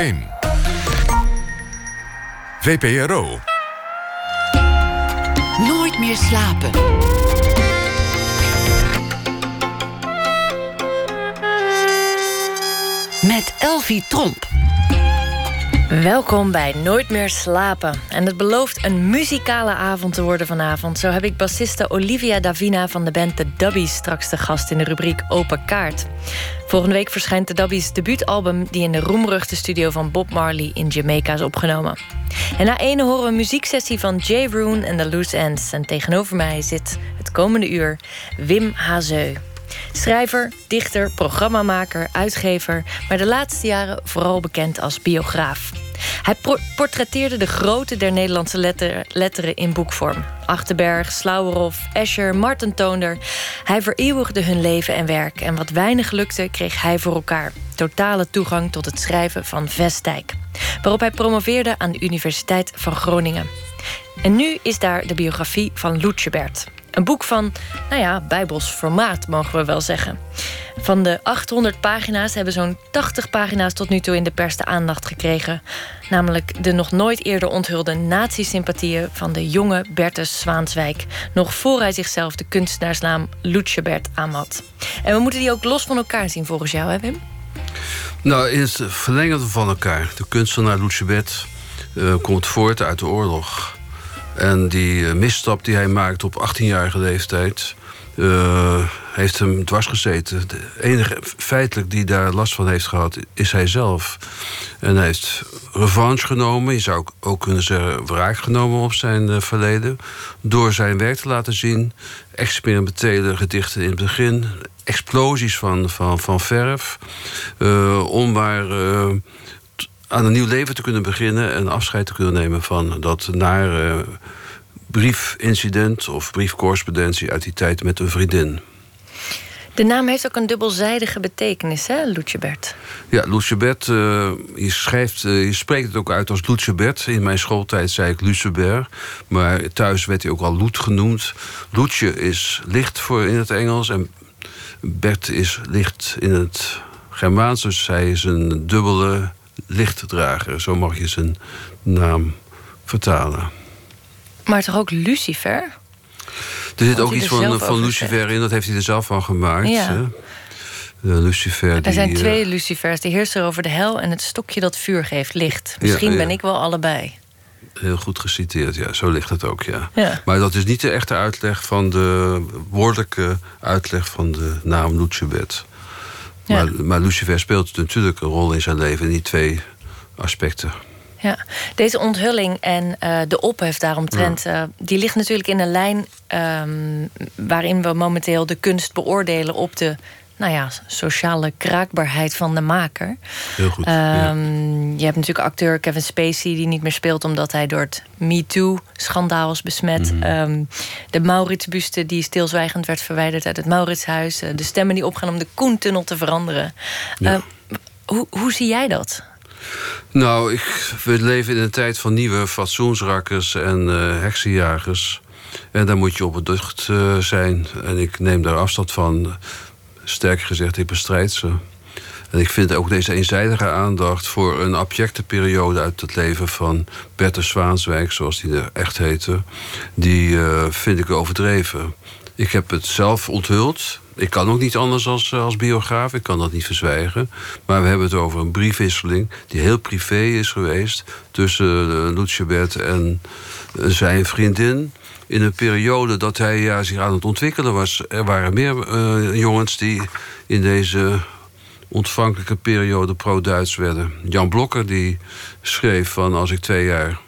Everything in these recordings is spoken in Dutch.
1. VPRO. Nooit meer slapen. Met Elvie Tromp. Welkom bij Nooit meer slapen. En het belooft een muzikale avond te worden vanavond. Zo heb ik bassiste Olivia Davina van de band The Dubbies straks de gast in de rubriek Open Kaart. Volgende week verschijnt de Dubbies debuutalbum die in de roemruchte studio van Bob Marley in Jamaica is opgenomen. En na ene horen we een muzieksessie van Jay Roon en The Loose Ends. En tegenover mij zit het komende uur Wim Hazeu. Schrijver, dichter, programmamaker, uitgever, maar de laatste jaren vooral bekend als biograaf. Hij portretteerde de grote der Nederlandse letter letteren in boekvorm. Achterberg, Slauwerhoff, Escher, Marten Toonder. Hij vereeuwigde hun leven en werk. En wat weinig lukte, kreeg hij voor elkaar. Totale toegang tot het schrijven van Vestdijk. Waarop hij promoveerde aan de Universiteit van Groningen. En nu is daar de biografie van Loetjebert. Een boek van, nou ja, bijbels formaat, mogen we wel zeggen. Van de 800 pagina's hebben zo'n 80 pagina's tot nu toe in de pers de aandacht gekregen. Namelijk de nog nooit eerder onthulde nazi-sympathieën van de jonge Bertus Zwaanswijk. Nog voor hij zichzelf de kunstenaarsnaam Lutjebert aanmat. En we moeten die ook los van elkaar zien volgens jou, hè Wim? Nou, in het verlengen van elkaar. De kunstenaar Lutjebert uh, komt voort uit de oorlog. En die uh, misstap die hij maakt op 18-jarige leeftijd... Uh, heeft hem dwars gezeten. De enige feitelijk die daar last van heeft gehad, is hij zelf. En hij heeft revanche genomen, je zou ook kunnen zeggen wraak genomen op zijn uh, verleden. Door zijn werk te laten zien. Experimentele gedichten in het begin. Explosies van, van, van verf. Uh, om maar aan een nieuw leven te kunnen beginnen en afscheid te kunnen nemen van dat nare briefincident of briefcorrespondentie uit die tijd met een vriendin. De naam heeft ook een dubbelzijdige betekenis, hè, Lutjebert? Ja, Lutjebert, uh, je, schrijft, uh, je spreekt het ook uit als Lutjebert. In mijn schooltijd zei ik Lucebert, maar thuis werd hij ook al Loet genoemd. Loetje is licht voor in het Engels en Bert is licht in het Germaans. Dus hij is een dubbele lichtdrager. Zo mag je zijn naam vertalen. Maar toch ook Lucifer? Er zit ook iets van, van Lucifer in, dat heeft hij er zelf van gemaakt. Ja. Lucifer, er zijn twee uh, Lucifers, de heerser over de hel en het stokje dat vuur geeft licht. Misschien ben ik wel allebei. Heel goed geciteerd, ja, zo ligt het ook, ja. Maar dat is niet de echte uitleg van de woordelijke uitleg van de naam Lucibet. Maar, maar Lucifer speelt natuurlijk een rol in zijn leven in die twee aspecten. Ja, deze onthulling en uh, de ophef daaromtrent... Uh, die ligt natuurlijk in een lijn um, waarin we momenteel de kunst beoordelen... op de nou ja, sociale kraakbaarheid van de maker. Heel goed. Um, Je hebt natuurlijk acteur Kevin Spacey die niet meer speelt omdat hij door het MeToo-schandaal is besmet. Mm um, de Mauritsbuste die stilzwijgend werd verwijderd uit het Mauritshuis. Uh, de stemmen die opgaan om de Koentunnel te veranderen. Ja. Uh, hoe, hoe zie jij dat? Nou, ik, we leven in een tijd van nieuwe fatsoensrakkers en uh, heksenjagers. En daar moet je op beducht uh, zijn. En ik neem daar afstand van. Sterker gezegd, ik bestrijd ze. En ik vind ook deze eenzijdige aandacht voor een abjecte periode uit het leven van Bertus Zwaanswijk, zoals die er echt heette, die uh, vind ik overdreven. Ik heb het zelf onthuld. Ik kan ook niet anders als, als biograaf. Ik kan dat niet verzwijgen. Maar we hebben het over een briefwisseling die heel privé is geweest tussen uh, Lutjebert en zijn vriendin in een periode dat hij zich aan het ontwikkelen was. Er waren meer uh, jongens die in deze ontvankelijke periode pro-Duits werden. Jan Blokker die schreef van als ik twee jaar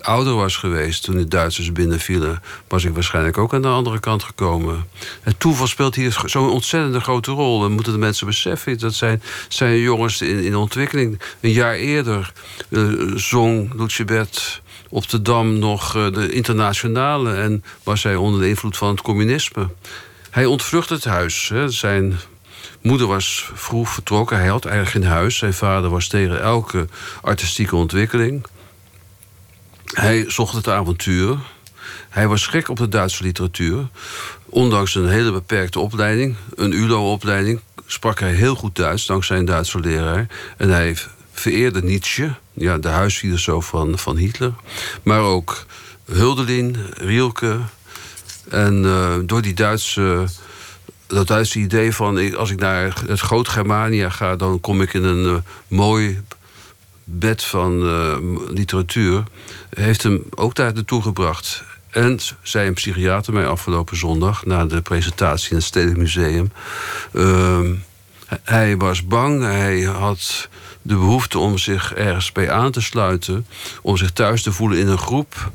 ouder was geweest toen de Duitsers binnenvielen, was ik waarschijnlijk ook aan de andere kant gekomen. Het toeval speelt hier zo'n ontzettende grote rol. We moeten de mensen beseffen. Dat zijn, zijn jongens in, in ontwikkeling. Een jaar eerder uh, zong Lucebert op de Dam nog uh, de internationale en was hij onder de invloed van het communisme. Hij ontvlucht het huis. Zijn moeder was vroeg vertrokken. Hij had eigenlijk geen huis. Zijn vader was tegen elke artistieke ontwikkeling. Hij zocht het avontuur. Hij was gek op de Duitse literatuur. Ondanks een hele beperkte opleiding, een ULO-opleiding, sprak hij heel goed Duits dankzij een Duitse leraar. En hij vereerde Nietzsche, ja, de huisfilosoof van, van Hitler. Maar ook Huldelin, Rielke. En eh, door die Duitse, dat Duitse idee van... als ik naar het Groot Germania ga... dan kom ik in een uh, mooi bed van uh, literatuur... heeft hem ook daar naartoe gebracht. En zei een psychiater mij afgelopen zondag... na de presentatie in het Stedelijk Museum... Ehm, hij was bang, hij had de behoefte om zich ergens bij aan te sluiten... om zich thuis te voelen in een groep.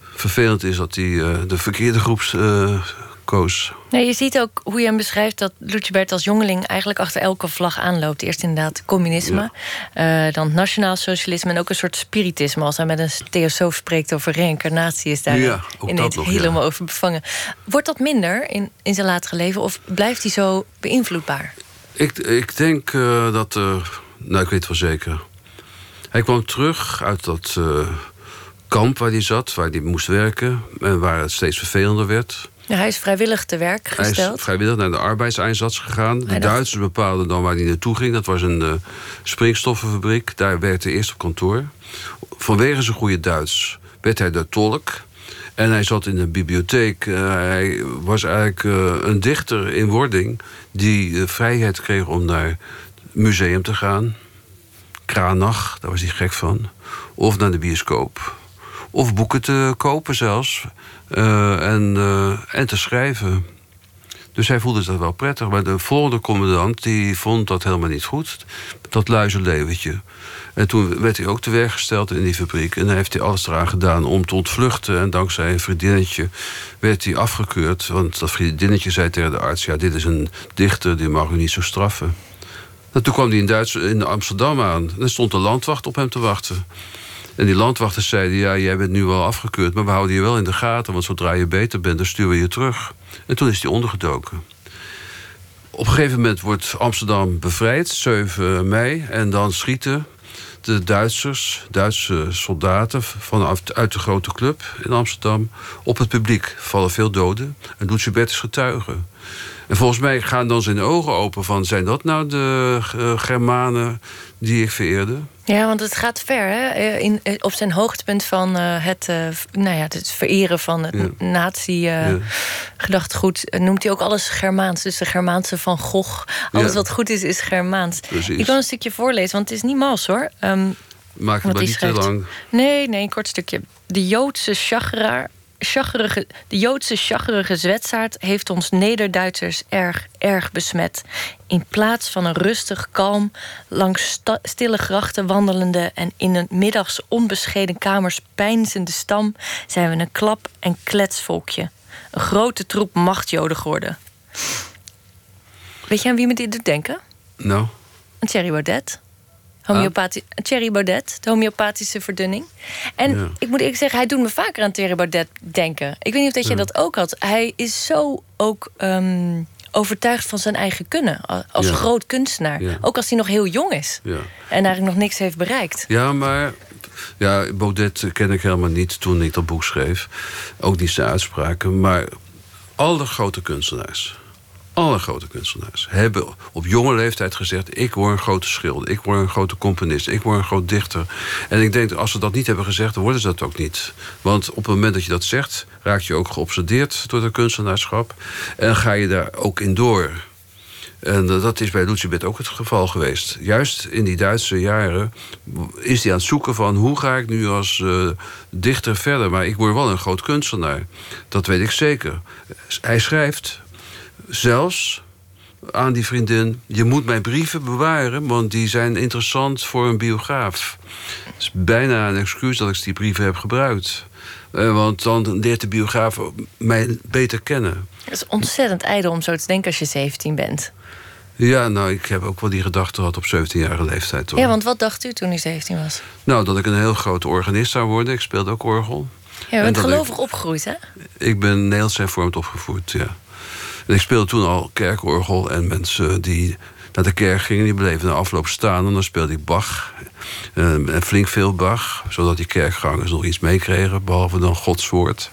Vervelend is dat hij uh, de verkeerde groep uh, koos. Nee, je ziet ook hoe je hem beschrijft dat Lucebert als jongeling eigenlijk achter elke vlag aanloopt. Eerst inderdaad communisme, ja. uh, dan nationaal socialisme en ook een soort spiritisme. Als hij met een theosoof spreekt over reïncarnatie, is daar ja, ineens nog, helemaal ja. over bevangen. Wordt dat minder in, in zijn latere leven of blijft hij zo beïnvloedbaar? Ik, ik denk uh, dat. Uh, nou, ik weet wel zeker. Hij kwam terug uit dat uh, kamp waar hij zat, waar hij moest werken en waar het steeds vervelender werd. Ja, hij is vrijwillig te werk gesteld. Hij is vrijwillig naar de arbeidseinsatz gegaan. De Duitsers bepaalden dan waar hij naartoe ging. Dat was een uh, springstoffenfabriek. Daar werkte hij eerst op kantoor. Vanwege zijn goede Duits werd hij de tolk. En hij zat in een bibliotheek. Uh, hij was eigenlijk uh, een dichter in wording... die de vrijheid kreeg om naar museum te gaan. Kranach, daar was hij gek van. Of naar de bioscoop. Of boeken te kopen zelfs. Uh, en, en te schrijven. Dus hij voelde dat wel prettig. Maar de volgende commandant die vond dat helemaal niet goed. Dat luizenleventje. En toen werd hij ook te werk gesteld in die fabriek. En dan heeft hij alles eraan gedaan om te ontvluchten. En dankzij een vriendinnetje werd hij afgekeurd. Want dat vriendinnetje zei tegen de arts... ja, dit is een dichter, die mag u niet zo straffen. En toen kwam hij in, Duits, in Amsterdam aan. En stond de landwacht op hem te wachten. En die landwachters zeiden... ja, jij bent nu wel afgekeurd, maar we houden je wel in de gaten... want zodra je beter bent, dan sturen we je terug. En toen is hij ondergedoken. Op een gegeven moment wordt Amsterdam bevrijd, 7 mei... en dan schieten de Duitsers, Duitse soldaten vanuit uit de grote club in Amsterdam op het publiek. Vallen veel doden en Lucebert is getuige. En volgens mij gaan dan zijn ogen open van... zijn dat nou de uh, Germanen die ik vereerde? Ja, want het gaat ver. Hè? Eh, in, op zijn hoogtepunt van uh, het, uh, nou ja, het vereren van het ja. nazi-gedachtegoed... Ja. noemt hij ook alles Germaans. Dus de Germaanse van Gogh. Alles ja. wat goed is, is Germaans. Precies. Ik wil een stukje voorlezen, want het is niet mals hoor. Um, Maak het maar niet schrijft. te lang. Nee, nee, een kort stukje. De Joodse chageraar de Joodse chaggerige zwetsaard heeft ons Nederduitsers erg, erg besmet. In plaats van een rustig, kalm, langs stille grachten wandelende en in een middags onbescheden kamers pijnzende stam, zijn we een klap- en kletsvolkje. Een grote troep machtjoden geworden. Weet je aan wie me dit doet denken? Nou. Een Thierry Baudet. Homeopathie. Thierry Baudet, de homeopathische verdunning. En ja. ik moet eerlijk zeggen, hij doet me vaker aan Thierry Baudet denken. Ik weet niet of dat je ja. dat ook had. Hij is zo ook um, overtuigd van zijn eigen kunnen. Als ja. groot kunstenaar. Ook als hij nog heel jong is. En eigenlijk nog niks heeft bereikt. Ja, maar ja, Baudet ken ik helemaal niet toen ik dat boek schreef. Ook niet zijn uitspraken. Maar alle grote kunstenaars alle grote kunstenaars hebben op jonge leeftijd gezegd... ik word een grote schilder, ik word een grote componist... ik word een groot dichter. En ik denk, als ze dat niet hebben gezegd, dan worden ze dat ook niet. Want op het moment dat je dat zegt... raak je ook geobsedeerd door het kunstenaarschap... en ga je daar ook in door... En dat is bij Lucibet ook het geval geweest. Juist in die Duitse jaren is hij aan het zoeken van... hoe ga ik nu als uh, dichter verder? Maar ik word wel een groot kunstenaar. Dat weet ik zeker. Hij schrijft zelfs aan die vriendin... je moet mijn brieven bewaren, want die zijn interessant voor een biograaf. Het is bijna een excuus dat ik die brieven heb gebruikt. Uh, want dan leert de biograaf mij beter kennen. Het is ontzettend ijdel om zo te denken als je 17 bent. Ja, nou, ik heb ook wel die gedachte gehad op 17-jarige leeftijd. Hoor. Ja, want wat dacht u toen u 17 was? Nou, dat ik een heel grote organist zou worden. Ik speelde ook orgel. Ja, je bent gelovig ik... opgegroeid, hè? Ik ben Nederlands hervormd opgevoed, ja. Ik speelde toen al kerkorgel. En mensen die naar de kerk gingen, die bleven na afloop staan. En dan speelde ik Bach. En flink veel Bach. Zodat die kerkgangers nog iets meekregen. Behalve dan Gods woord.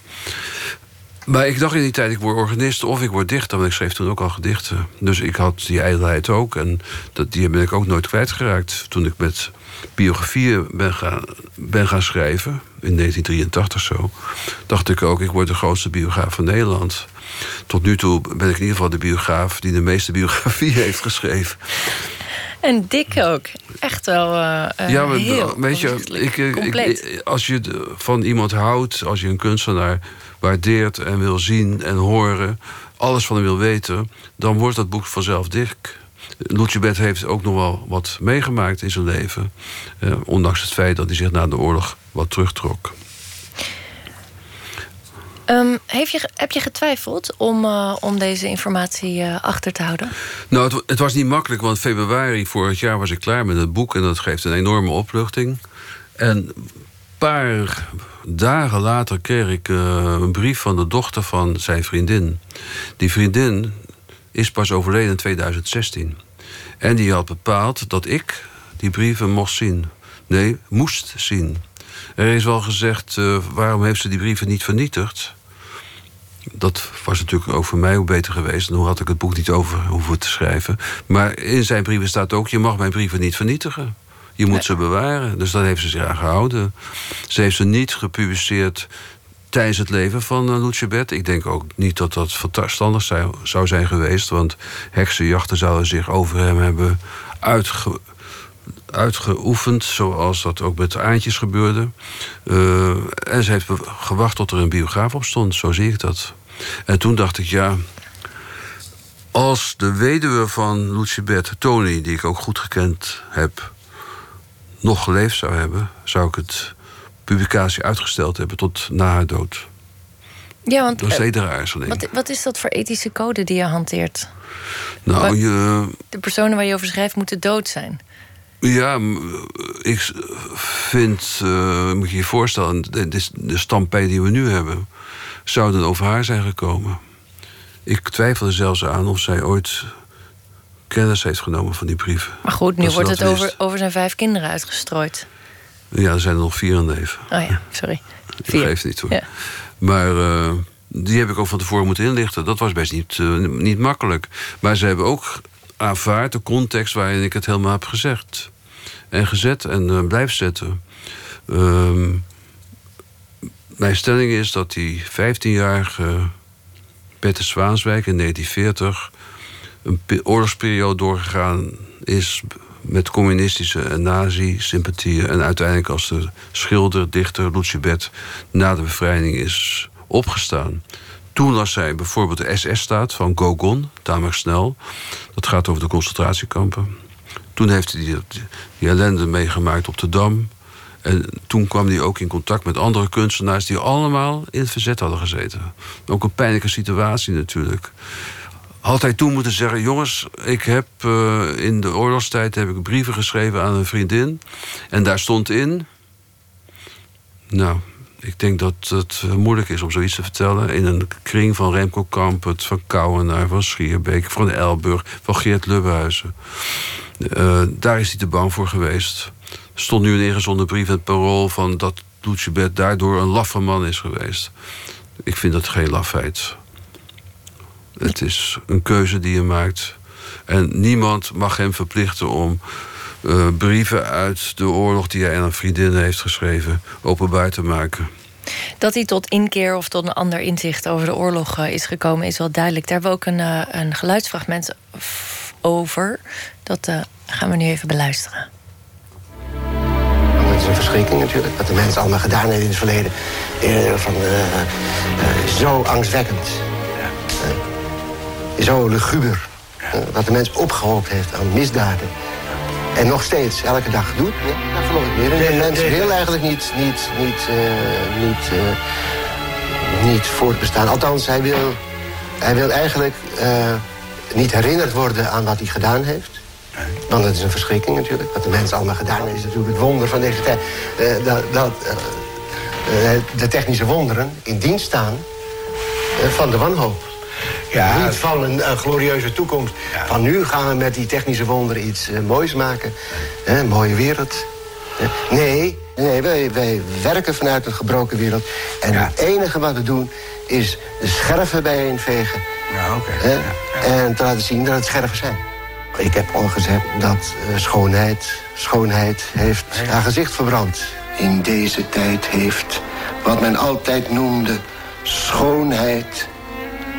Maar ik dacht in die tijd, ik word organist of ik word dichter. Want ik schreef toen ook al gedichten. Dus ik had die ijdelheid ook. En dat, die ben ik ook nooit kwijtgeraakt. Toen ik met biografieën ben gaan, ben gaan schrijven, in 1983 zo, dacht ik ook, ik word de grootste biograaf van Nederland. Tot nu toe ben ik in ieder geval de biograaf die de meeste biografieën heeft geschreven. En dik ook. Echt wel uh, ja, maar, heel weet je, ik, ik, als je van iemand houdt, als je een kunstenaar waardeert en wil zien en horen, alles van hem wil weten, dan wordt dat boek vanzelf dik. Lucebert heeft ook nog wel wat meegemaakt in zijn leven. Eh, ondanks het feit dat hij zich na de oorlog wat terugtrok. Um, heeft je, heb je getwijfeld om, uh, om deze informatie uh, achter te houden? Nou, het, het, was niet makkelijk, want februari vorig jaar was ik klaar met het boek... en dat geeft een enorme opluchting. En een paar dagen later kreeg ik uh, een brief van de dochter van zijn vriendin. Die vriendin is pas overleden in 2016. En die had bepaald dat ik die brieven mocht zien. Nee, moest zien. Er is wel gezegd, uh, waarom heeft ze die brieven niet vernietigd? Dat was natuurlijk ook voor mij ook beter geweest. En hoe had ik het boek niet over hoeven te schrijven. Maar in zijn brieven staat ook: je mag mijn brieven niet vernietigen. Je moet ze bewaren. Dus dat heeft ze zich aan gehouden. Ze heeft ze niet gepubliceerd tijdens het leven van uh, Lucebert. Ik denk ook niet dat dat verstandig zou, zou zijn geweest. Want heksenjachten zouden zich over hem hebben uitge, uitgeoefend. Zoals dat ook met de Aantjes gebeurde. Uh, en ze heeft gewacht tot er een biograaf op stond. Zo zie ik dat. En toen dacht ik, ja... Als de weduwe van Lucibert, Tony, die ik ook goed gekend heb... nog geleefd zou hebben, zou ik het publicatie uitgesteld hebben tot na haar dood. Ja, want, dat is uh, wat, wat is dat voor ethische code die je hanteert? Nou, je, de personen waar je over schrijft moeten dood zijn. Ja, ik vind, uh, moet je je voorstellen, de, de, stampij die we nu hebben, zouden over haar zijn gekomen. Ik twijfel er zelfs aan of zij ooit kennis heeft genomen van die brieven. Maar goed, nu wordt het over, over zijn vijf kinderen uitgestrooid. Ja, er zijn er nog vier in leven. Oh ja, sorry. Vier. Dat geeft niet hoor. Ja. Maar uh, die heb ik ook van tevoren moeten inlichten. Dat was best niet, uh, niet makkelijk. Maar ze hebben ook aanvaard de context waarin ik het helemaal heb gezegd. En gezet en uh, blijf zetten. Uh, mijn stelling is dat die 15-jarige Peter Zwaanswijk in 1940 een oorlogsperiode doorgegaan is met communistische en nazi-sympathieën. En uiteindelijk als de schilder, dichter Lucibert na de bevrijding is opgestaan. Toen las zij bijvoorbeeld de SS-staat van Gogon, tamelijk snel. Dat gaat over de concentratiekampen. Toen heeft hij die, die ellende meegemaakt op de Dam. En toen kwam hij ook in contact met andere kunstenaars... die allemaal in het verzet hadden gezeten. Ook een pijnlijke situatie natuurlijk had hij toen moeten zeggen: Jongens, ik heb uh, in de oorlogstijd heb ik brieven geschreven aan een vriendin. En daar stond in. Nou, ik denk dat het moeilijk is om zoiets te vertellen. In een kring van Remco Kampert, van Kouwenaar, van Schierbeek, van Elburg, van Geert Lubbehuizen. Uh, daar is hij te bang voor geweest. Stond nu een ingezonden brief in het parool van dat Lucebert daardoor een laffe man is geweest. Ik vind dat geen lafheid. Het is een keuze die je maakt. En niemand mag hem verplichten om uh, brieven uit de oorlog die hij aan een vriendin heeft geschreven openbaar te maken. Dat hij tot inkeer of tot een ander inzicht over de oorlog uh, is gekomen, is wel duidelijk. Daar hebben we ook een, uh, een geluidsfragment over. Dat gaan we nu even beluisteren. Het is een verschrikking natuurlijk, wat de mensen allemaal gedaan hebben in het verleden. van, zo angstwekkend zo luguber. Wat de mens opgehoopt heeft aan misdaden. En nog steeds, elke dag doet. Ja, dat geloof ik meer. En de mens wil eigenlijk niet, niet, niet, uh, niet, uh, niet voortbestaan. Althans, hij wil, hij wil eigenlijk niet herinnerd worden aan wat hij gedaan heeft. Want het is een verschrikking natuurlijk. Wat de mens allemaal gedaan heeft, is natuurlijk het wonder van deze tijd. dat dat de technische wonderen in dienst staan van de wanhoop. Ja, Niet van een, een glorieuze toekomst. Van nu gaan we met die technische wonderen iets uh, moois maken. Een mooie wereld. nee, nee wij, wij werken vanuit een gebroken wereld. En het enige wat we doen is de scherven bijeenvegen. Ja. En te laten zien dat het scherven zijn. Ik heb al gezegd dat uh, schoonheid, schoonheid heeft haar gezicht verbrand. In deze tijd heeft wat men altijd noemde schoonheid,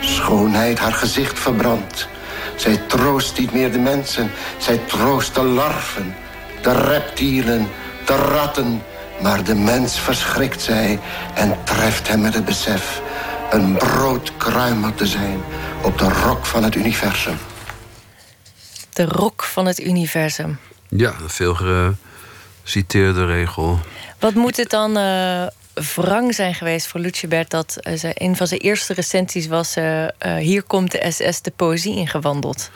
schoonheid haar gezicht verbrand. Zij troost niet meer de mensen, zij troost de larven, de reptielen, de ratten. Maar de mens verschrikt zij en treft hem met het besef een broodkruimer te zijn op de rok van het universum. De rok van het universum. Ja, een veel geciteerde regel. Wat moet het dan uh, wrang zijn geweest voor Lucebert... dat uh, ze, een van zijn eerste recensies was... Uh, hier komt de SS de poëzie ingewandeld.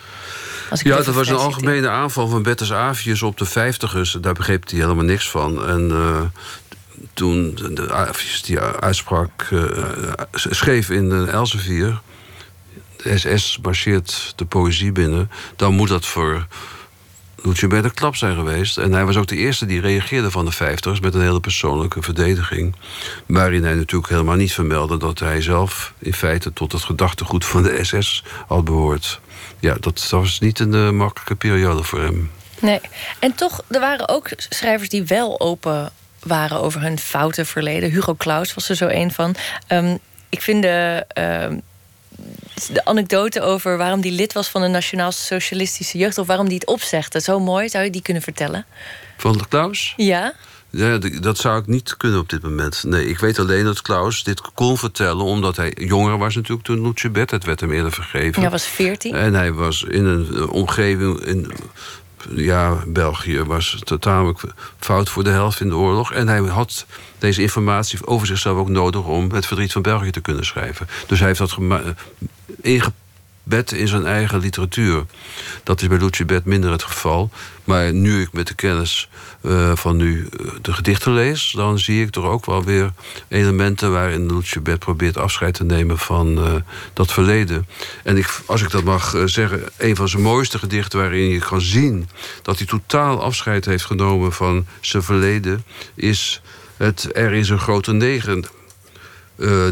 Ja, dat was een algemene aanval van Bertus Avius op de vijftigers. Daar begreep hij helemaal niks van. En toen de Avius die uitspraak schreef in de Elsevier... de SS marcheert de poëzie binnen... dan moet dat voor bij de klap zijn geweest. En hij was ook de eerste die reageerde van de vijftigers... met een hele persoonlijke verdediging. Waarin hij natuurlijk helemaal niet vermeldde... dat hij zelf in feite tot het gedachtegoed van de SS had behoord. Ja, dat was niet een uh, makkelijke periode voor hem. Nee, en toch, er waren ook schrijvers die wel open waren over hun foute verleden. Hugo Claus was er zo een van. Um, ik vind de... Uh, de anekdote over waarom die lid was van de Nationaal Socialistische Jeugd... of waarom die het opzegde. Zo mooi, zou je die kunnen vertellen? Van de Klaus? Ja. Ja, dat zou ik niet kunnen op dit moment. Nee, ik weet alleen dat Klaus dit kon vertellen... omdat hij jonger was natuurlijk toen Lucebet. Het werd hem eerder vergeven. Hij was veertien. En hij was in een omgeving... In, ja, België was totaal fout voor de helft in de oorlog. En hij had deze informatie over zichzelf ook nodig om het verdriet van België te kunnen schrijven. Dus hij heeft dat ingebed in zijn eigen literatuur. Dat is bij Lucibet minder het geval. Maar nu ik met de kennis uh, van nu eh, de gedichten lees... dan zie ik er ook wel weer elementen... waarin Lucibet probeert afscheid te nemen van uh, dat verleden. En ik, als ik dat mag zeggen... een van zijn mooiste gedichten waarin je kan zien... dat hij totaal afscheid heeft genomen van zijn verleden... is het Er is een grote negen uh,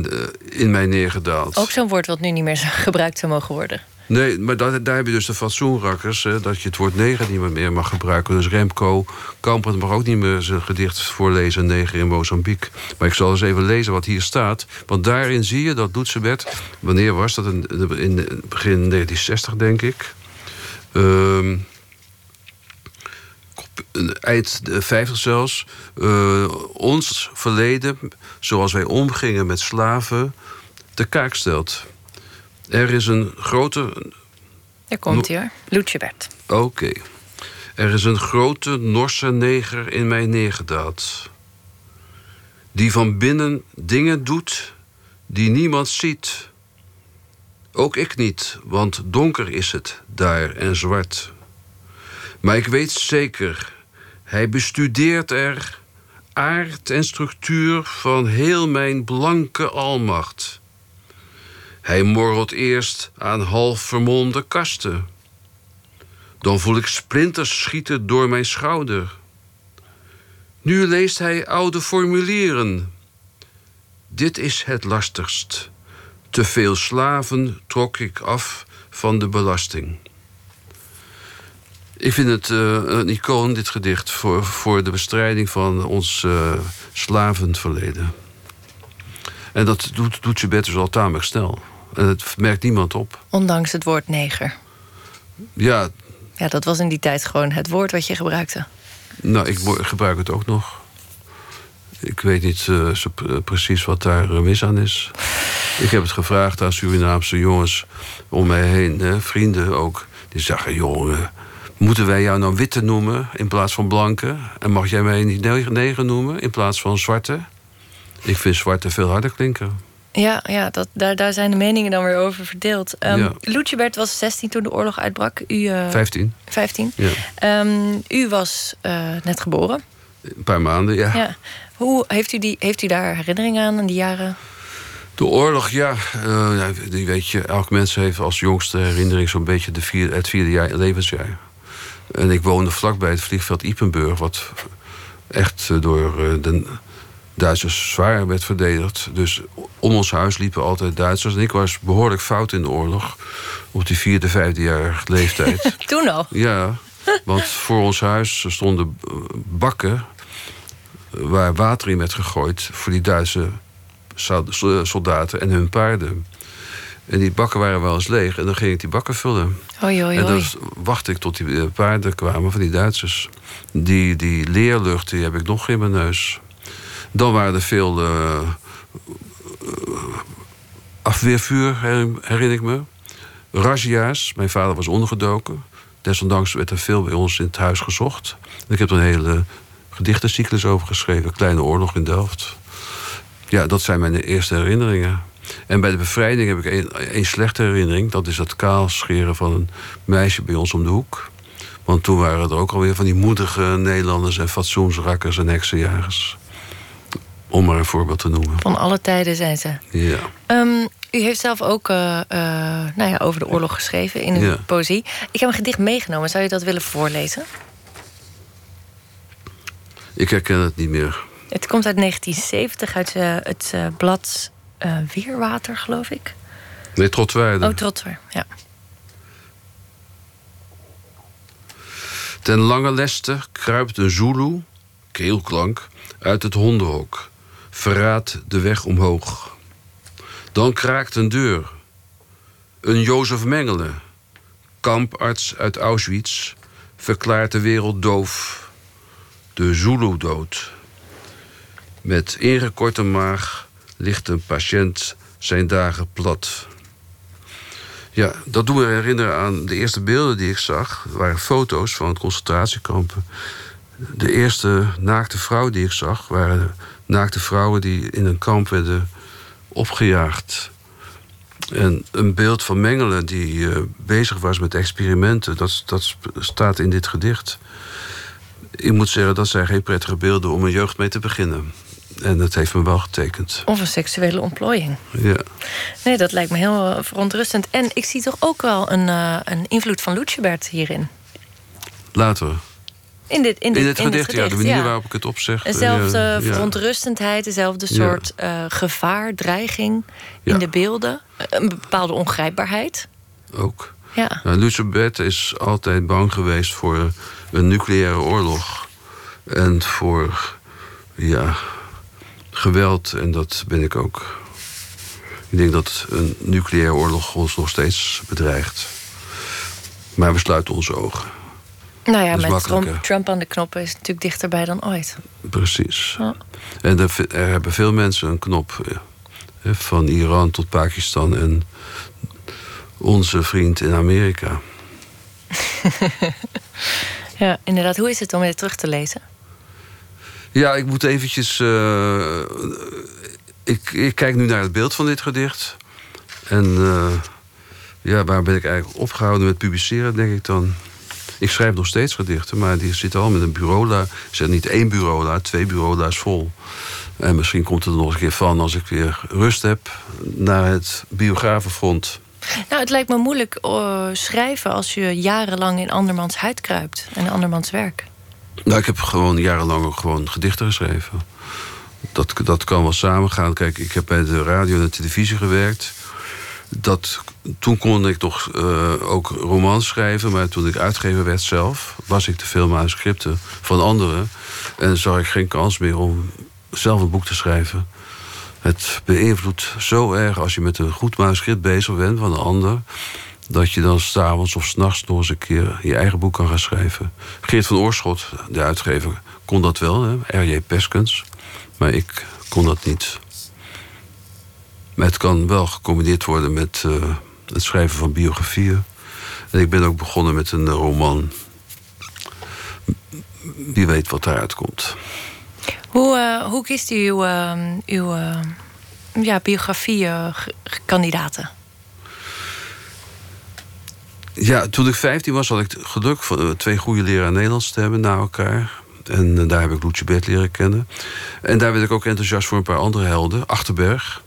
in mij neergedaald. Ook zo'n woord wat nu niet meer gebruikt zou mogen worden. Nee, maar dat, daar heb je dus de fatsoenrakkers... Hè, dat je het woord neger niet meer mag gebruiken. Dus Remco Kampert mag ook niet meer zijn gedicht voorlezen... Neger in Mozambique. Maar ik zal eens even lezen wat hier staat. Want daarin zie je dat Doetsebed... wanneer was dat? In, in begin 1960, denk ik... Uh, eind de 50 zelfs, uh, ons verleden, zoals wij omgingen met slaven, te kaak stelt. Er is een grote. Er komt hier, Lucebert. Oké. Er is een grote Norse neger in mij neergedaald. Die van binnen dingen doet die niemand ziet. Ook ik niet, want donker is het daar en zwart. Maar ik weet zeker, hij bestudeert er aard en structuur van heel mijn blanke almacht. Hij morrelt eerst aan half vermolmde kasten. Dan voel ik splinters schieten door mijn schouder. Nu leest hij oude formulieren. Dit is het lastigst. Te veel slaven trok ik af van de belasting. Ik vind het uh, een icoon, dit gedicht, voor, voor de bestrijding van ons uh, slavenverleden. En dat doet, doet je dus al tamelijk snel. En het merkt niemand op. Ondanks het woord neger. Ja. Ja, dat was in die tijd gewoon het woord wat je gebruikte. Nou, ik gebruik het ook nog. Ik weet niet uh, zo precies wat daar mis aan is. Ik heb het gevraagd aan Surinaamse jongens om mij heen, hè, vrienden ook. Die zeggen, jongen, Moeten wij jou nou witte noemen in plaats van blanke? En mag jij mij niet neger noemen in plaats van zwarte? Ik vind zwarte veel harder klinken. Ja, ja dat, daar, daar zijn de meningen dan weer over verdeeld. Um, ja. was 16 toen de oorlog uitbrak. U, uh, 15. 15. Ja. Um, u was uh, net geboren. Een paar maanden, ja. ja. Hoe heeft u, die, heeft u daar herinneringen aan, aan die jaren? De oorlog, ja, uh, die weet je, elk mens heeft als jongste herinnering zo'n beetje de vierde, het vierde jaar, levensjaar. En ik woonde vlakbij het vliegveld Ipenburg, wat echt eh, door eh, de Duitsers zwaar werd verdedigd. Dus om ons huis liepen altijd Duitsers. En ik was behoorlijk fout in de oorlog. Op die vierde, vijfde jaar leeftijd. Toen al? Ja, want voor ons huis stonden bakken... waar water in werd gegooid voor die Duitse soldaten en hun paarden. En die bakken waren wel eens leeg. En dan ging ik die bakken vullen. Oei, oei, En dan wachtte ik tot die paarden kwamen van die Duitsers. Die, die leerlucht die heb ik nog in mijn neus. Dan waren er veel uh, afweervuur, herinner ik me. Razzia's. Mijn vader was ondergedoken. Desondanks werd er veel bij ons in het huis gezocht. Ik heb er een hele gedichtencyclus over geschreven. Kleine oorlog in Delft. Ja, dat zijn mijn eerste herinneringen. En bij de bevrijding heb ik één slechte herinnering. Dat is het kaalscheren van een meisje bij ons om de hoek. Want toen waren er ook alweer van die moedige Nederlanders... en fatsoensrakkers en heksenjagers. Om maar een voorbeeld te noemen. Van alle tijden zijn ze. Ja. Um, u heeft zelf ook uh, uh, nou ja, over de oorlog geschreven in uw ja. poëzie. Ik heb een gedicht meegenomen. Zou je dat willen voorlezen? Ik herken het niet meer. Het komt uit 1970, uit uh, het blad Weerwater, geloof ik. Nee, Trotwaarde. Oh, Trotwaarde, ja. Ten lange leste kruipt een Zulu, keelklank, uit het hondenhok. Verraadt de weg omhoog. Dan kraakt een deur. Een Jozef Mengele, kamparts uit Auschwitz, verklaart de wereld doof. De Zulu dood. Met ingekorte maag ligt een patiënt zijn dagen plat. Ja, dat doet me herinneren aan de eerste beelden die ik zag. Waren foto's van concentratiekampen. De eerste naakte vrouw die ik zag... waren naakte vrouwen die in een kamp werden opgejaagd. En een beeld van Mengelen die uh, bezig was met experimenten... Dat, dat staat in dit gedicht. Ik moet zeggen, dat zijn geen prettige beelden om een jeugd mee te beginnen. En dat heeft me wel getekend. Of een seksuele ontplooiing. Ja. Nee, dat lijkt me heel verontrustend. En ik zie toch ook wel een, uh, een invloed van Lutjebert hierin. Later. In, dit, in, dit, in, het, in gedicht, het gedicht, ja. De manier ja. waarop ik het opzeg. Dezelfde ja, verontrustendheid, dezelfde soort uh, gevaar, dreiging in de beelden. Een bepaalde ongrijpbaarheid. Ook. Ja. Nou, Lutjebert is altijd bang geweest voor een nucleaire oorlog. En voor, ja, geweld. En dat ben ik ook. Ik denk dat een nucleaire oorlog ons nog steeds bedreigt. Maar we sluiten onze ogen. Nou ja, met Trump, Trump, aan de knoppen is het natuurlijk dichterbij dan ooit. Precies. Ja. En er, er, hebben veel mensen een knop. Van Iran tot Pakistan en onze vriend in Amerika. ja, inderdaad. Hoe is het om dit terug te lezen? Ja, ik moet eventjes... Uh, ik, ik, kijk nu naar het beeld van dit gedicht. En uh, ja, waar ben ik eigenlijk opgehouden met publiceren, denk ik dan. Ik schrijf nog steeds gedichten, maar die zitten al met een bureaula. Ik zeg niet één bureaula, twee bureaula's vol. En misschien komt het er nog een keer van als ik weer rust heb... naar het biografenfront. Nou, het lijkt me moeilijk uh, schrijven als je jarenlang in andermans huid kruipt. En andermans werk. Nou, ik heb gewoon jarenlang ook gewoon gedichten geschreven. Dat, dat kan wel samengaan. Kijk, ik heb bij de radio en de televisie gewerkt. Dat, toen kon ik toch uh, ook romans schrijven. Maar toen ik uitgever werd zelf... was ik te veel manuscripten van anderen. En zag ik geen kans meer om zelf een boek te schrijven. Het beïnvloedt zo erg als je met een goed manuscript bezig bent van een ander dat je dan s'avonds of s'nachts nog eens een keer je eigen boek kan gaan schrijven. Geert van Oorschot, de uitgever, kon dat wel? R.J. Peskens. Maar ik kon dat niet. Maar het kan wel gecombineerd worden met uh, het schrijven van biografieën. En ik ben ook begonnen met een roman. Wie weet wat daaruit komt. Hoe, uh, hoe kiest u uw, uh, uw ja, biografie-kandidaten? Ja, toen ik 15 was, had ik geluk van twee goede leraren Nederlands te hebben na elkaar. En uh, daar heb ik Loetje Bert leren kennen. En daar werd ik ook enthousiast voor een paar andere helden. Achterberg,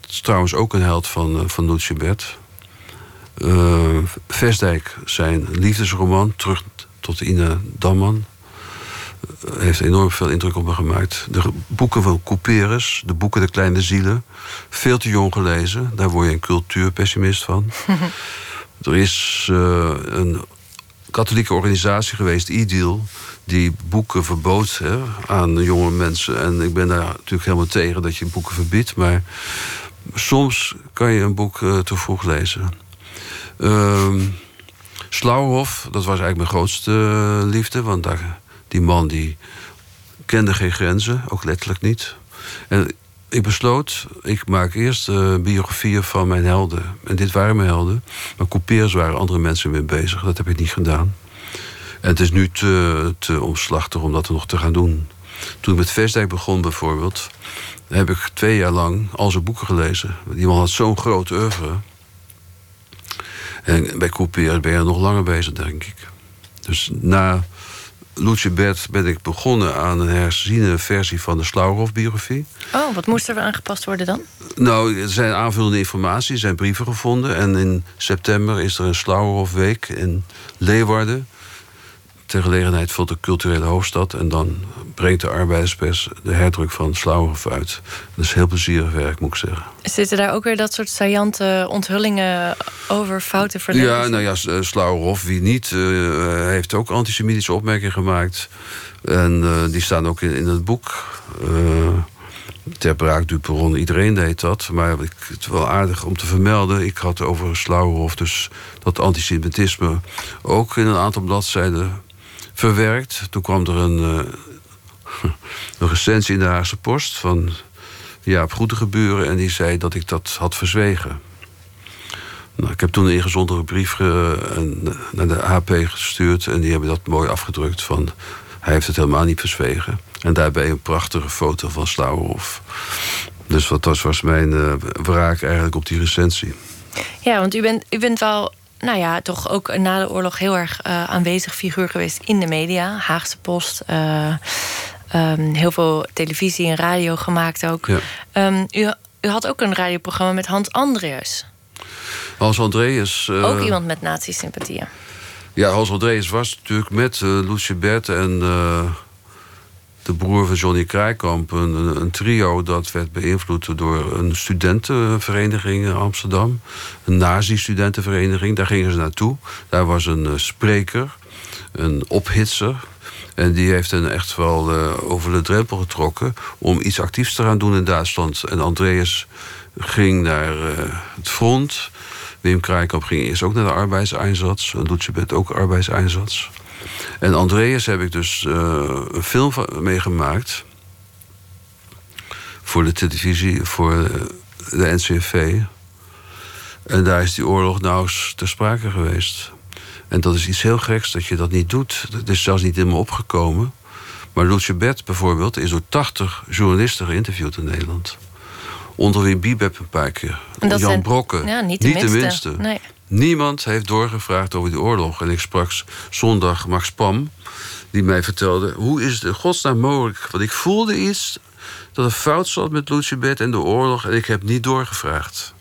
dat is trouwens ook een held van, uh, van Loetje Bert. Uh, Vestdijk, zijn liefdesroman, Terug tot Ine Damman. heeft enorm veel indruk op me gemaakt. De boeken van Couperus, de boeken De Kleine Zielen. Veel te jong gelezen. Daar word je een cultuurpessimist van. er is uh, een katholieke organisatie geweest, IDEAL... die boeken verbood hè, aan jonge mensen. En ik ben daar natuurlijk helemaal tegen dat je boeken verbiedt. Maar soms kan je een boek uh, te vroeg lezen. Uh, dat was eigenlijk mijn grootste uh, liefde. Want die man die kende geen grenzen, ook letterlijk niet. En ik besloot, ik maak eerst uh, biografieën van mijn helden. En dit waren mijn helden. Maar coupeers waren andere mensen mee bezig. Dat heb ik niet gedaan. En het is nu te, te omslachtig om dat nog te gaan doen. Toen ik met Vestdijk begon bijvoorbeeld... heb ik twee jaar lang al zijn boeken gelezen. Die man had zo'n groot oeuvre. En bij coupeers ben je nog langer bezig, denk ik. Dus na Bert ben ik begonnen aan een herziene versie van de Slauerhoff-biografie. Oh, wat moest er aangepast worden dan? Nou, er zijn aanvullende informatie, er zijn brieven gevonden. En in september is er een Slauerhoff-week in Leeuwarden ter gelegenheid van de culturele hoofdstad. En dan brengt de arbeiderspers de herdruk van Slauwerhof uit. Dat is heel plezierig werk, moet ik zeggen. Zitten daar ook weer dat soort saillante onthullingen over fouten verleden? Ja, nou ja, eh, Slauwerhof, wie niet, uh, heeft ook antisemitische opmerkingen gemaakt. En uh, die staan ook in, in het boek. Uh, ter braak du Peron, iedereen deed dat. Maar ik, het is wel aardig om te vermelden. Ik had over Slauwerhof dus dat antisemitisme ook in een aantal bladzijden verwerkt. Toen kwam er een, uh, een recensie in de Haagse Post van Jaap Goedegeburen... en die zei dat ik dat had verzwegen. Nou, ik heb toen een ingezondere brief naar de AP gestuurd... en die hebben dat mooi afgedrukt van... hij heeft het helemaal niet verzwegen. En daarbij een prachtige foto van Slauwerhof. Dus wat was, was mijn uh, wraak eigenlijk op die recensie. Ja, want u bent, u bent wel nou ja, toch ook na de oorlog heel erg uh, aanwezig figuur geweest in de media. Haagse Post. Uh, um, heel veel televisie en radio gemaakt ook. Ja. Um, u, u had ook een radioprogramma met Hans Andreas. Hans Andreas. Uh, ook iemand met nazi-sympathieën. Ja, Hans Andreas was natuurlijk met Lucie Bert en de broer van Johnny Krijkamp. Een, een, trio dat werd beïnvloed door een studentenvereniging in Amsterdam. Een nazi-studentenvereniging. Daar gingen ze naartoe. Daar was een uh, spreker, een ophitser. En die heeft hen echt wel uh, over de drempel getrokken... om iets actiefs te gaan doen in Duitsland. En Andreas ging naar uh, het front... Wim Krijkamp ging eerst ook naar de arbeidseinsatz. En Lutjebet ook arbeidseinsatz. En Andreas heb ik dus uh, een film meegemaakt. Voor de televisie, voor de NCV. En daar is die oorlog nou eens ter sprake geweest. En dat is iets heel geks dat je dat niet doet. Het is zelfs niet in me opgekomen. Maar Loetje Bert bijvoorbeeld is door 80 journalisten geïnterviewd in Nederland. Onder wie Bibeb een paar keer. Jan zijn, Brokken. Ja, niet de niet minste. De minste. Nee. Niemand heeft doorgevraagd over die oorlog. En ik sprak zondag Max Pam, die mij vertelde... hoe is het in godsnaam mogelijk? Want ik voelde iets dat er fout zat met Lucibet en de oorlog... en ik heb niet doorgevraagd.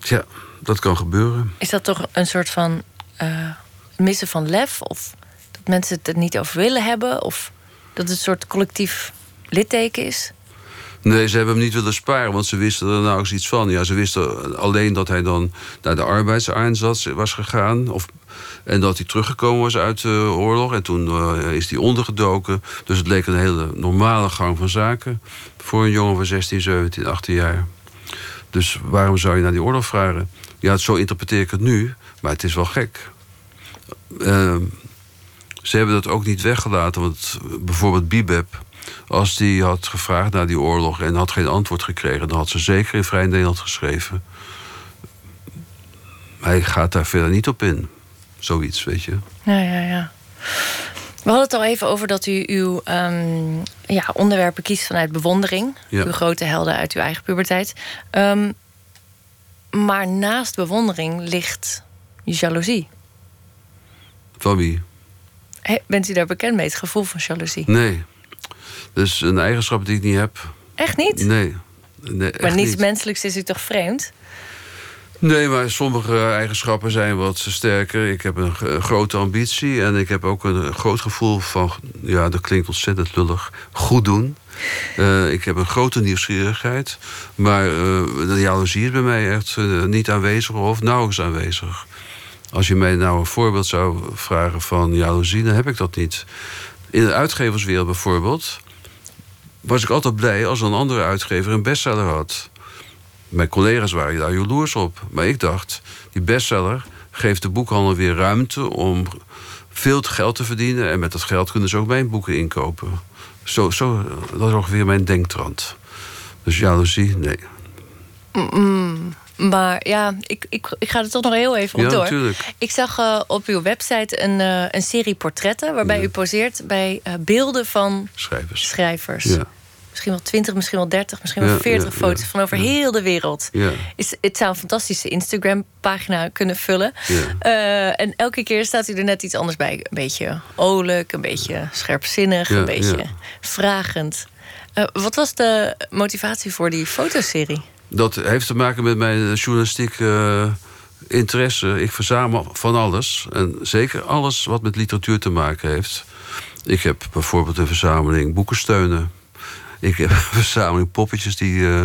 Ja, dat kan gebeuren. Is dat toch een soort van uh, missen van lef? Of dat mensen het er niet over willen hebben? Of dat het een soort collectief litteken is? Nee, ze hebben hem niet willen sparen, want ze wisten er nou eens iets van. Ja, ze wisten alleen dat hij dan naar de arbeidseinsatz was gegaan. Of, en dat hij teruggekomen was uit de oorlog. En toen uh, is hij ondergedoken. Dus het leek een hele normale gang van zaken. Voor een jongen van 16, 17, 18 jaar. Dus waarom zou je naar die oorlog vragen? Ja, zo interpreteer ik het nu. Maar het is wel gek. Uh, ze hebben dat ook niet weggelaten. Want bijvoorbeeld Bibeb als die had gevraagd naar die oorlog en had geen antwoord gekregen, dan had ze zeker in Vrij Nederland geschreven. Hij gaat daar verder niet op in. Zoiets, weet je. Ja, ja, ja. We hadden het al even over dat u uw um, ja, onderwerpen kiest vanuit bewondering. Ja. Uw grote helden uit uw eigen puberteit. Um, maar naast bewondering ligt jaloezie. Van wie? He, bent u daar bekend mee, het gevoel van jaloezie? Nee. Dus een eigenschap die ik niet heb. Echt niet? Nee. nee maar niets niet. menselijks is u toch vreemd? Nee, maar sommige eigenschappen zijn wat sterker. Ik heb een grote ambitie en ik heb ook een groot gevoel van... ja, dat klinkt ontzettend lullig, goed doen. Uh, ik heb een grote nieuwsgierigheid. Maar uh, de jaloezie is bij mij echt uh, niet aanwezig of nauwelijks aanwezig. Als je mij nou een voorbeeld zou vragen van jaloezie, dan heb ik dat niet. In de uitgeverswereld bijvoorbeeld was ik altijd blij als een andere uitgever een bestseller had. Mijn collega's waren daar jaloers op. Maar ik dacht, die bestseller geeft de boekhandel weer ruimte om veel geld te verdienen. En met dat geld kunnen ze ook mijn boeken inkopen. Zo, zo, dat is ongeveer mijn denktrand. Dus jaloezie, nee. Maar ja, ik, ik, ik ga er toch nog heel even op ja, door. Natuurlijk. Ik zag uh, op uw website een, uh, een serie portretten... waarbij Ja. u poseert bij uh, beelden van Schrijvers. schrijvers. Ja. Misschien wel 20, misschien wel 30, misschien wel Ja, 40 ja, foto's van over heel de wereld. Ja. Is, het zou een fantastische Instagram-pagina kunnen vullen. Ja. Eh, en elke keer staat u er net iets anders bij. Een beetje olijk, een beetje scherpzinnig, een beetje vragend. Eh, wat was de motivatie voor die fotoserie? Dat heeft te maken met mijn journalistieke eh, interesse. Ik verzamel van alles. En zeker alles wat met literatuur te maken heeft. Ik heb bijvoorbeeld een verzameling boekensteunen. Ik heb een verzameling poppetjes die eh,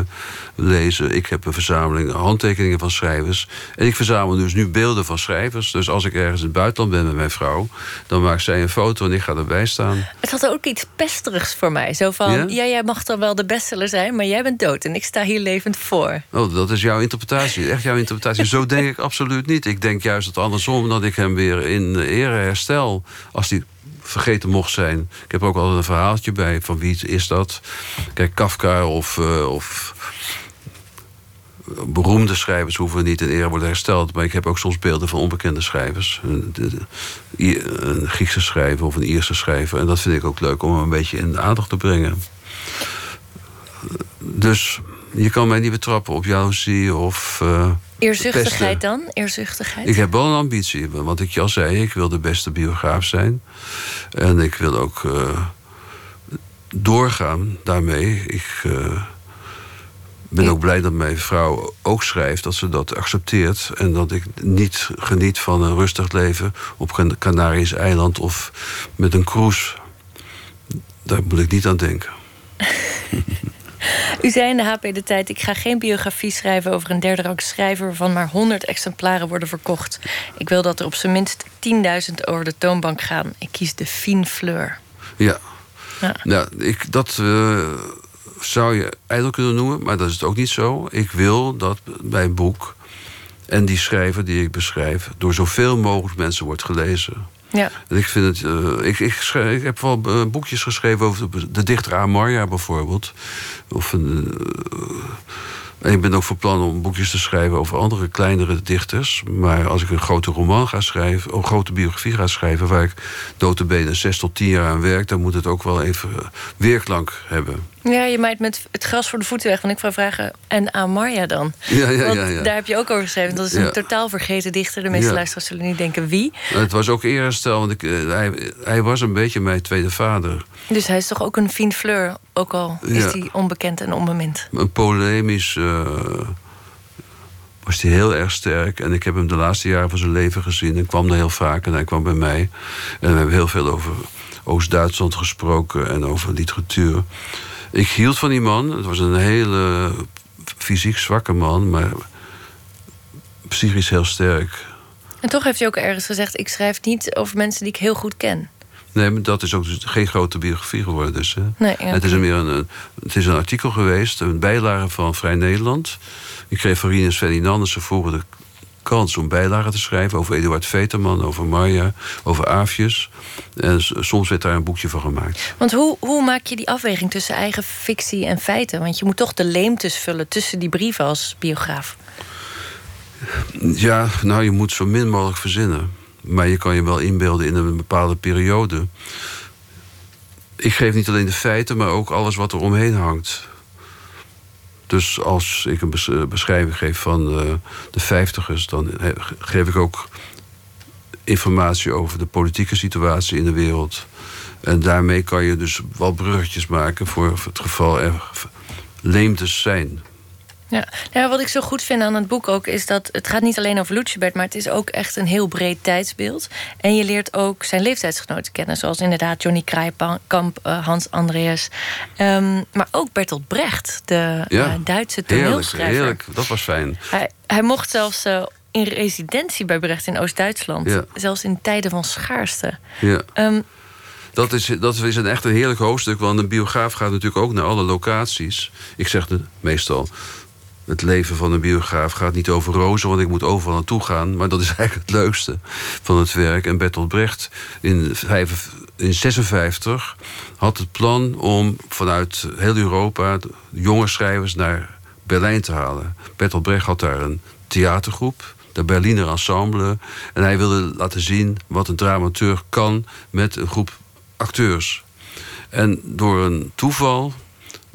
lezen. Ik heb een verzameling handtekeningen van schrijvers. En ik verzamel dus nu beelden van schrijvers. Dus als ik ergens in het buitenland ben met mijn vrouw... dan maakt zij een foto en ik ga erbij staan. Het had ook iets pesterigs voor mij. Zo van, Ja? ja, jij mag dan wel de bestseller zijn... maar jij bent dood en ik sta hier levend voor. Oh, dat is jouw interpretatie. Echt jouw interpretatie. Zo denk ik absoluut niet. Ik denk juist het andersom, dat ik hem weer in ere herstel. Als die vergeten mocht zijn. Ik heb ook altijd een verhaaltje bij. Van wie is dat? Kijk, Kafka of... eh, of beroemde schrijvers hoeven niet in ere worden hersteld. Maar ik heb ook soms beelden van onbekende schrijvers. Een, Griekse schrijver of een Ierse schrijver. En dat vind ik ook leuk om een beetje in de aandacht te brengen. Dus je kan mij niet betrappen op jaloezie of... eh, Eerzuchtigheid dan? Eerzuchtigheid? Ik heb wel een ambitie. Want ik je al zei, ik wil de beste biograaf zijn. En ik wil ook eh, doorgaan daarmee. Ik eh, ben ook blij dat mijn vrouw ook schrijft, dat ze dat accepteert. En dat ik niet geniet van een rustig leven op Can- Canarisch eiland of met een cruise. Daar moet ik niet aan denken. U zei in de HP De Tijd... ik ga geen biografie schrijven over een derde rang schrijver... waarvan maar 100 exemplaren worden verkocht. Ik wil dat er op zijn minst 10.000 over de toonbank gaan. Ik kies de fine fleur. Ja. Ja. Ik, dat eh, zou je ijdel kunnen noemen, maar dat is het ook niet zo. Ik wil dat mijn boek en die schrijver die ik beschrijf... door zoveel mogelijk mensen wordt gelezen. Ja. En ik, vind het, eh, ik, ik, ik heb wel eh, boekjes geschreven over de, dichter Amarja bijvoorbeeld. Of een, eh, en ik ben ook van plan om boekjes te schrijven over andere kleinere dichters. Maar als ik een grote roman ga schrijven, of een grote biografie ga schrijven... waar ik notabene zes tot tien jaar aan werk... dan moet het ook wel even eh, weerklank hebben. Ja, je maait met het gras voor de voeten weg. Want ik wou vragen, en Amarja dan? Ja, ja, Want ja. ja. daar heb je ook over geschreven. Dat is een totaal vergeten dichter. De meeste luisteraars zullen niet denken wie. Het was ook eerherstel, want ik, eh, hij, hij was een beetje mijn tweede vader. Dus hij is toch ook een fine fleur. Ook al is hij onbekend en onbemind. Een polemisch eh, was hij heel erg sterk. En ik heb hem de laatste jaren van zijn leven gezien. En kwam er heel vaak en hij kwam bij mij. En we hebben heel veel over Oost-Duitsland gesproken en over literatuur. Ik hield van die man. Het was een hele fysiek zwakke man, maar psychisch heel sterk. En toch heeft hij ook ergens gezegd... ik schrijf niet over mensen die ik heel goed ken. Nee, maar dat is ook dus geen grote biografie geworden. Dus, hè. Nee, ja, het, is meer een, het is een artikel geweest, een bijlage van Vrij Nederland. Ik kreeg van Rinus Ferdinandussen vroeger de kans om bijlagen te schrijven... over Eduard Veterman, over Marja, over Aafjes. En soms werd daar een boekje van gemaakt. Want hoe, hoe maak je die afweging tussen eigen fictie en feiten? Want je moet toch de leemtes vullen tussen die brieven als biograaf. Ja, nou, je moet zo min mogelijk verzinnen. Maar je kan je wel inbeelden in een bepaalde periode. Ik geef niet alleen de feiten, maar ook alles wat er omheen hangt. Dus als ik een eh, beschrijving geef van eh, de vijftigers... dan he- geef ik ook informatie over de politieke situatie in de wereld. En daarmee kan je dus wel bruggetjes maken... voor het geval er leemtes zijn. Ja. Nou, wat ik zo goed vind aan het boek ook is dat het gaat niet alleen over Lucebert, maar het is ook echt een heel breed tijdsbeeld. En je leert ook zijn leeftijdsgenoten kennen, zoals inderdaad Johnny Krijkamp, uh, Hans Andreas, um, maar ook Bertolt Brecht, de ja. uh, Duitse toneelschrijver. Heerlijk, heerlijk, dat was fijn. Hij, hij mocht zelfs uh, in residentie bij Brecht in Oost-Duitsland, ja. zelfs in tijden van schaarste. Ja. Um, dat is, dat is een echt een heerlijk hoofdstuk, want een biograaf gaat natuurlijk ook naar alle locaties. Ik zeg het meestal het leven van een biograaf gaat niet over rozen, want ik moet overal naartoe gaan. Maar dat is eigenlijk het leukste van het werk. En Bertolt Brecht in 1956 had het plan om vanuit heel Europa jonge schrijvers naar Berlijn te halen. Bertolt Brecht had daar een theatergroep, de Berliner Ensemble. En hij wilde laten zien wat een dramateur kan met een groep acteurs. En door een toeval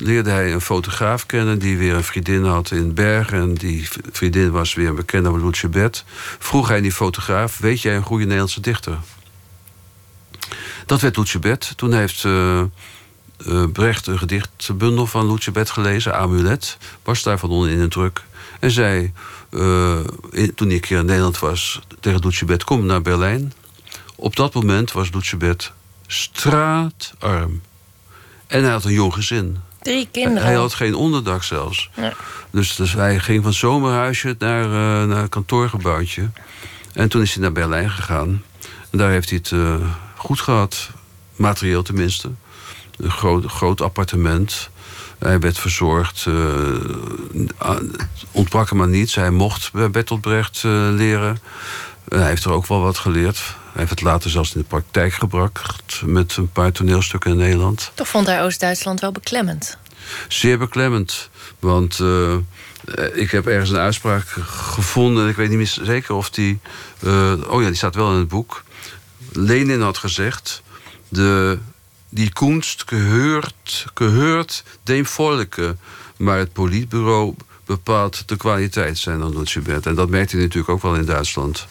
leerde hij een fotograaf kennen die weer een vriendin had in Bergen. En die vriendin was weer een bekende Loetje Bed. Vroeg hij die fotograaf: Weet jij een goede Nederlandse dichter? Dat werd Loetje Bed. Toen heeft uh, uh, Brecht een gedichtbundel van Loetje Bed gelezen, Amulet. Was daarvan onder in een druk. En zei, uh, in, toen ik in Nederland was, tegen Loetje Bed: Kom naar Berlijn. Op dat moment was Loetje Bed straatarm. En hij had een jong gezin. Drie kinderen. Hij had geen onderdak zelfs. Ja. Dus, dus hij ging van zomerhuisje naar, uh, naar kantoorgebouwtje. En toen is hij naar Berlijn gegaan. En daar heeft hij het uh, goed gehad. Materieel tenminste. Een groot, groot appartement. Hij werd verzorgd. Uh, ontbrak hem aan niets. Hij mocht bij Bertolt Brecht leren. hij heeft er ook wel wat geleerd. Hij heeft het later zelfs in de praktijk gebracht met een paar toneelstukken in Nederland. Toch vond hij Oost-Duitsland wel beklemmend? Zeer beklemmend. Want uh, ik heb ergens een uitspraak gevonden. Ik weet niet meer zeker of die. Uh, oh ja, die staat wel in het boek. Lenin had gezegd. De, die kunst geheurt, geheurt dem volke. Maar het politbureau bepaalt de kwaliteit zijn dan Lucebert. En dat merkte hij natuurlijk ook wel in Duitsland.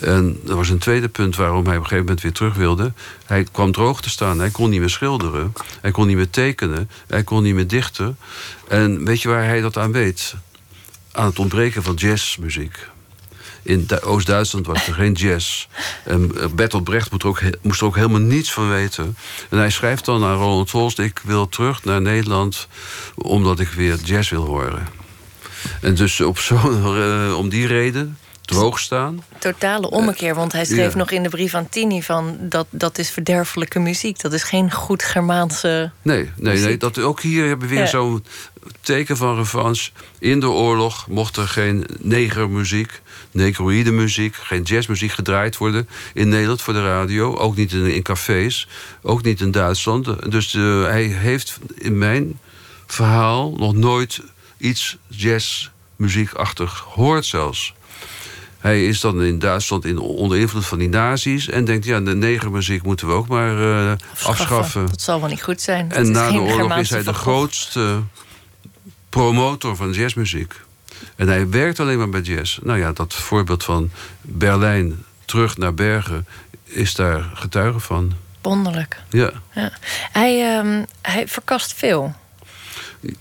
En er was een tweede punt waarom hij op een gegeven moment weer terug wilde. Hij kwam droog te staan. Hij kon niet meer schilderen. Hij kon niet meer tekenen. Hij kon niet meer dichten. En weet je waar hij dat aan weet? Aan het ontbreken van jazzmuziek. In Oost-Duitsland was er geen jazz. En eh, Bertolt Brecht moest er, ook, moest er ook helemaal niets van weten. En hij schrijft dan aan Roland Holst... ik wil terug naar Nederland omdat ik weer jazz wil horen. En dus op zo, uh, om die reden droog staan. Totale ommekeer, want hij schreef nog in de brief aan Tini van dat dat is verderfelijke muziek. Dat is geen goed Germaanse. Nee, nee, nee. Dat, ook hier hebben we weer zo'n teken van revanche. In de oorlog mocht er geen negermuziek, negroïde muziek, geen jazzmuziek gedraaid worden in Nederland voor de radio. Ook niet in, in cafés, ook niet in Duitsland. Dus uh, hij heeft in mijn verhaal nog nooit iets jazzmuziekachtig gehoord zelfs. Hij is dan in Duitsland in, onder invloed van die nazi's. En denkt, ja, de negermuziek moeten we ook maar uh, afschaffen. Dat zal wel niet goed zijn. En na de oorlog is hij de grootste promotor van jazzmuziek. En hij werkt alleen maar bij jazz. Nou ja, dat voorbeeld van Berlijn terug naar Bergen is daar getuige van. Wonderlijk. Ja. ja. Hij, um, hij verkast veel.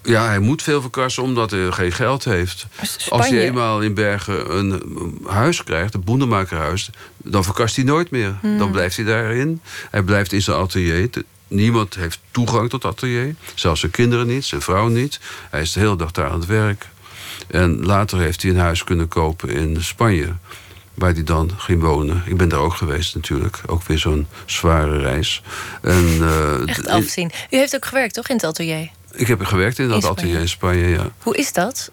Ja, hij moet veel verkassen omdat hij geen geld heeft. Als hij eenmaal in Bergen een huis krijgt, een boendemakerhuis... dan verkast hij nooit meer. Hmm. Dan blijft hij daarin. Hij blijft in zijn atelier. Niemand heeft toegang tot atelier. Zelfs zijn kinderen niet, zijn vrouw niet. Hij is de hele dag daar aan het werk. En later heeft hij een huis kunnen kopen in Spanje waar hij dan ging wonen. Ik ben daar ook geweest natuurlijk. Ook weer zo'n zware reis. En, uh, Echt afzien. U heeft ook gewerkt, toch, in het atelier? Ik heb gewerkt in dat in atelier in Spanje, ja. Hoe is dat?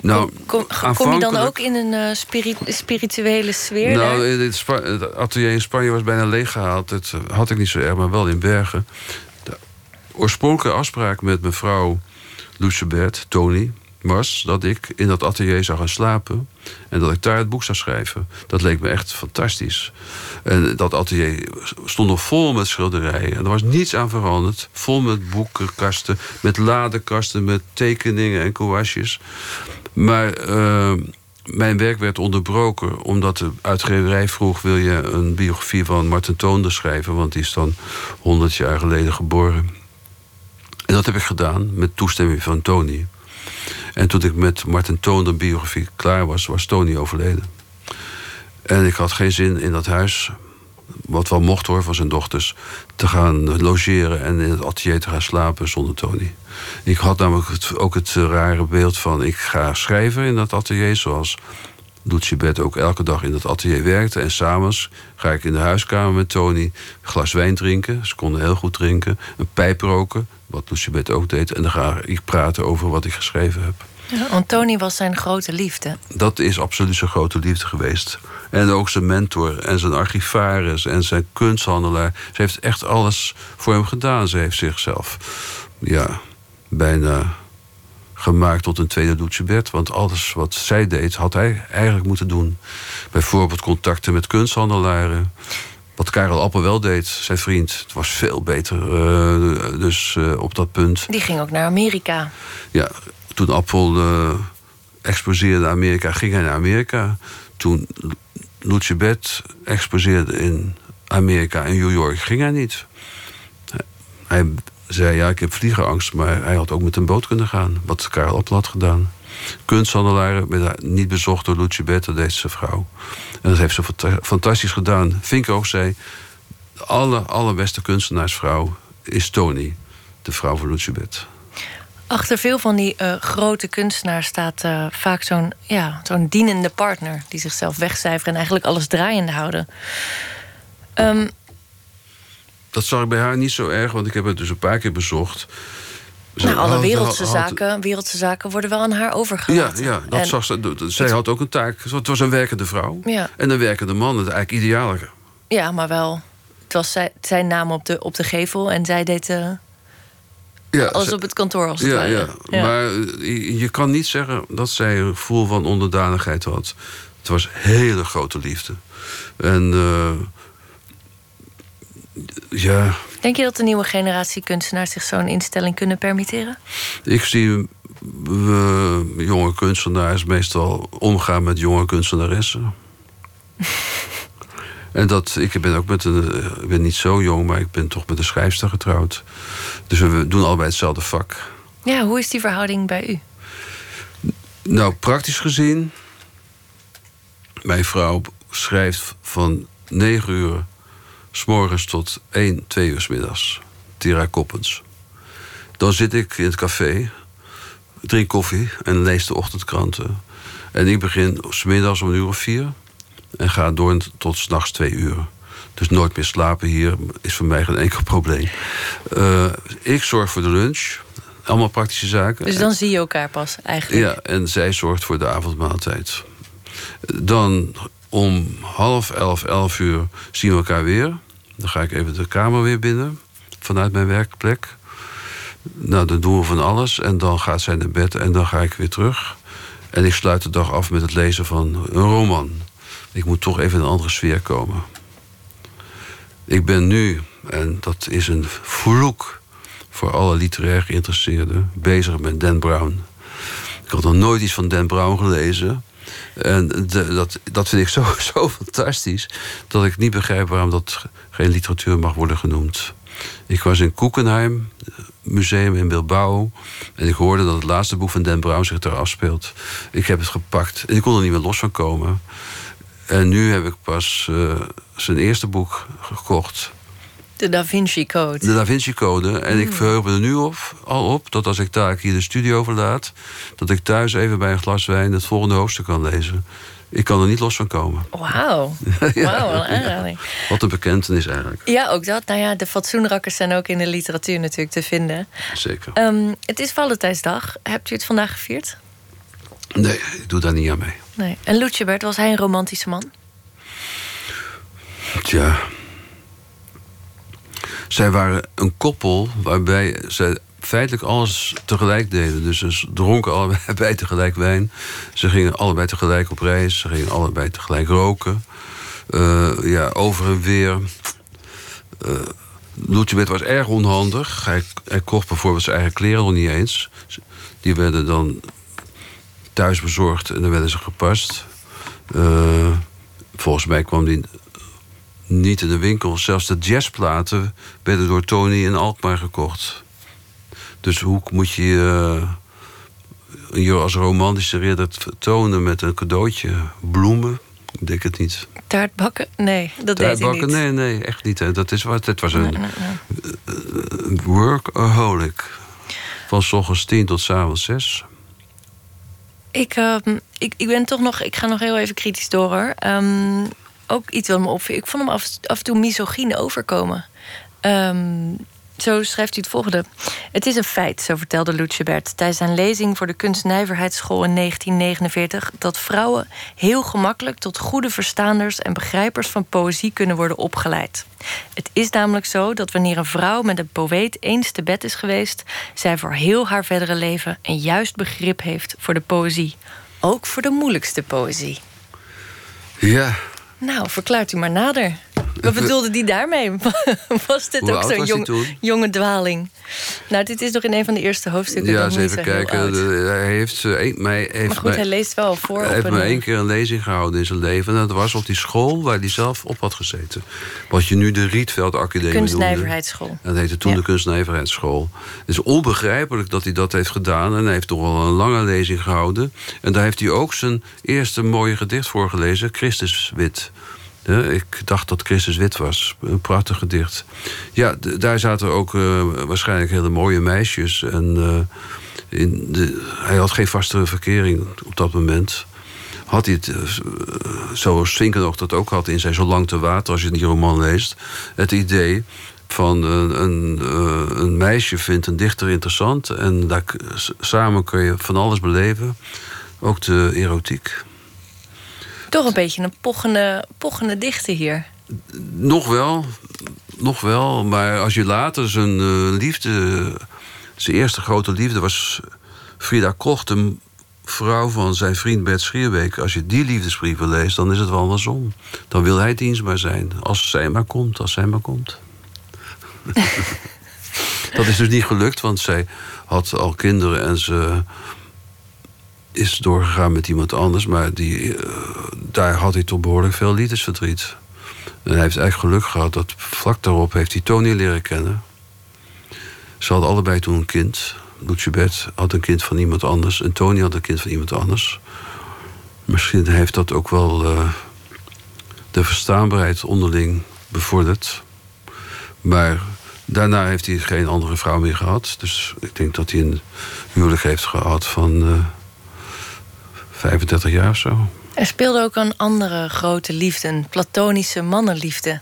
Nou, kom, kom, kom je dan ook in een uh, spirituele sfeer? Nou, het, het, atelier in Spanje was bijna leeggehaald. Dat eh, had ik niet zo erg, maar wel in Bergen. De oorspronkelijke afspraak met mevrouw Lucebert, Tony was dat ik in dat atelier zou gaan slapen en dat ik daar het boek zou schrijven. Dat leek me echt fantastisch. En dat atelier stond nog vol met schilderijen. En er was niets aan veranderd. Vol met boekenkasten, met ladekasten, met tekeningen en kouasjes. Maar uh, mijn werk werd onderbroken omdat de uitgeverij vroeg... wil je een biografie van Martin Toonder schrijven... want die is dan 100 jaar geleden geboren. En dat heb ik gedaan met toestemming van Tony. En toen ik met Martin Toon de biografie klaar was, was Tony overleden. En ik had geen zin in dat huis, wat wel mocht hoor van zijn dochters, te gaan logeren en in het atelier te gaan slapen zonder Tony. Ik had namelijk ook het rare beeld van ik ga schrijven in dat atelier, zoals Lucibet ook elke dag in dat atelier werkte. En s'avonds ga ik in de huiskamer met Tony een glas wijn drinken. Ze konden heel goed drinken. Een pijp roken, wat Lucibet ook deed. En dan ga ik praten over wat ik geschreven heb. Ja, want Tony was zijn grote liefde. Dat is absoluut zijn grote liefde geweest. En ook zijn mentor en zijn archivaris en zijn kunsthandelaar. Ze heeft echt alles voor hem gedaan. Ze heeft zichzelf ja, bijna gemaakt tot een tweede Lucibet. Want alles wat zij deed, had hij eigenlijk moeten doen. Bijvoorbeeld contacten met kunsthandelaren. Wat Karel Appel wel deed, zijn vriend. Het was veel beter uh, dus uh, op dat punt. Die ging ook naar Amerika. Ja, toen Appel uh, exposeerde in Amerika, ging hij naar Amerika. Toen Lucibet exposeerde in Amerika en New York, ging hij niet. Hij zei, ja, ik heb vliegerangst... maar hij had ook met een boot kunnen gaan, wat Karel Appel had gedaan. Kunsthandelaren niet bezocht door Lucibet, dat deed zijn vrouw. En dat heeft ze fantastisch gedaan. Vinko zei, de aller, allerbeste kunstenaarsvrouw is Tony, de vrouw van Lucibet. Achter veel van die uh, grote kunstenaars staat uh, vaak zo'n ja, zo'n dienende partner... die zichzelf wegcijferen en eigenlijk alles draaiende houden. Um, dat zag ik bij haar niet zo erg, want ik heb het dus een paar keer bezocht. nou, alle wereldse, zaken, wereldse zaken worden wel aan haar overgelaten. Ja, ja dat zag ze, zij had ook een taak. Het was een werkende vrouw. Ja. En een werkende man, het eigenlijk ideale. Ja, maar wel. Het was zij, zijn naam op de, op de gevel en zij deed uh, ja, alles op het kantoor als het ja, ja, ja, Maar eh, je kan niet zeggen dat zij een gevoel van onderdanigheid had. Het was hele grote liefde. En... Uh, ja. Denk je dat de nieuwe generatie kunstenaars zich zo'n instelling kunnen permitteren? Ik zie jonge kunstenaars meestal omgaan met jonge kunstenaressen. en dat, ik ben ook met een, ik ben niet zo jong, maar ik ben toch met een schrijfster getrouwd. Dus we doen allebei hetzelfde vak. Ja, hoe is die verhouding bij u? Nou, praktisch gezien, mijn vrouw schrijft van 9 uur S'morgens tot 1, 2 uur s middags. Tira Koppens. Dan zit ik in het café, drink koffie en lees de ochtendkranten. En ik begin smiddags om een uur of vier en ga door tot s'nachts twee uur. Dus nooit meer slapen hier is voor mij geen enkel probleem. Uh, ik zorg voor de lunch. Allemaal praktische zaken. Dus dan zie je elkaar pas eigenlijk? Ja, en zij zorgt voor de avondmaaltijd. Dan om half elf, elf uur zien we elkaar weer. Dan ga ik even de kamer weer binnen vanuit mijn werkplek. Nou, dan doen we van alles. En dan gaat zij naar bed en dan ga ik weer terug. En ik sluit de dag af met het lezen van een roman. Ik moet toch even in een andere sfeer komen. Ik ben nu, en dat is een vloek voor alle literair geïnteresseerden, bezig met Dan Brown. Ik had nog nooit iets van Dan Brown gelezen. En dat, dat vind ik zo, zo fantastisch dat ik niet begrijp waarom dat geen literatuur mag worden genoemd. Ik was in Koekenheim, museum in Bilbao. En ik hoorde dat het laatste boek van Dan Brown zich daar afspeelt. Ik heb het gepakt en ik kon er niet meer los van komen. En nu heb ik pas uh, zijn eerste boek gekocht. De Da Vinci Code. De Da Vinci Code. En ik mm. verheug me er nu op, al op dat als ik daar hier de studio verlaat... dat ik thuis even bij een glas wijn het volgende hoofdstuk kan lezen. Ik kan er niet los van komen. Wauw. Wauw, een aanrader. Wat een bekentenis eigenlijk. Ja, ook dat. Nou ja, de fatsoenrakkers zijn ook in de literatuur natuurlijk te vinden. Zeker. Um, het is Valentijnsdag. Hebt u het vandaag gevierd? Nee, ik doe daar niet aan mee. Nee. En Lucebert, was hij een romantische man? Tja, zij waren een koppel waarbij zij feitelijk alles tegelijk deden. Dus ze dronken allebei tegelijk wijn. Ze gingen allebei tegelijk op reis. Ze gingen allebei tegelijk roken. Uh, ja, over en weer. Uh, was erg onhandig. Hij, hij, kocht bijvoorbeeld zijn eigen kleren nog niet eens. Die werden dan thuis bezorgd en dan werden ze gepast. Uh, volgens mij kwam die niet in de winkel. Zelfs de jazzplaten werden door Tony in Alkmaar gekocht. Dus hoe moet je je als romantische ridder tonen met een cadeautje, bloemen. Ik denk het niet. Taartbakken? Nee, dat deed hij niet. Nee, nee, echt niet. Dat is wat. Het was een nee, nee, workaholic. Van s ochtends tien tot s avonds zes. Ik, ehm, ik, ik ben toch nog... Ik ga nog heel even kritisch door, hoor. Um, ook iets wat me opviel. Ik vond hem af, af en toe misogyn overkomen. Um, zo schrijft u het volgende. Het is een feit, zo vertelde Lucebert tijdens zijn lezing voor de Kunstnijverheidsschool in 1949, dat vrouwen heel gemakkelijk tot goede verstaanders en begrijpers van poëzie kunnen worden opgeleid. Het is namelijk zo dat wanneer een vrouw met een poëet eens te bed is geweest, zij voor heel haar verdere leven een juist begrip heeft voor de poëzie. Ook voor de moeilijkste poëzie. Ja. Nou, verklaart u maar nader. Wat bedoelde die daarmee? Was dit ook zo'n jong, jonge dwaling? Nou, dit is nog in een van de eerste hoofdstukken. Ja, eens even kijken. hij heeft, mij, heeft maar goed, hij leest wel voor. Hij heeft me één keer een lezing gehouden in zijn leven. En dat was op die school waar hij zelf op had gezeten. Wat je nu de Rietveld Academie Kunstnijverheidsschool. Dat heette toen de Kunstnijverheidsschool. Het is onbegrijpelijk dat hij dat heeft gedaan. En hij heeft toch wel een lange lezing gehouden. En daar heeft hij ook zijn eerste mooie gedicht voor gelezen. Christus Wit ik dacht dat Christus wit was. Een prachtig gedicht. Ja, daar zaten ook uh, waarschijnlijk hele mooie meisjes. En uh, in de, hij had geen vaste verkering op dat moment. Had hij het, uh, zoals Svinkenoog dat ook had in zijn Zo lang te water... als je die roman leest, het idee van een, een, een, meisje vindt een dichter interessant... en daar, samen kun je van alles beleven, ook de erotiek. Toch een beetje een pochende, pochende dichter hier. Nog wel, nog wel. Maar als je later zijn uh, liefde... zijn eerste grote liefde was Frida Koch... de vrouw van zijn vriend Bert Schierbeek. Als je die liefdesbrieven leest, dan is het wel andersom. Dan wil hij dienstbaar zijn. Als zij maar komt, als zij maar komt. dat is dus niet gelukt, want zij had al kinderen en ze is doorgegaan met iemand anders, maar die, uh, daar had hij toch behoorlijk veel liefdesverdriet. En hij heeft eigenlijk geluk gehad dat vlak daarop heeft hij Tony leren kennen. Ze hadden allebei toen een kind. Lucibet had een kind van iemand anders en Tony had een kind van iemand anders. Misschien heeft dat ook wel uh, de verstaanbaarheid onderling bevorderd. Maar daarna heeft hij geen andere vrouw meer gehad. Dus ik denk dat hij een huwelijk heeft gehad van. Uh, 35 jaar of zo. Er speelde ook een andere grote liefde, een platonische mannenliefde,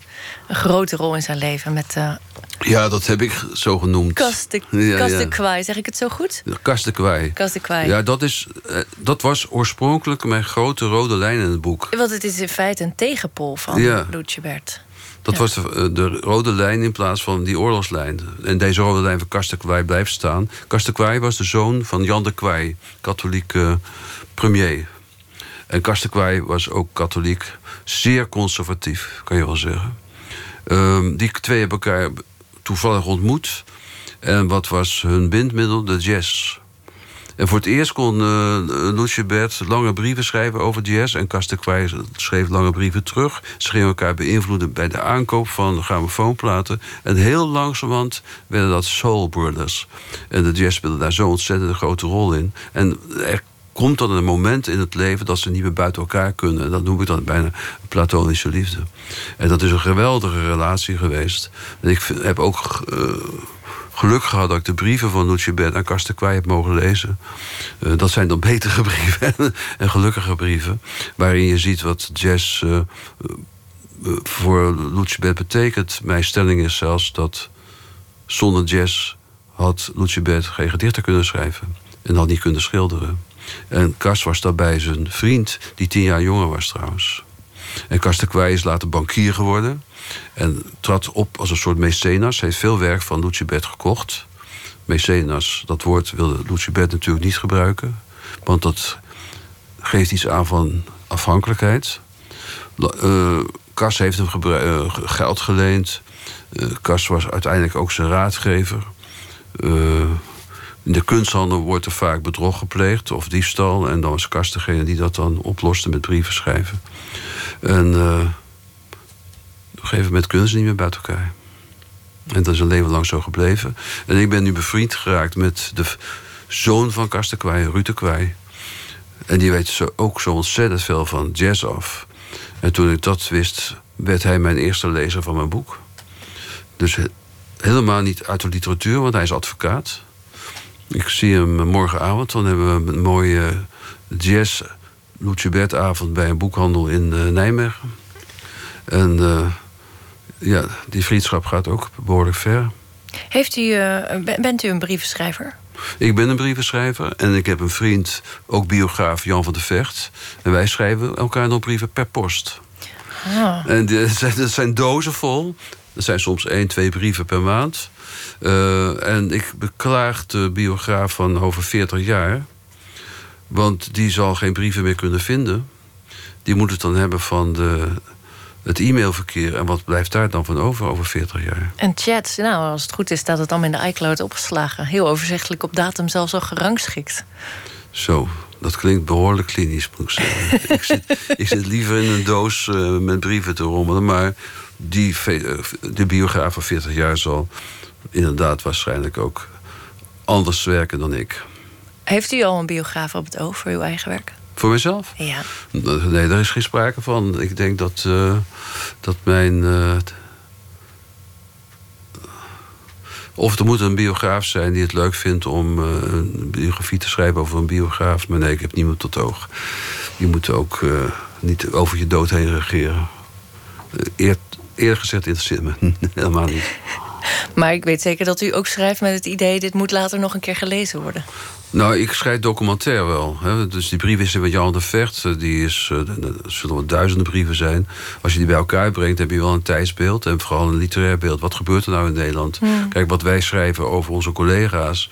een grote rol in zijn leven. Met, uh, ja, dat heb ik zo genoemd. Kaste, ja, Kwai, zeg ik het zo goed? Kaste Kwai. Kaste Kwai. Ja, dat, is, uh, dat was oorspronkelijk mijn grote rode lijn in het boek. Want het is in feite een tegenpol van ja. Lucebert. Dat was de, eh, de, rode lijn in plaats van die oorlogslijn. En deze rode lijn van Kastekwai blijft staan. Kastekwai was de zoon van Jan de Kwai, katholieke premier. En Kastekwai was ook katholiek, zeer conservatief, kan je wel zeggen. Um, die twee hebben elkaar toevallig ontmoet. En wat was hun bindmiddel? De jazz. En voor het eerst kon uh, Lucebert lange brieven schrijven over jazz. En Kastekwij schreef lange brieven terug. Ze gingen elkaar beïnvloeden bij de aankoop van grammofoonplaten. En heel langzamerhand werden dat Soul Brothers. En de jazz speelde daar zo ontzettend grote rol in. En komt dan een moment in het leven dat ze niet meer buiten elkaar kunnen. En dat noem ik dan bijna platonische liefde. En dat is een geweldige relatie geweest. En ik heb ook uh, geluk gehad dat ik de brieven van Lucebert en Kastekwij heb mogen lezen. Uh, dat zijn dan betere brieven en gelukkige brieven. Waarin je ziet wat jazz uh, voor Lucebert betekent. Mijn stelling is zelfs dat zonder jazz had Lucebert geen gedichten kunnen schrijven. En had niet kunnen schilderen. En Kast was daarbij zijn vriend, die tien jaar jonger was trouwens. En Kastekwij is later bankier geworden. En trad op als een soort mecenas. Hij heeft veel werk van Lucibet gekocht. Mecenas, dat woord wilde Lucibet natuurlijk niet gebruiken. Want dat geeft iets aan van afhankelijkheid. Uh, Kas heeft hem uh, geld geleend. Uh, Kas was uiteindelijk ook zijn raadgever. In de kunsthandel wordt er vaak bedrog gepleegd of diefstal. En dan was Kast degene die dat dan oploste met brieven schrijven. En uh, op een gegeven niet meer buiten elkaar. En dat is een leven lang zo gebleven. En ik ben nu bevriend geraakt met de zoon van Karsten Kwij, Ruud de Kwij. En die weet zo, ook zo ontzettend veel van jazz af. En toen ik dat wist, werd hij mijn eerste lezer van mijn boek. Dus helemaal niet uit de literatuur, want hij is advocaat. Ik zie hem morgenavond, dan hebben we een mooie jazz avond bij een boekhandel in uh, Nijmegen. En ja, die vriendschap gaat ook behoorlijk ver. Heeft u, bent u een brievenschrijver? Ik ben een brievenschrijver en ik heb een vriend, ook biograaf Jan van der Vecht. En wij schrijven elkaar nog brieven per post. Ah. En dat zijn, dat zijn dozen vol. Er zijn soms één, twee brieven per maand. Uh, en ik beklaag de biograaf van over 40 jaar. Want die zal geen brieven meer kunnen vinden. Die moet het dan hebben van de, het e-mailverkeer. En wat blijft daar dan van over over 40 jaar? En chat, nou, als het goed is, staat het dan in de iCloud opgeslagen. Heel overzichtelijk op datum zelfs al gerangschikt. Zo, dat klinkt behoorlijk klinisch, moet ik zeggen. ik, zit, ik, zit, liever in een doos uh, met brieven te rommelen. Maar die, eh, de biograaf van 40 jaar zal inderdaad waarschijnlijk ook anders werken dan ik. Heeft u al een biograaf op het oog voor uw eigen werk? Voor mezelf? Ja. Nee, daar is geen sprake van. Ik denk dat, uh, dat mijn. Uh, of er moet een biograaf zijn die het leuk vindt om uh, een biografie te schrijven over een biograaf. Maar nee, ik heb niemand tot oog. Je moet ook niet over je dood heen regeren. Eer, eerlijk gezegd interesseert me helemaal niet. Maar ik weet zeker dat u ook schrijft met het idee... dit moet later nog een keer gelezen worden. Nou, ik schrijf documentair wel. Hè. Dus die briefwisseling met Jan de Vecht, eh, die is, uh, er zullen wel duizenden brieven zijn. Als je die bij elkaar brengt, heb je wel een tijdsbeeld en vooral een literair beeld. Wat gebeurt er nou in Nederland? Hmm. Kijk, wat wij schrijven over onze collega's,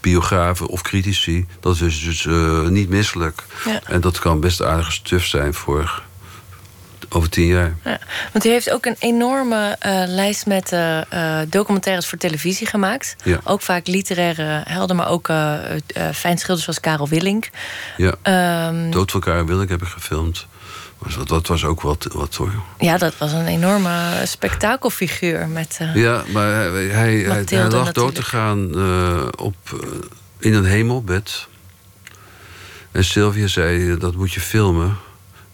biografen of critici, dat is dus uh, niet misselijk. Ja. En dat kan best aardige stuf zijn voor over tien jaar. Ja, want u heeft ook een enorme uh, lijst met uh, documentaires voor televisie gemaakt. Ja. Ook vaak literaire helden, maar ook uh, fijnschilders zoals Karel Willink. Ja, um, Dood van Karel Willink heb ik gefilmd. Dat, dat was ook wat, wat hoor. Ja, dat was een enorme spektakelfiguur. Met, ja, maar hij, hij, hij, hij lag dood te gaan op, in een hemelbed. En Sylvia zei, dat moet je filmen.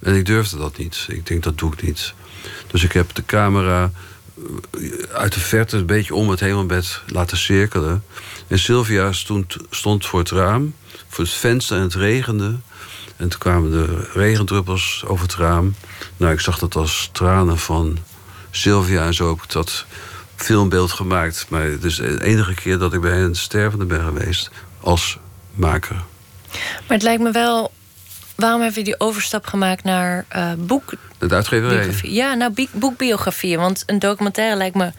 En ik durfde dat niet. Ik denk, dat doe ik niet. Dus ik heb de camera eh, uit de verte een beetje om het hemelbed laten cirkelen. En Sylvia stond, stond voor het raam, voor het venster en het regende. En toen kwamen de regendruppels over het raam. Nou, ik zag dat als tranen van Sylvia en zo heb ik dat filmbeeld gemaakt. Maar het is de enige keer dat ik bij een stervende ben geweest als maker. Maar het lijkt me wel waarom hebben we die overstap gemaakt naar uh, boek? De uitgeverij. Ja, nou, boekbiografieën. Want een documentaire lijkt me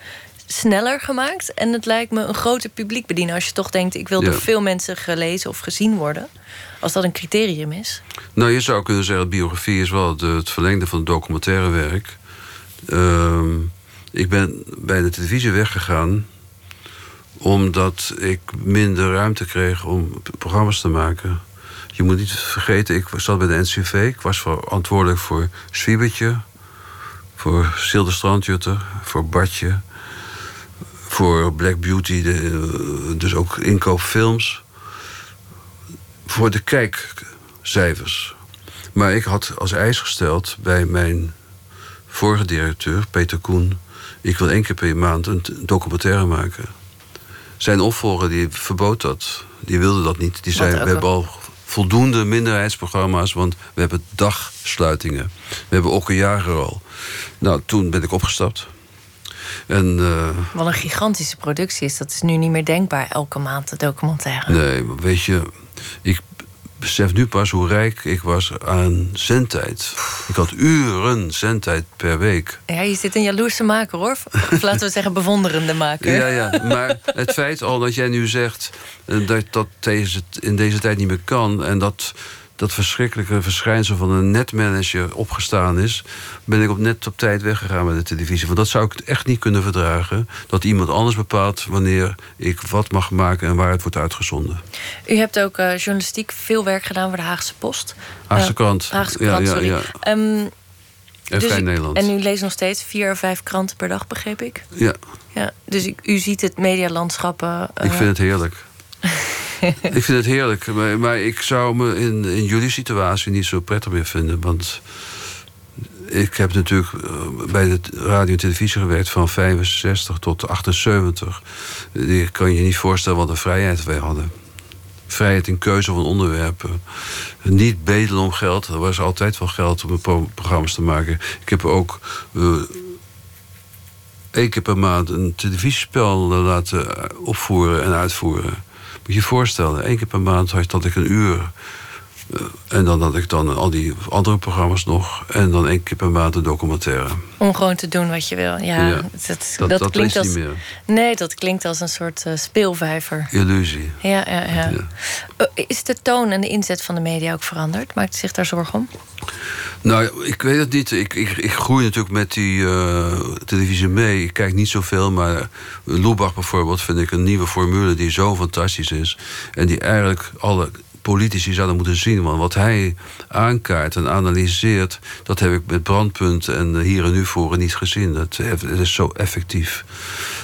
sneller gemaakt. En het lijkt me een groter publiek bedienen. Als je toch denkt, ik wil door veel mensen gelezen of gezien worden. Als dat een criterium is. Nou, je zou kunnen zeggen, biografie is wel het verlengde van het documentaire werk. Uh, ik ben bij de televisie weggegaan omdat ik minder ruimte kreeg om programma's te maken. Je moet niet vergeten, ik zat bij de NCV. Ik was verantwoordelijk voor Zwiebertje, voor Silde Strandjutter, voor Badje, voor Black Beauty, de, dus ook inkoopfilms. Voor de kijkcijfers. Maar ik had als eis gesteld bij mijn vorige directeur, Peter Koen... ik wil één keer per maand een documentaire maken. Zijn opvolger die verbood dat. Die wilde dat niet. Die zei, we hebben al voldoende minderheidsprogramma's, want we hebben dagsluitingen. We hebben ook een jaar al. Nou, toen ben ik opgestapt. En, uh, Wat een gigantische productie is. Dat is nu niet meer denkbaar, elke maand de documentaire. Nee, weet je, ik besef nu pas hoe rijk ik was aan zendtijd. Ik had uren zendtijd per week. Ja, je zit een jaloerse maker hoor. Of laten we zeggen bewonderende maker. Ja, ja, maar het feit al dat jij nu zegt... Eh, dat dat in deze tijd niet meer kan... en dat dat verschrikkelijke verschijnsel van een netmanager opgestaan is, ben ik op net op tijd weggegaan met de televisie. Want dat zou ik echt niet kunnen verdragen. Dat iemand anders bepaalt wanneer ik wat mag maken en waar het wordt uitgezonden. U hebt ook uh, journalistiek veel werk gedaan voor de Haagse Post. Haagse uh, krant. Haagse krant, ja, ja, ja. Um, en dus Nederland. En u leest nog steeds vier of vijf kranten per dag, begreep ik? Ja. ja dus u ziet het medialandschap... Uh, ik vind het heerlijk. ik vind het heerlijk. Maar, maar, ik zou me in, in jullie situatie niet zo prettig meer vinden. Want ik heb natuurlijk eh, bij de radio en televisie gewerkt van 65 tot 78. Je kan je niet voorstellen wat een vrijheid wij hadden. Vrijheid in keuze van onderwerpen. Niet bedelen om geld. Er was altijd wel geld om programma's te maken. Ik heb ook uh, één keer per maand een televisiespel laten opvoeren en uitvoeren. Moet je je voorstellen, één keer per maand had ik een uur eh, en dan had ik dan al die andere programma's nog. En dan één keer per maand een documentaire. Om gewoon te doen wat je wil. Ja, dat, dat, dat, klinkt als, niet meer. Nee, dat klinkt als een soort uh, speelvijver. Illusie. Ja, ja, ja. Uh, is de toon en de inzet van de media ook veranderd? Maakt u zich daar zorgen om? Nou, ik weet het niet. Ik, ik, ik groei natuurlijk met die uh, televisie mee. Ik kijk niet zoveel, maar Lubach bijvoorbeeld vind ik een nieuwe formule die zo fantastisch is. En die eigenlijk alle politici zouden moeten zien. Want wat hij aankaart en analyseert, dat heb ik met brandpunt en hier en nu voor niet gezien. Het is zo effectief.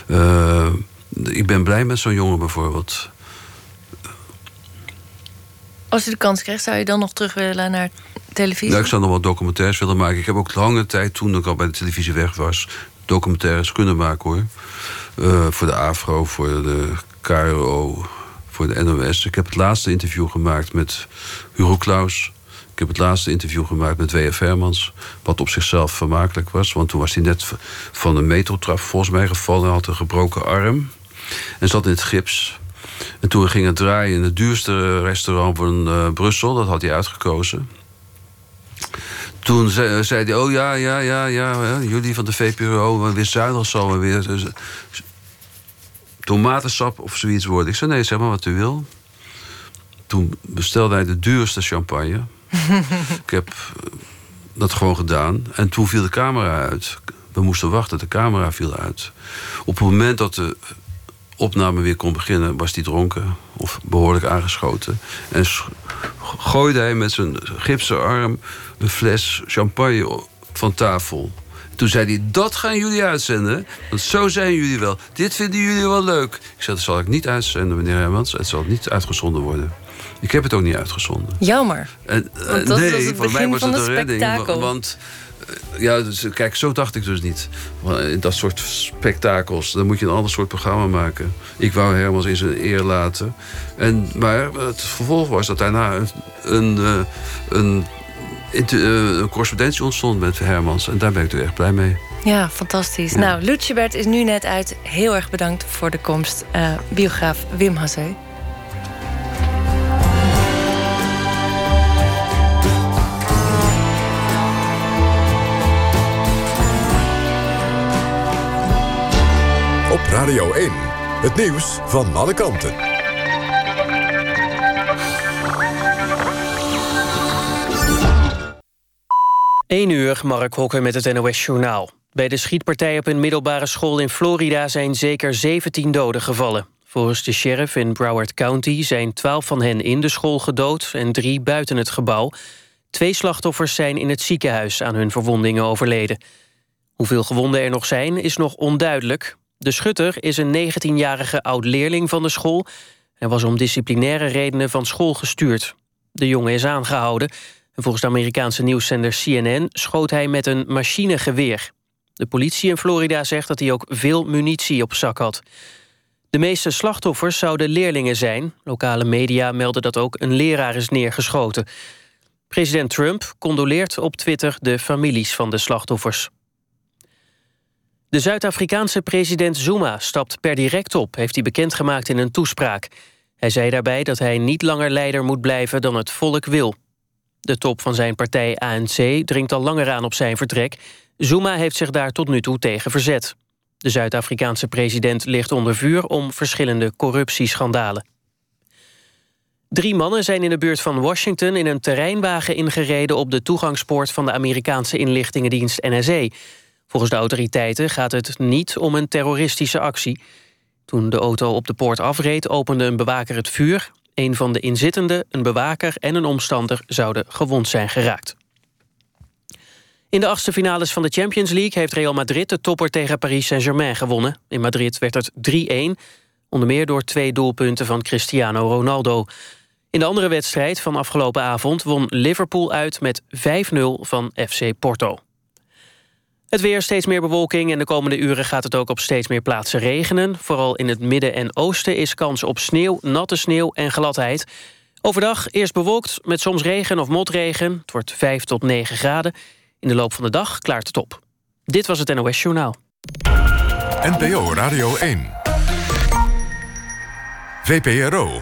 Uh, ik ben blij met zo'n jongen bijvoorbeeld. Als u de kans krijgt, zou je dan nog terug willen naar televisie? Nou, ik zou nog wat documentaires willen maken. Ik heb ook lange tijd, toen ik al bij de televisie weg was, documentaires kunnen maken hoor. Uh, voor de AFRO, voor de KRO, voor de NOS. Ik heb het laatste interview gemaakt met Hugo Claus. Ik heb het laatste interview gemaakt met W.F. Hermans. Wat op zichzelf vermakelijk was. Want toen was hij net van een metrotrap volgens mij gevallen. en had een gebroken arm. En zat in het gips. En toen ging het draaien in het duurste restaurant van uh, Brussel. Dat had hij uitgekozen. Toen zei, zei, hij, oh ja, ja, ja, ja, jullie van de VPRO, weer zuinig zal we weer tomatensap of zoiets worden. Ik zei, nee, zeg maar wat u wil. Toen bestelde hij de duurste champagne. ik heb eh, dat gewoon gedaan. En toen viel de camera uit. We moesten wachten, de camera viel uit. Op het moment dat de opname weer kon beginnen... was hij dronken of behoorlijk aangeschoten. En gooide hij met zijn gipsen arm een fles champagne van tafel. Toen zei hij, dat gaan jullie uitzenden. Want zo zijn jullie wel. Dit vinden jullie wel leuk. Ik zei, dat zal ik niet uitzenden, meneer Hermans. Het zal niet uitgezonden worden. Ik heb het ook niet uitgezonden. Jammer. En, uh, nee, voor mij was het een redding. Want ja, dus, kijk, zo dacht ik dus niet. Dat soort spektakels, dan moet je een ander soort programma maken. Ik wou Hermans in zijn eer laten. En, maar het vervolg was dat daarna een, een, een eh, een correspondentie ontstond met Hermans. En daar ben ik er echt blij mee. Ja, fantastisch. Ja. Nou, Lutjebert is nu net uit. Heel erg bedankt voor de komst. Uh, biograaf Wim Hasseu. Radio 1, het nieuws van alle kanten. 1 uur, Mark Hokker met het NOS-journaal. Bij de schietpartij op een middelbare school in Florida... zijn zeker 17 doden gevallen. Volgens de sheriff in Broward County zijn 12 van hen in de school gedood... en drie buiten het gebouw. Twee slachtoffers zijn in het ziekenhuis aan hun verwondingen overleden. Hoeveel gewonden er nog zijn, is nog onduidelijk. De schutter is een 19-jarige oud-leerling van de school... en was om disciplinaire redenen van school gestuurd. De jongen is aangehouden volgens de Amerikaanse nieuwszender CNN schoot hij met een machinegeweer. De politie in Florida zegt dat hij ook veel munitie op zak had. De meeste slachtoffers zouden leerlingen zijn. Lokale media melden dat ook een leraar is neergeschoten. President Trump condoleert op Twitter de families van de slachtoffers. De Zuid-Afrikaanse president Zuma stapt per direct op... heeft hij bekendgemaakt in een toespraak. Hij zei daarbij dat hij niet langer leider moet blijven dan het volk wil. De top van zijn partij ANC dringt al langer aan op zijn vertrek. Zuma heeft zich daar tot nu toe tegen verzet. De Zuid-Afrikaanse president ligt onder vuur om verschillende corruptieschandalen. Drie mannen zijn in de buurt van Washington in een terreinwagen ingereden op de toegangspoort van de Amerikaanse inlichtingendienst NSA. Volgens de autoriteiten gaat het niet om een terroristische actie. Toen de auto op de poort afreed opende een bewaker het vuur. Een van de inzittenden, een bewaker en een omstander... zouden gewond zijn geraakt. In de achtste finales van de Champions League... heeft Real Madrid de topper tegen Paris Saint-Germain gewonnen. In Madrid werd het 3-1. Onder meer door twee doelpunten van Cristiano Ronaldo. In de andere wedstrijd van afgelopen avond won Liverpool uit met 5-0 van FC Porto. Het weer steeds meer bewolking en de komende uren gaat het ook op steeds meer plaatsen regenen. Vooral in het midden en oosten is kans op sneeuw, natte sneeuw en gladheid. Overdag eerst bewolkt met soms regen of motregen. Het wordt 5 tot 9 graden. In de loop van de dag klaart het op. Dit was het NOS Journaal. NPO Radio 1. VPRO.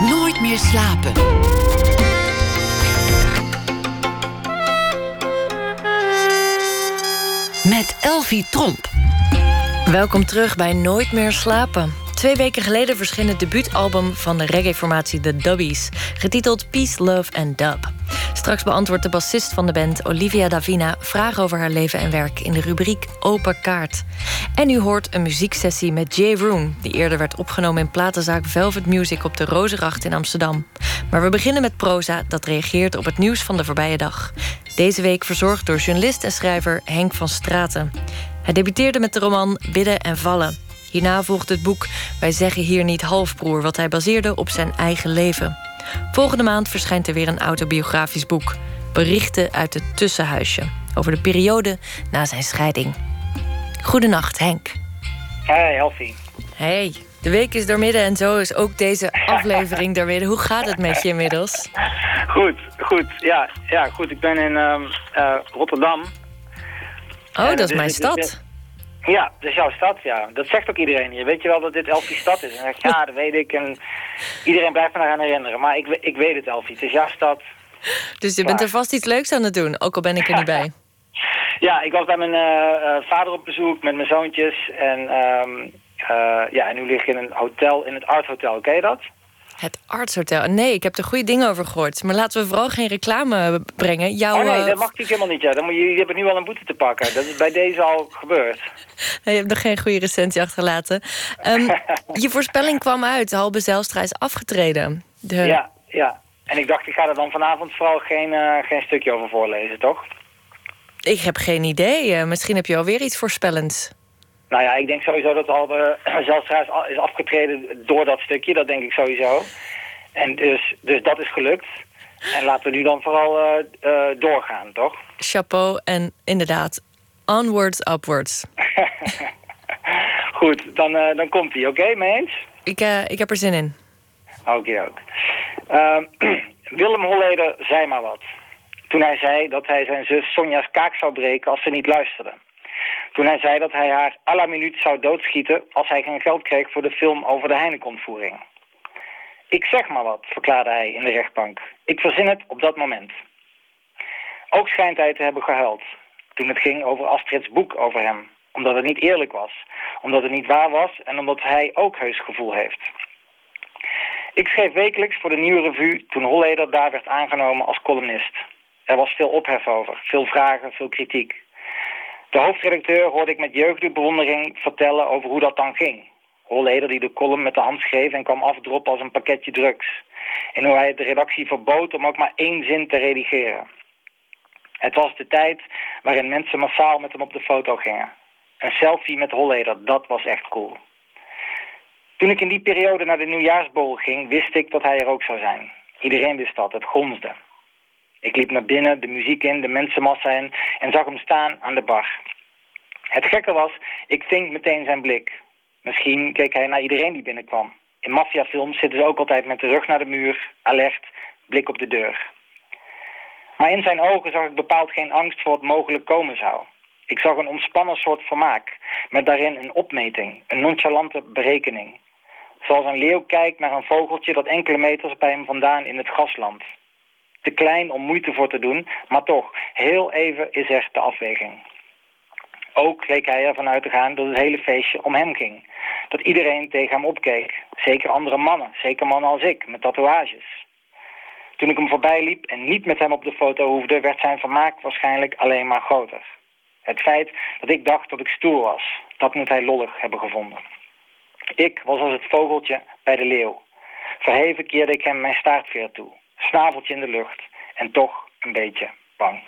Nooit meer slapen. Met Elvie Tromp. Welkom terug bij Nooit meer slapen. Twee weken geleden verscheen het debuutalbum van de reggae-formatie The Dubbies, getiteld Peace, Love and Dub. Straks beantwoordt de bassist van de band, Olivia Davina, vragen over haar leven en werk in de rubriek Open Kaart. En u hoort een muzieksessie met Jay Roon, die eerder werd opgenomen in platenzaak Velvet Music op de Rozeracht in Amsterdam. Maar we beginnen met proza dat reageert op het nieuws van de voorbije dag. Deze week verzorgd door journalist en schrijver Henk van Straten. Hij debuteerde met de roman Bidden en Vallen. Hierna volgt het boek Wij zeggen hier niet halfbroer, wat hij baseerde op zijn eigen leven. Volgende maand verschijnt er weer een autobiografisch boek. Berichten uit het tussenhuisje. Over de periode na zijn scheiding. Goedenacht, Henk. Hey, Elfie. Hey, de week is doormidden en zo is ook deze aflevering doormidden. Hoe gaat het met je inmiddels? Goed, goed. Ja, ja goed. Ik ben in ehm, eh, Rotterdam. Oh, En dat is mijn stad. Ja, dat is jouw stad, ja. Dat zegt ook iedereen hier. Weet je wel dat dit Elfie stad is? En dan zeg ik, ja, dat weet ik. En iedereen blijft me eraan herinneren. Maar ik, ik weet het, Elfie. Het is jouw stad. Dus je bent er vast iets leuks aan het doen, ook al ben ik er niet bij. Ja, ik was bij mijn eh, eh, vader op bezoek met mijn zoontjes. En, ehm, eh, ja, en nu lig ik in een hotel, in het Art Hotel. Ken je dat? Het artshotel. Nee, ik heb er goede dingen over gehoord. Maar laten we vooral geen reclame brengen. Jouw, oh nee, eh, dat mag natuurlijk helemaal niet. Ja. Dan moet je, je hebt nu al een boete te pakken. Dat is bij deze al gebeurd. Je hebt nog geen goede recensie achtergelaten. Ehm, je voorspelling kwam uit. Halbe Zijlstra is afgetreden. De... Ja, ja. En ik dacht, ik ga er dan vanavond vooral geen, eh, geen stukje over voorlezen, toch? Ik heb geen idee. Misschien heb je alweer iets voorspellends. Nou ja, ik denk sowieso dat Halbe Zelstra is, afgetreden door dat stukje. Dat denk ik sowieso. En dus, dus dat is gelukt. En laten we nu dan vooral eh, eh, doorgaan, toch? Chapeau en inderdaad, onwards, upwards. Goed, dan, eh, dan komt hij, oké, mee eens? Ik, ik heb er zin in. Oké, ook. Ehm, Willem Holleder zei maar wat. Toen hij zei dat hij zijn zus Sonja's kaak zou breken als ze niet luisterde. Toen hij zei dat hij haar à la minuut zou doodschieten als hij geen geld kreeg voor de film over de Heineken-ontvoering. Ik zeg maar wat, verklaarde hij in de rechtbank. Ik verzin het op dat moment. Ook schijnt hij te hebben gehuild toen het ging over Astrid's boek over hem. Omdat het niet eerlijk was, omdat het niet waar was en omdat hij ook heus gevoel heeft. Ik schreef wekelijks voor de Nieuwe Revue toen Holleder daar werd aangenomen als columnist. Er was veel ophef over, veel vragen, veel kritiek. De hoofdredacteur hoorde ik met jeugdige bewondering vertellen over hoe dat dan ging. Holleder die de column met de hand schreef en kwam afdroppen als een pakketje drugs. En hoe hij de redactie verbood om ook maar één zin te redigeren. Het was de tijd waarin mensen massaal met hem op de foto gingen. Een selfie met Holleder, dat was echt cool. Toen ik in die periode naar de nieuwjaarsbol ging, wist ik dat hij er ook zou zijn. Iedereen wist dat, het gonsde. Ik liep naar binnen, de muziek in, de mensenmassa in en zag hem staan aan de bar. Het gekke was, ik ving meteen zijn blik. Misschien keek hij naar iedereen die binnenkwam. In maffiafilms zitten ze ook altijd met de rug naar de muur, alert, blik op de deur. Maar in zijn ogen zag ik bepaald geen angst voor wat mogelijk komen zou. Ik zag een ontspannen soort vermaak, met daarin een opmeting, een nonchalante berekening. Zoals een leeuw kijkt naar een vogeltje dat enkele meters bij hem vandaan in het gras landt. Te klein om moeite voor te doen, maar toch, heel even is er de afweging. Ook leek hij ervan uit te gaan dat het hele feestje om hem ging. Dat iedereen tegen hem opkeek. Zeker andere mannen, zeker mannen als ik, met tatoeages. Toen ik hem voorbij liep en niet met hem op de foto hoefde, werd zijn vermaak waarschijnlijk alleen maar groter. Het feit dat ik dacht dat ik stoer was, dat moet hij lollig hebben gevonden. Ik was als het vogeltje bij de leeuw. Verheven keerde ik hem mijn staartveer toe, snaveltje in de lucht en toch een beetje bang.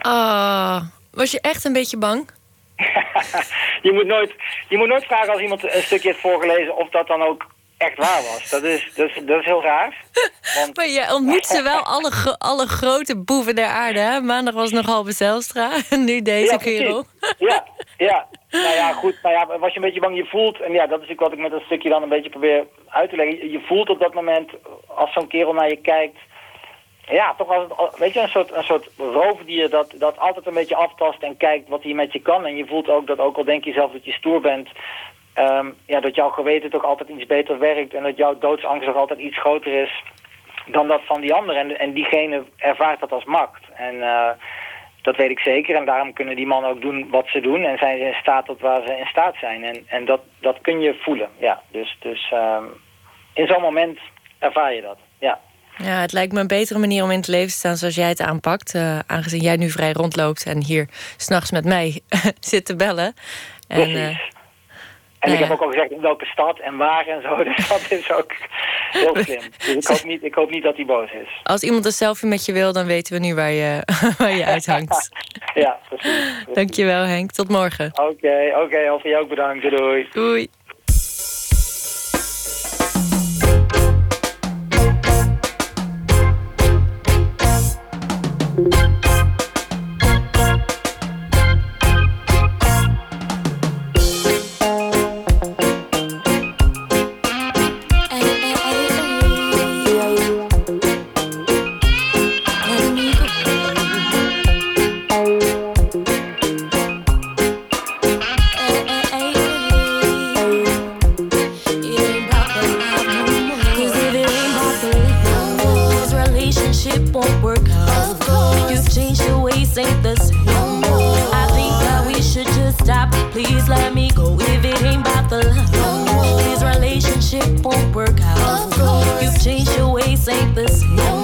Ah, was je echt een beetje bang? je, moet nooit, je moet nooit vragen als iemand een stukje heeft voorgelezen of dat dan ook echt waar was. Dat is, dat is, dat is heel raar. Want... Maar je ontmoet ze wel alle, alle grote boeven der aarde. Hè? Maandag was nog Halbe Zelstra en nu deze ja, kerel. Ja, ja. Nou ja, goed. Nou ja, was je een beetje bang, je voelt... En ja, dat is natuurlijk wat ik met dat stukje dan een beetje probeer uit te leggen. Je voelt op dat moment, als zo'n kerel naar je kijkt... Ja, toch als weet je, een soort, een soort roofdier dat, dat altijd een beetje aftast en kijkt wat hij met je kan. En je voelt ook dat, ook al denk je zelf dat je stoer bent... Um, ja, dat jouw geweten toch altijd iets beter werkt... en dat jouw doodsangst toch altijd iets groter is dan dat van die anderen. En, en diegene ervaart dat als macht. En uh, dat weet ik zeker. En daarom kunnen die mannen ook doen wat ze doen. En zijn ze in staat tot waar ze in staat zijn. En, en dat, dat kun je voelen. Ja, dus, dus um, in zo'n moment ervaar je dat. Ja. Ja, het lijkt me een betere manier om in het leven te staan zoals jij het aanpakt. Uh, aangezien jij nu vrij rondloopt en hier s'nachts met mij zit te bellen. En, uh, en ik heb ook al gezegd in welke stad en waar en zo. Dus dat is ook heel slim. Dus ik hoop niet, ik hoop niet dat hij boos is. Als iemand een selfie met je wil, dan weten we nu waar je, waar je uithangt. ja, precies, Dankjewel Henk, tot morgen. Oké, oké, okay, over jou ook bedankt. Doei. Doei. won't work out. Of course. You've changed your ways, ain't the same no more. I think that we should just stop. Please let me go if it ain't about the love. No more. This relationship won't work out. Of course. You've changed your ways, ain't the same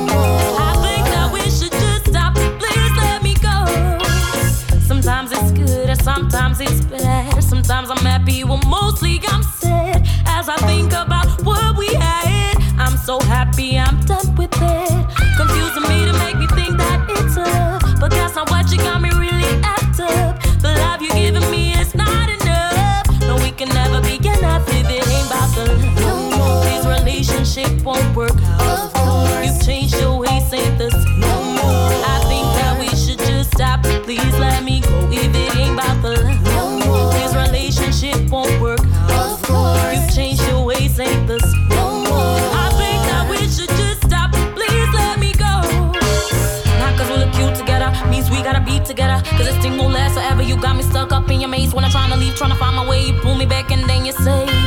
Cause this thing won't last forever. You got me stuck up in your maze when I'm trying to leave, trying to find my way. You pull me back and then you say.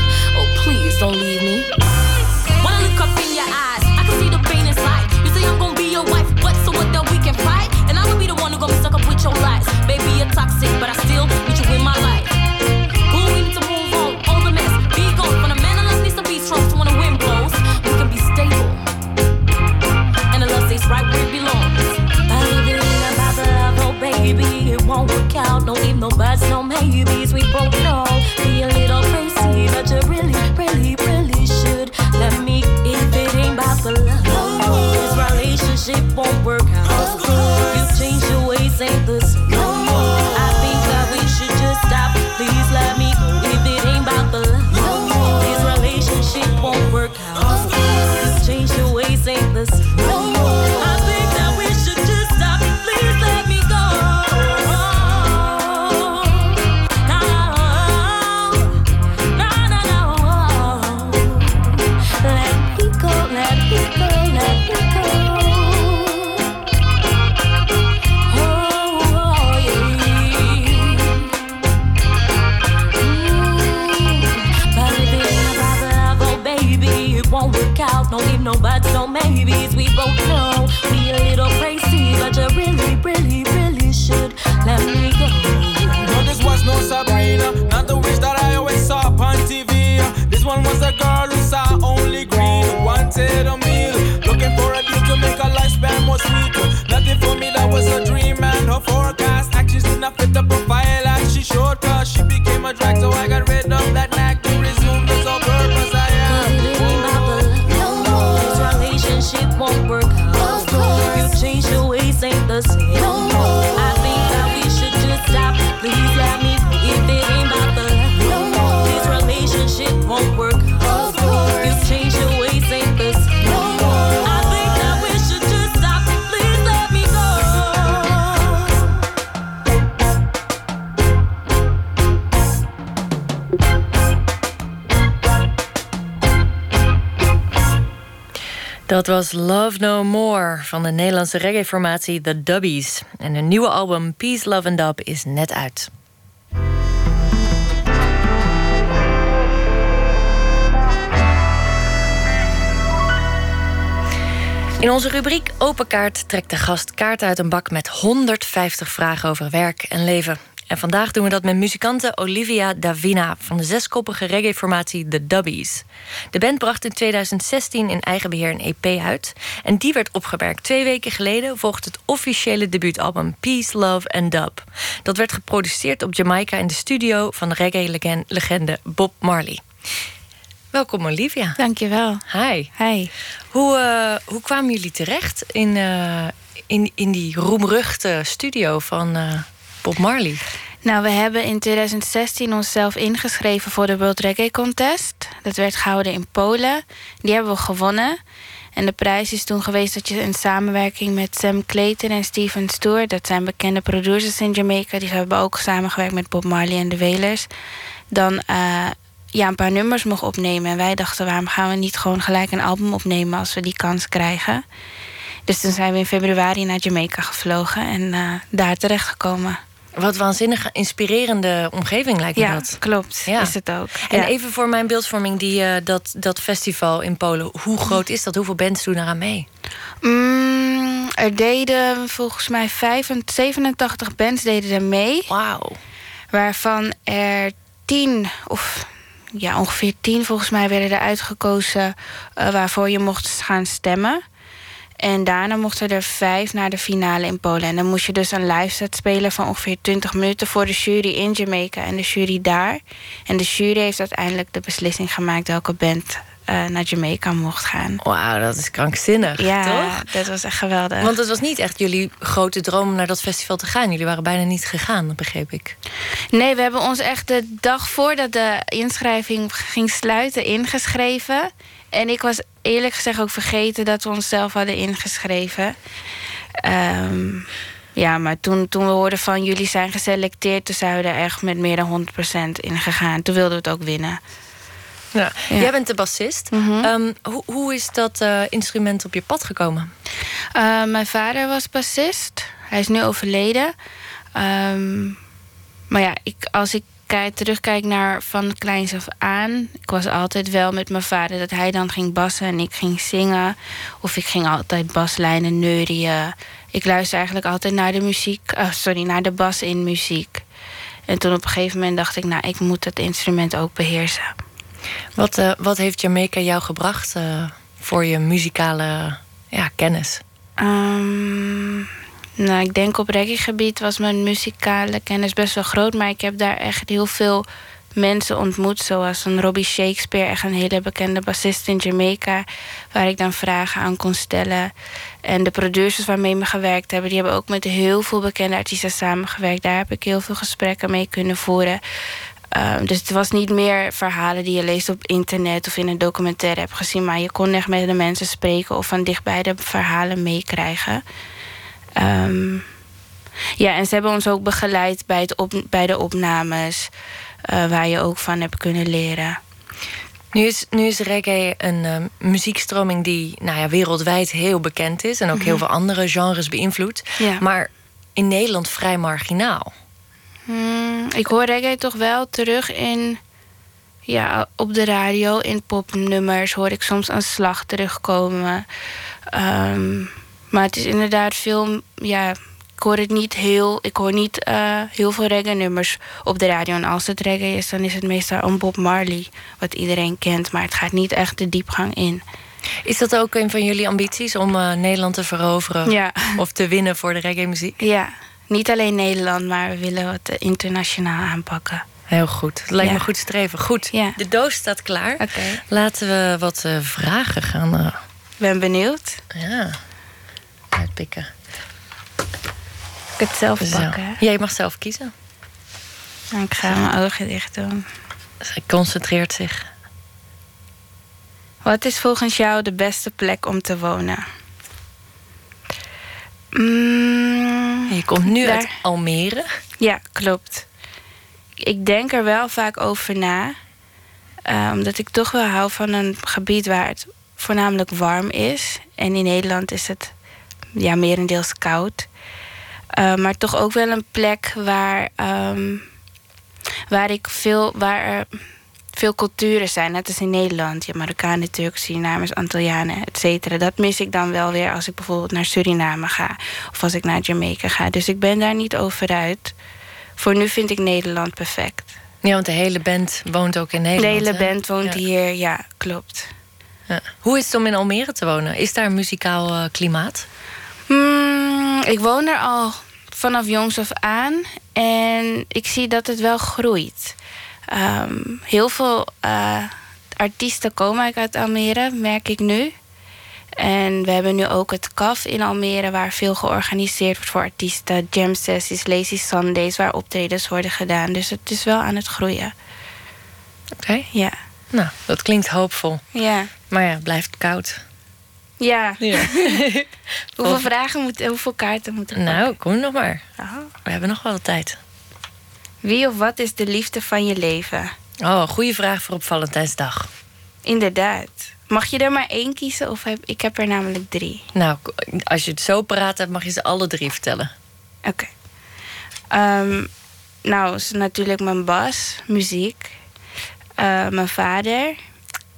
Dat was Love No More van de Nederlandse reggae-formatie The Dubbies. En hun nieuwe album Peace, Love and Dub is net uit. In onze rubriek Open Kaart trekt de gast kaart uit een bak met 150 vragen over werk en leven. En vandaag doen we dat met muzikante Olivia Davina van de zeskoppige reggae-formatie The Dubbies. De band bracht in 2016 in eigen beheer een EP uit. En die werd opgewerkt. Twee weken geleden volgt het officiële debuutalbum Peace, Love and Dub. Dat werd geproduceerd op Jamaica in de studio van de reggae-legende Bob Marley. Welkom Olivia. Dankjewel. Hi. Hi. Hoe, uh, hoe kwamen jullie terecht in, uh, in, in die roemruchte studio van uh, Bob Marley? Nou, we hebben in 2016 onszelf ingeschreven voor de World Reggae Contest. Dat werd gehouden in Polen. Die hebben we gewonnen. En de prijs is toen geweest dat je in samenwerking met Sam Clayton en Steven Stewart... dat zijn bekende producers in Jamaica... die hebben ook samengewerkt met Bob Marley en de Wailers... dan ja, een paar nummers mocht opnemen. En wij dachten, waarom gaan we niet gewoon gelijk een album opnemen als we die kans krijgen? Dus toen zijn we in februari naar Jamaica gevlogen en uh, daar terechtgekomen. Wat waanzinnig inspirerende omgeving lijkt me ja, dat. Klopt, ja. is het ook. En even voor mijn beeldvorming, die, uh, dat, dat festival in Polen. Hoe groot is dat? Hoeveel bands doen eraan mee? Mm, er deden volgens mij 85, 87 bands deden er mee. Wauw. Waarvan er 10 of ja, ongeveer tien volgens mij werden er uitgekozen uh, waarvoor je mocht gaan stemmen. En daarna mochten er vijf naar de finale in Polen. En dan moest je dus een live set spelen van ongeveer 20 minuten voor de jury in Jamaica en de jury daar. En de jury heeft uiteindelijk de beslissing gemaakt welke band uh, naar Jamaica mocht gaan. Wauw, dat is krankzinnig, ja, toch? dat was echt geweldig. Want het was niet echt jullie grote droom om naar dat festival te gaan. Jullie waren bijna niet gegaan, begreep ik. Nee, we hebben ons echt de dag voordat de inschrijving ging sluiten ingeschreven. En ik was eerlijk gezegd ook vergeten dat we onszelf hadden ingeschreven. Um, ja, maar toen, toen we hoorden van jullie zijn geselecteerd... toen zijn we er echt met meer dan 100% in gegaan. Toen wilden we het ook winnen. Ja. Jij bent de bassist. Mhm. um, hoe, hoe is dat uh, instrument op je pad gekomen? Uh, mijn vader was bassist. Hij is nu overleden. Um, maar ja, ik, als ik kijk, terugkijk naar van kleins af aan... ik was altijd wel met mijn vader dat hij dan ging bassen en ik ging zingen. Of ik ging altijd baslijnen neurien. Ik luister eigenlijk altijd naar de muziek... Uh, sorry, naar de bas in muziek. En toen op een gegeven moment dacht ik... nou, ik moet het instrument ook beheersen. Wat, uh, wat heeft Jamaica jou gebracht uh, voor je muzikale ja, kennis? Um, nou, ik denk op reggae-gebied was mijn muzikale kennis best wel groot. Maar ik heb daar echt heel veel mensen ontmoet. Zoals een Robbie Shakespeare, echt een hele bekende bassist in Jamaica. Waar ik dan vragen aan kon stellen. En de producers waarmee we gewerkt hebben, die hebben ook met heel veel bekende artiesten samengewerkt. Daar heb ik heel veel gesprekken mee kunnen voeren. Um, dus het was niet meer verhalen die je leest op internet of in een documentaire hebt gezien. Maar je kon echt met de mensen spreken of van dichtbij de verhalen meekrijgen. Um, ja, en ze hebben ons ook begeleid bij, het op, bij de opnames. Uh, waar je ook van hebt kunnen leren. Nu is, nu is reggae een uh, muziekstroming die nou ja, wereldwijd heel bekend is. En ook heel veel andere genres beïnvloedt. Ja. Maar in Nederland vrij marginaal. Hmm, ik hoor reggae toch wel terug in... Ja, op de radio, in popnummers hoor ik soms een slag terugkomen. Um, maar het is inderdaad veel... Ja, ik hoor het niet heel... Ik hoor niet uh, heel veel reggae-nummers op de radio. En als het reggae is, dan is het meestal om Bob Marley. Wat iedereen kent, maar het gaat niet echt de diepgang in. Is dat ook een van jullie ambities om uh, Nederland te veroveren? Ja. Of te winnen voor de reggae-muziek? Ja, niet alleen Nederland, maar we willen het internationaal aanpakken. Heel goed. Dat lijkt Ja. me goed streven. Goed, Ja. de doos staat klaar. Oké. Laten we wat uh, vragen gaan uh, Ben benieuwd. ja, uitpikken. Ik het zelf Zo. pakken. hè? Ja, je mag zelf kiezen. Nou, Ik ga mijn ogen dicht doen. Zij concentreert zich. Wat is volgens jou de beste plek om te wonen? Mm, Je komt nu Daar. uit Almere. Ja, klopt. Ik denk er wel vaak over na. eh, omdat ik toch wel hou van een gebied waar het voornamelijk warm is. En in Nederland is het ja, merendeels koud. Uh, maar toch ook wel een plek waar, um, waar ik veel. Waar er veel culturen zijn, net als in Nederland. Je Marokkanen, Turken, Surinamers, Antillianen, et cetera. Dat mis ik dan wel weer als ik bijvoorbeeld naar Suriname ga. Of als ik naar Jamaica ga. Dus ik ben daar niet over uit. Voor nu vind ik Nederland perfect. Ja, want de hele band woont ook in Nederland. De hele band woont hier, ja, klopt. Ja. Hoe is het om in Almere te wonen? Is daar een muzikaal uh, klimaat? Hmm, ik woon er al vanaf jongs af aan. En ik zie dat het wel groeit. Um, heel veel uh, artiesten komen uit Almere, merk ik nu. En we hebben nu ook het CAF in Almere, waar veel georganiseerd wordt voor artiesten. Jam sessies, lazy Sundays, waar optredens worden gedaan. Dus het is wel aan het groeien. Oké. Ja. Nou, dat klinkt hoopvol. Ja. Maar ja, het blijft koud. Ja. ja. hoeveel vragen moeten, hoeveel kaarten moeten we Nou, kom nog maar. Oh. We hebben nog wel tijd. Wie of wat is de liefde van je leven? Oh, goede vraag voor op Valentijnsdag. Inderdaad. Mag je er maar één kiezen of heb ik heb er namelijk drie? Nou, als je het zo paraat hebt, mag je ze alle drie vertellen. Oké. Okay. Um, ehm, nou, is natuurlijk mijn bas, muziek, uh, mijn vader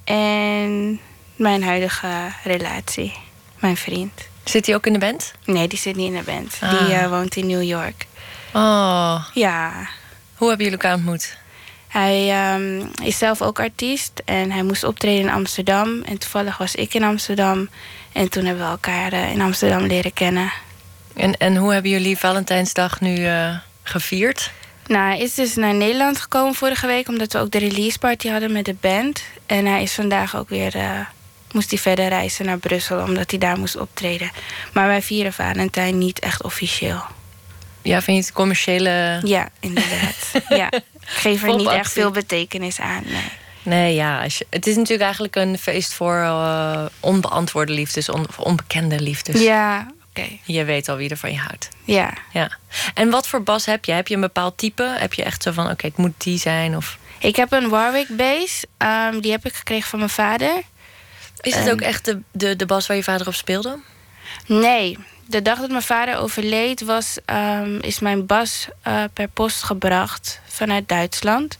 en mijn huidige relatie, mijn vriend. Zit hij ook in de band? Nee, die zit niet in de band. Ah. Die uh, woont in New York. Oh. Ja. Hoe hebben jullie elkaar ontmoet? Hij um, is zelf ook artiest en hij moest optreden in Amsterdam. En toevallig was ik in Amsterdam. En toen hebben we elkaar uh, in Amsterdam leren kennen. En, en hoe hebben jullie Valentijnsdag nu uh, gevierd? Nou, hij is dus naar Nederland gekomen vorige week... omdat we ook de release party hadden met de band. En hij is vandaag ook weer... Moest hij verder reizen naar Brussel... omdat hij daar moest optreden. Maar wij vieren Valentijn niet echt officieel. Ja, vind je het commerciële... Ja, inderdaad. ja. Ik geef er niet echt veel betekenis aan, nee. Nee, ja. Als je, het is natuurlijk eigenlijk een feest voor uh, onbeantwoorde liefdes, on, onbekende liefdes. Ja, oké. Okay. Je weet al wie er van je houdt. Ja. ja. En wat voor bas heb je? Heb je een bepaald type? Heb je echt zo van, oké, okay, het moet die zijn? Of... Ik heb een Warwick bass. Um, die heb ik gekregen van mijn vader. Is het um, ook echt de, de, de bas waar je vader op speelde? Nee, de dag dat mijn vader overleed, was, um, is mijn bas uh, per post gebracht vanuit Duitsland.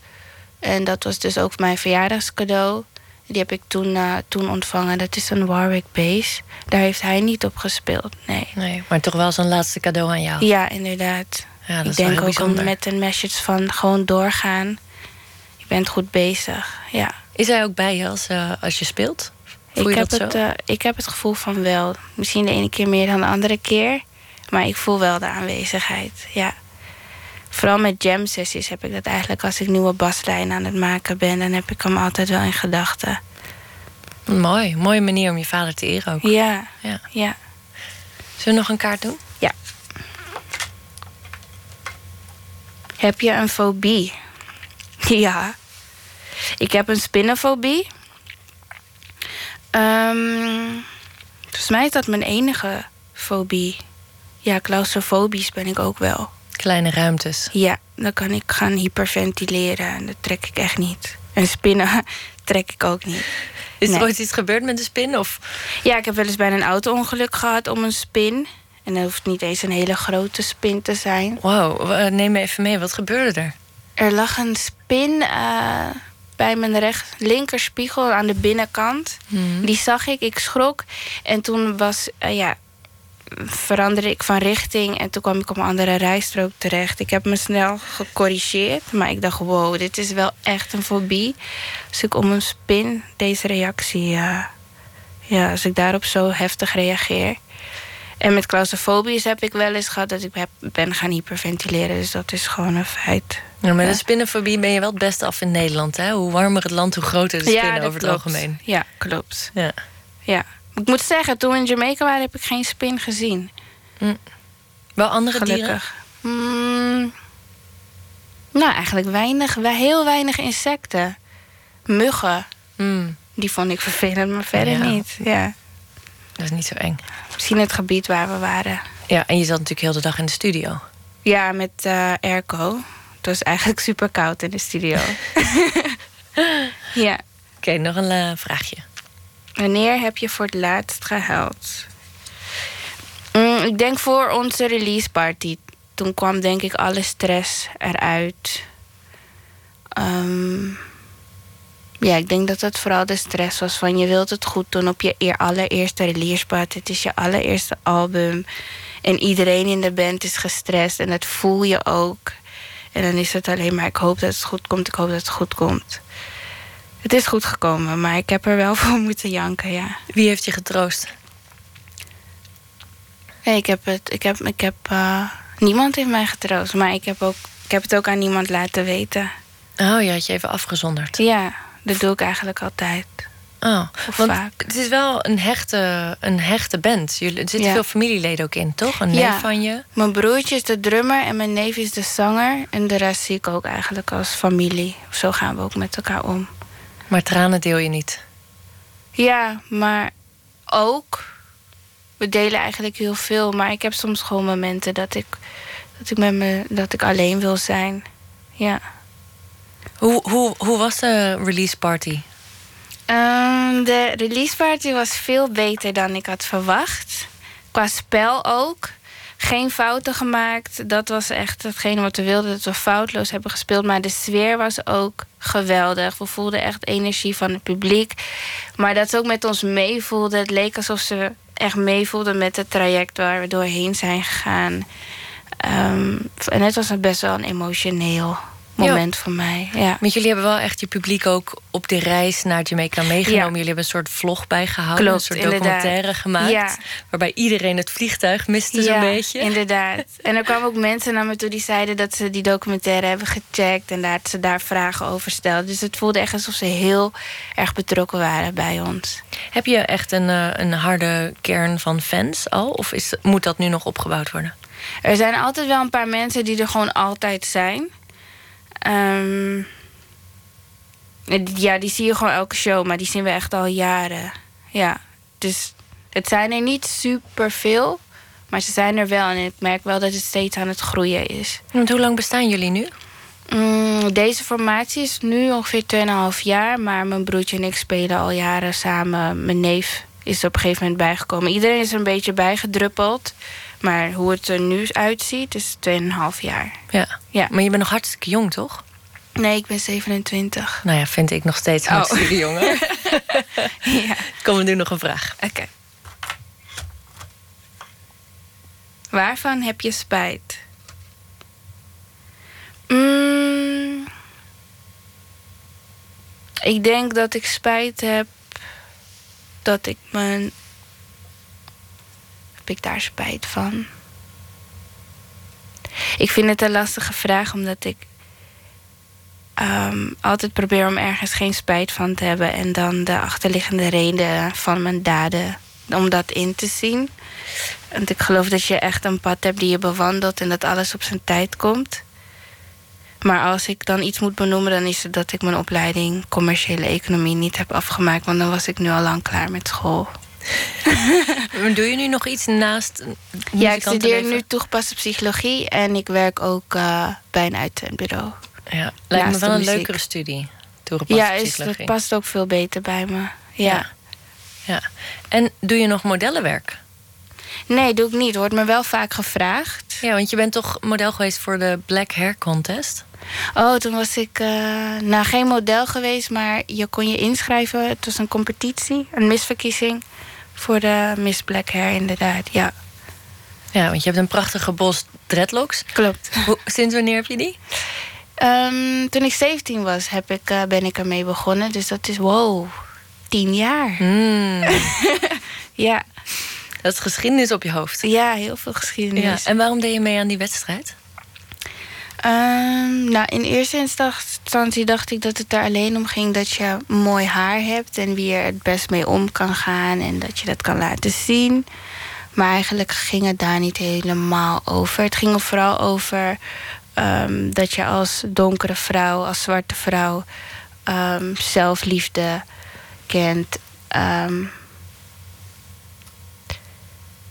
En dat was dus ook mijn verjaardagscadeau. Die heb ik toen, uh, toen ontvangen. Dat is een Warwick bass. Daar heeft hij niet op gespeeld, nee. Nee, maar toch wel zijn laatste cadeau aan jou. Ja, inderdaad. Ja, dat ik denk ook bijzonder. met een message van gewoon doorgaan. Je bent goed bezig, ja. Is hij ook bij je als, uh, als je speelt? Ik heb, het, uh, ik heb het gevoel van wel. Misschien de ene keer meer dan de andere keer. Maar ik voel wel de aanwezigheid, ja. Vooral met jam sessies heb ik dat eigenlijk als ik nieuwe baslijnen aan het maken ben. Dan heb ik hem altijd wel in gedachten. Mooi, mooie manier om je vader te eren ook. Ja, ja. ja. Zullen we nog een kaart doen? Ja. Heb je een fobie? Ja. Ik heb een spinnenfobie. Um, volgens mij is dat mijn enige fobie. Ja, claustrofobisch ben ik ook wel. Kleine ruimtes. Ja, dan kan ik gaan hyperventileren en dat trek ik echt niet. En spinnen trek ik ook niet. Is er nee. ooit iets gebeurd met de spin? Of? Ja, ik heb wel eens bijna een auto-ongeluk gehad om een spin. En dat hoeft niet eens een hele grote spin te zijn. Wow, neem me even mee. Wat gebeurde er? Er lag een spin uh, bij mijn recht, linkerspiegel aan de binnenkant. Hmm. Die zag ik, ik schrok. En toen was, uh, ja, veranderde ik van richting. En toen kwam ik op een andere rijstrook terecht. Ik heb me snel gecorrigeerd. Maar ik dacht, wow, dit is wel echt een fobie. Als ik om een spin deze reactie... Uh, ja, als ik daarop zo heftig reageer. En met claustrofobisch heb ik wel eens gehad dat ik ben gaan hyperventileren. Dus dat is gewoon een feit. Ja, met de spinnenfobie ben je wel het beste af in Nederland. Hè? Hoe warmer het land, hoe groter de spinnen ja, over klopt. het algemeen. Ja, klopt. Ja. ja. Ik moet zeggen, toen we in Jamaica waren, heb ik geen spin gezien. Mm. Wel andere Gelukkig. dieren? Mm, nou, eigenlijk weinig. Heel weinig insecten. Muggen. Mm. Die vond ik vervelend, maar verder ja. niet. Ja. Dat is niet zo eng. Misschien het gebied waar we waren. Ja, en je zat natuurlijk heel de dag in de studio. Ja, met uh, airco. Het was eigenlijk super koud in de studio. ja. Oké, okay, nog een uh, vraagje. Wanneer heb je voor het laatst gehuild? Mm, ik denk voor onze release party. Toen kwam denk ik alle stress eruit. Um, ja, ik denk dat het vooral de stress was van je wilt het goed doen op je allereerste release party. Het is je allereerste album. En iedereen in de band is gestrest en dat voel je ook. En dan is het alleen maar ik hoop dat het goed komt, ik hoop dat het goed komt. Het is goed gekomen, maar ik heb er wel voor moeten janken, ja. Wie heeft je getroost? Ik heb het. Ik heb, ik heb, uh, niemand heeft mij getroost, maar ik heb, ook, ik heb het ook aan niemand laten weten. Oh, je had je even afgezonderd. Ja, dat doe ik eigenlijk altijd. Oh, want vaak. het is wel een hechte, een hechte band. Jullie, er zitten veel familieleden ook in, toch? Een neef van je? Mijn broertje is de drummer en mijn neef is de zanger. En de rest zie ik ook eigenlijk als familie. Zo gaan we ook met elkaar om. Maar tranen deel je niet? Ja, maar ook. We delen eigenlijk heel veel. Maar ik heb soms gewoon momenten dat ik, dat ik, met me, dat ik alleen wil zijn. Ja. Hoe, hoe, hoe was de release party? Um, de release party was veel beter dan ik had verwacht. Qua spel ook. Geen fouten gemaakt. Dat was echt hetgene wat we wilden. Dat we foutloos hebben gespeeld. Maar de sfeer was ook geweldig. We voelden echt energie van het publiek. Maar dat ze ook met ons meevoelden. Het leek alsof ze echt meevoelden met het traject waar we doorheen zijn gegaan. Um, en het was best wel een emotioneel moment voor mij. Ja. Want jullie hebben wel echt je publiek ook op de reis naar Jamaica meegenomen. Jullie hebben een soort vlog bijgehouden, Klopt, een soort documentaire gemaakt. Waarbij iedereen het vliegtuig miste zo'n beetje. inderdaad. En er kwamen ook mensen naar me toe die zeiden dat ze die documentaire hebben gecheckt. En dat ze daar vragen over stelden. Dus het voelde echt alsof ze heel erg betrokken waren bij ons. Heb je echt een, eh, een harde kern van fans al? Of is, moet dat nu nog opgebouwd worden? Er zijn altijd wel een paar mensen die er gewoon altijd zijn. Um, ja, die zie je gewoon elke show, maar die zien we echt al jaren. Ja, dus het zijn er niet super veel, maar ze zijn er wel. En ik merk wel dat het steeds aan het groeien is. Want hoe lang bestaan jullie nu? Mm, deze formatie is nu ongeveer 2,5 jaar. Maar mijn broertje en ik spelen al jaren samen. Mijn neef is er op een gegeven moment bijgekomen. Iedereen is er een beetje bijgedruppeld. Maar hoe het er nu uitziet, is 2,5 jaar. Ja. ja. Maar je bent nog hartstikke jong, toch? Nee, ik ben 27. Nou ja, vind ik nog steeds oh. hartstikke jong. ja. Kom we nu nog een vraag. Oké. Waarvan heb je spijt? Mm, ik denk dat ik spijt heb dat ik mijn ik daar spijt van? Ik vind het een lastige vraag, omdat ik um, altijd probeer om ergens geen spijt van te hebben en dan de achterliggende reden van mijn daden, om dat in te zien. Want ik geloof dat je echt een pad hebt die je bewandelt en dat alles op zijn tijd komt. Maar als ik dan iets moet benoemen, dan is het dat ik mijn opleiding commerciële economie niet heb afgemaakt. Want dan was ik nu al lang klaar met school. Doe je nu nog iets naast Ja, ik studeer nu toegepaste psychologie en ik werk ook uh, bij een uitzendbureau. Ja, lijkt me wel een leukere studie. Toegepaste ja, is, dat past ook veel beter bij me. Ja. ja. En doe je nog modellenwerk? Nee, doe ik niet. Wordt me wel vaak gevraagd. Ja, want je bent toch model geweest voor de Black Hair Contest? Oh, toen was ik uh, nou geen model geweest, maar je kon je inschrijven. Het was een competitie, een misverkiezing. Voor de Miss Black Hair, inderdaad, ja. Ja, want je hebt een prachtige bos dreadlocks. Klopt. sinds wanneer heb je die? Um, toen ik 17 was, heb ik, uh, ben ik ermee begonnen. Dus dat is, wow, tien jaar. Mm. ja. Dat is geschiedenis op je hoofd. Ja, heel veel geschiedenis. Ja. En waarom deed je mee aan die wedstrijd? Um, nou, in eerste instantie dacht ik dat het er alleen om ging dat je mooi haar hebt en wie er het best mee om kan gaan en dat je dat kan laten zien. Maar eigenlijk ging het daar niet helemaal over. Het ging er vooral over um, dat je als donkere vrouw, als zwarte vrouw, um, zelfliefde kent.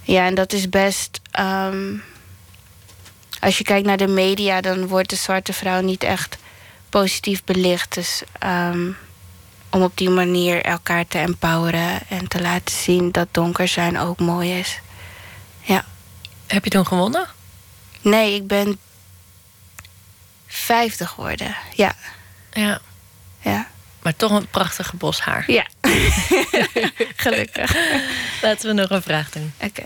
ja, en dat is best als je kijkt naar de media, dan wordt de zwarte vrouw niet echt positief belicht. Dus um, om op die manier elkaar te empoweren en te laten zien dat donker zijn ook mooi is. Ja. Heb je toen gewonnen? Nee, ik ben 50 geworden. Ja. Ja. Ja. Maar toch een prachtige bos haar. Ja. Gelukkig. Laten we nog een vraag doen. Oké.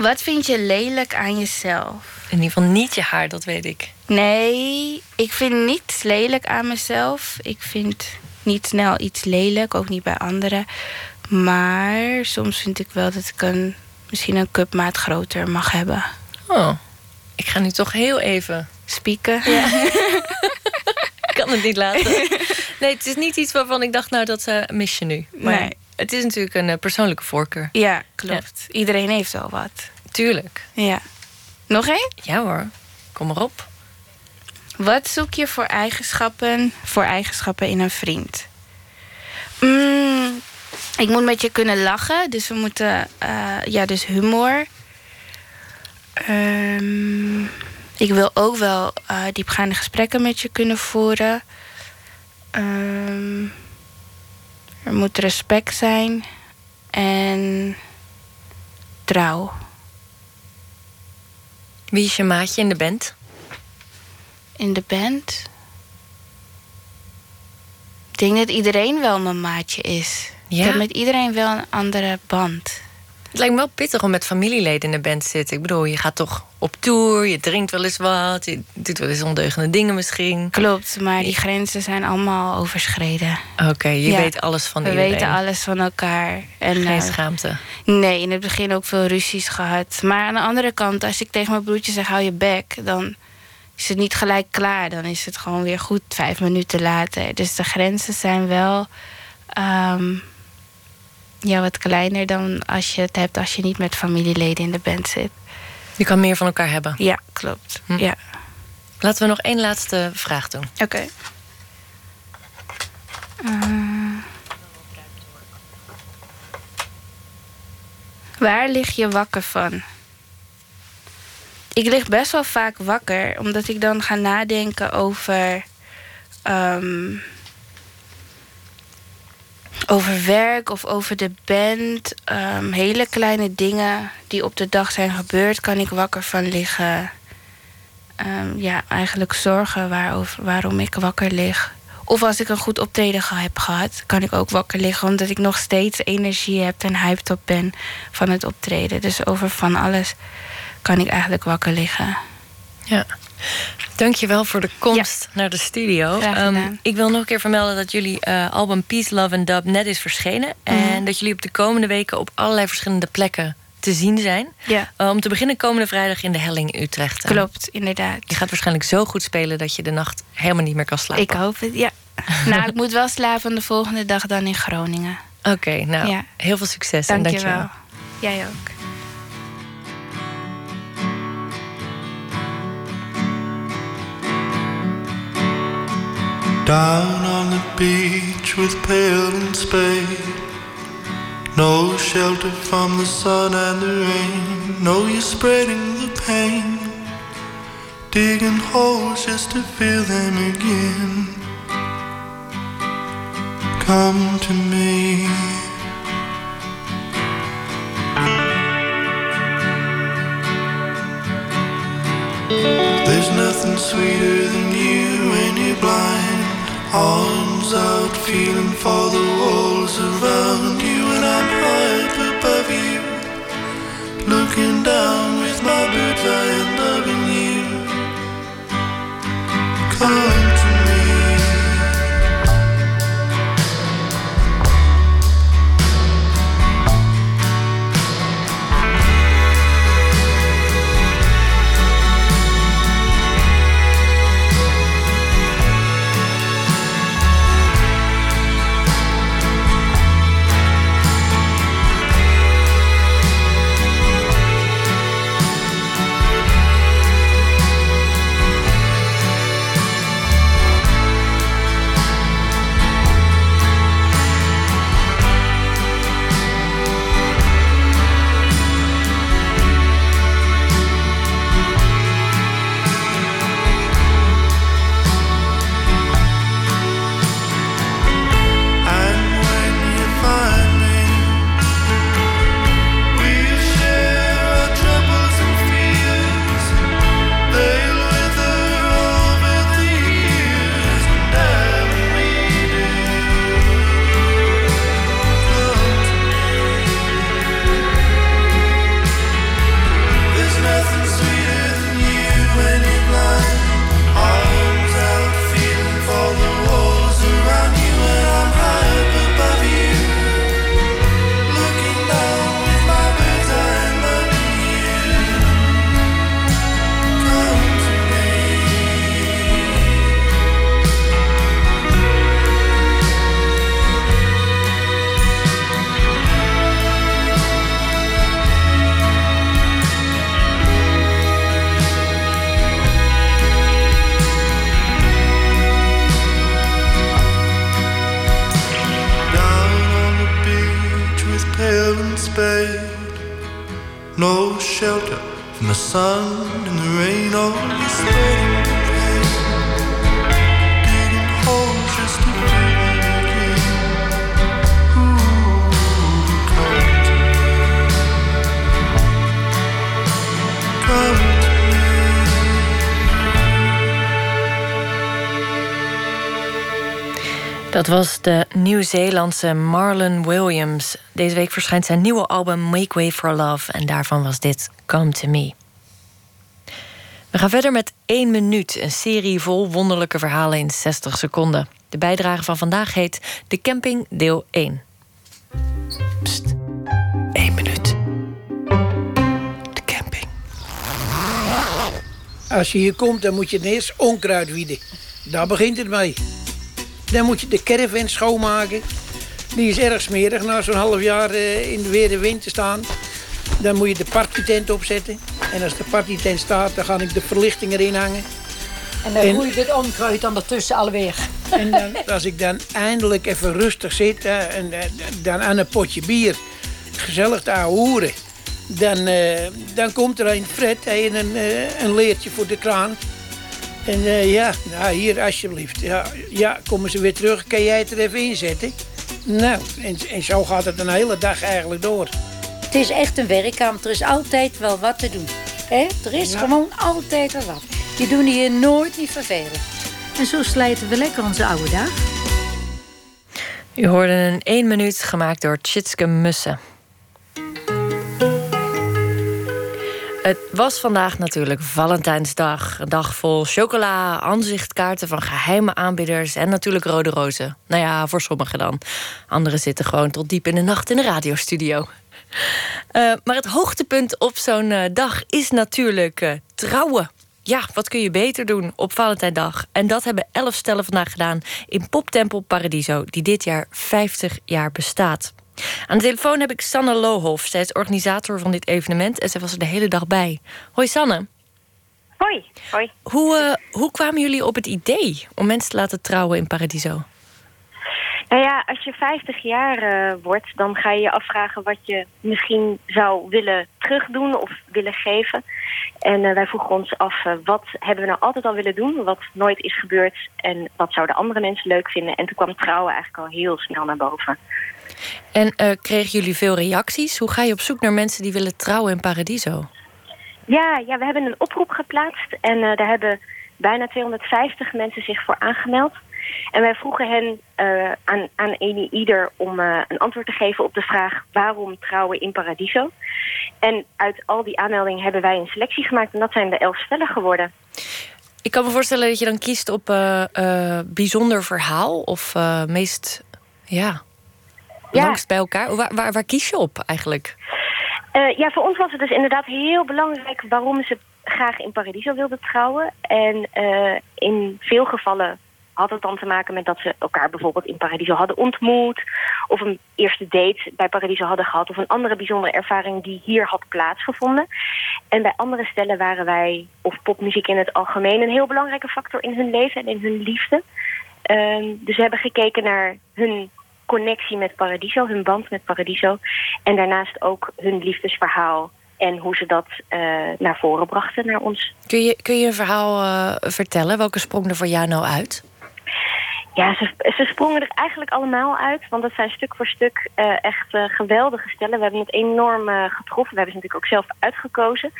Wat vind je lelijk aan jezelf? In ieder geval niet je haar, dat weet ik. Nee, ik vind niets lelijk aan mezelf. Ik vind niet snel iets lelijk, ook niet bij anderen. Maar soms vind ik wel dat ik een, misschien een cupmaat groter mag hebben. Oh, ik ga nu toch heel even... Spieken. Ja. ik kan het niet laten. Nee, het is niet iets waarvan ik dacht, nou, dat uh, mis je nu. Maar Nee. Het is natuurlijk een eh, persoonlijke voorkeur. Ja, klopt. Iedereen heeft wel wat. Tuurlijk. Ja. Nog één? Ja hoor, kom maar op. Wat zoek je voor eigenschappen, voor eigenschappen in een vriend? Mm, ik moet met je kunnen lachen, dus we moeten, eh, ja, dus humor. Ehm, ik wil ook wel eh, diepgaande gesprekken met je kunnen voeren. Ehm, er moet respect zijn en trouw. Wie is je maatje in de band? in de band. Ik denk dat iedereen wel mijn maatje is. Ja? Ik heb met iedereen wel een andere band. Het lijkt me wel pittig om met familieleden in de band te zitten. Ik bedoel, je gaat toch op tour, je drinkt wel eens wat... je doet wel eens ondeugende dingen misschien. Klopt, maar die grenzen zijn allemaal overschreden. Oké, je Ja. weet alles van We iedereen. weten alles van elkaar. En, Geen eh, schaamte. nee, in het begin ook veel ruzies gehad. Maar aan de andere kant, als ik tegen mijn broertje zeg... hou je bek, dan is het niet gelijk klaar. Dan is het gewoon weer goed vijf minuten later. Dus de grenzen zijn wel... ehm, ja, wat kleiner dan als je het hebt als je niet met familieleden in de band zit. Je kan meer van elkaar hebben. Ja, klopt. Hm. Ja. Laten we nog één laatste vraag doen. Oké. Eh, waar lig je wakker van? Ik lig best wel vaak wakker, omdat ik dan ga nadenken over. ehm, over werk of over de band. Ehm, hele kleine dingen die op de dag zijn gebeurd, kan ik wakker van liggen. Ehm, ja, eigenlijk zorgen waarover, waarom ik wakker lig. Of als ik een goed optreden ge- heb gehad, kan ik ook wakker liggen. Omdat ik nog steeds energie heb en hyped op ben van het optreden. Dus over van alles kan ik eigenlijk wakker liggen. Ja. Dankjewel voor de komst naar de studio. Gedaan. ik wil nog een keer vermelden dat jullie eh, album Peace, Love and Dub net is verschenen. Mhm. En dat jullie op de komende weken op allerlei verschillende plekken te zien zijn. Ja, Eh, om te beginnen komende vrijdag in de Helling in Utrecht. Klopt, inderdaad. Je gaat waarschijnlijk zo goed spelen dat je de nacht helemaal niet meer kan slapen. Ik hoop het, ja. nou, ik moet wel slapen de volgende dag dan in Groningen. Oké, nou, Ja. heel veel succes en Dank je dankjewel. wel. Jij ook. Down on the beach with pail and spade. No shelter from the sun and the rain. No, you're spreading the pain. Digging holes just to fill them again. Come to me. There's nothing sweeter than you when blind. Arms out, feeling for the walls around you, and I'm high up above you. Looking down with my bird's eye and loving you. Come Nieuw-Zeelandse Marlon Williams. Deze week verschijnt zijn nieuwe album Make Way for Love en daarvan was dit Come to Me. We gaan verder met 1 minuut, een serie vol wonderlijke verhalen in 60 seconden. De bijdrage van vandaag heet De Camping deel 1. Pst, 1 minuut. De camping. Als je hier komt, dan moet je eerst onkruid wieden. Daar begint het mee. Dan moet je de caravan schoonmaken. Die is erg smerig na zo'n half jaar eh, in de weer de wind te staan. Dan moet je de partytent opzetten. En als de partytent staat, dan ga ik de verlichting erin hangen. En dan En- roei je het onkruid ondertussen alweer. En dan, als ik dan eindelijk even rustig zit eh, en eh, dan aan een potje bier gezellig te hoeren, dan, dan komt er een Fred en een, een leertje voor de kraan. En eh, ja, nou hier alsjeblieft. Ja, ja, komen ze weer terug. Kan jij het er even inzetten? Nou, en, en zo gaat het een hele dag eigenlijk door. Het is echt een werkkamp. Er is altijd wel wat te doen. hè? Er is gewoon altijd wel wat. Je doet hier nooit niet vervelen. En zo slijten we lekker onze oude dag. U hoorde een 1 minuut gemaakt door Tjitske Mussen. Het was vandaag natuurlijk Valentijnsdag. Een dag vol chocola, aanzichtkaarten van geheime aanbieders... en natuurlijk rode rozen. Nou ja, voor sommigen dan. Anderen zitten gewoon tot diep in de nacht in de radiostudio. Eh, maar het hoogtepunt op zo'n eh, dag is natuurlijk eh, trouwen. Ja, wat kun je beter doen op Valentijndag? En dat hebben elf stellen vandaag gedaan in Poptempel Paradiso... die dit jaar 50 jaar bestaat. Aan de telefoon heb ik Sanne Lohoff. Zij is organisator van dit evenement en zij was er de hele dag bij. Hoi Sanne. Hoi. Hoi. Hoe, eh, hoe kwamen jullie op het idee om mensen te laten trouwen in Paradiso? Nou ja, als je 50 jaar eh, wordt, dan ga je je afvragen wat je misschien zou willen terugdoen of willen geven. En eh, wij vroegen ons af, wat hebben we nou altijd al willen doen, wat nooit is gebeurd en wat zouden andere mensen leuk vinden. En toen kwam trouwen eigenlijk al heel snel naar boven. En eh, kregen jullie veel reacties? Hoe ga je op zoek naar mensen die willen trouwen in Paradiso? Ja, ja we hebben een oproep geplaatst en eh, daar hebben bijna 250 mensen zich voor aangemeld. En wij vroegen hen eh, aan, aan een ieder om een antwoord te geven op de vraag waarom trouwen in Paradiso. En uit al die aanmeldingen hebben wij een selectie gemaakt en dat zijn de elf stellen geworden. Ik kan me voorstellen dat je dan kiest op bijzonder verhaal of meest ja, Ja. langst bij elkaar. Waar, waar, waar kies je op eigenlijk? Eh, ja, voor ons was het dus inderdaad heel belangrijk waarom ze graag in Paradiso wilden trouwen. En eh, in veel gevallen had het dan te maken met dat ze elkaar bijvoorbeeld in Paradiso hadden ontmoet. Of een eerste date bij Paradiso hadden gehad. Of een andere bijzondere ervaring die hier had plaatsgevonden. En bij andere stellen waren wij, of popmuziek in het algemeen, een heel belangrijke factor in hun leven en in hun liefde. Ehm, dus we hebben gekeken naar hun connectie met Paradiso, hun band met Paradiso. En daarnaast ook hun liefdesverhaal en hoe ze dat eh, naar voren brachten naar ons. Kun je, kun je een verhaal eh, vertellen? Welke sprong er voor jou nou uit? Ja, ze, ze sprongen er eigenlijk allemaal uit, want dat zijn stuk voor stuk eh, echt geweldige stellen. We hebben het enorm getroffen. We hebben ze natuurlijk ook zelf uitgekozen.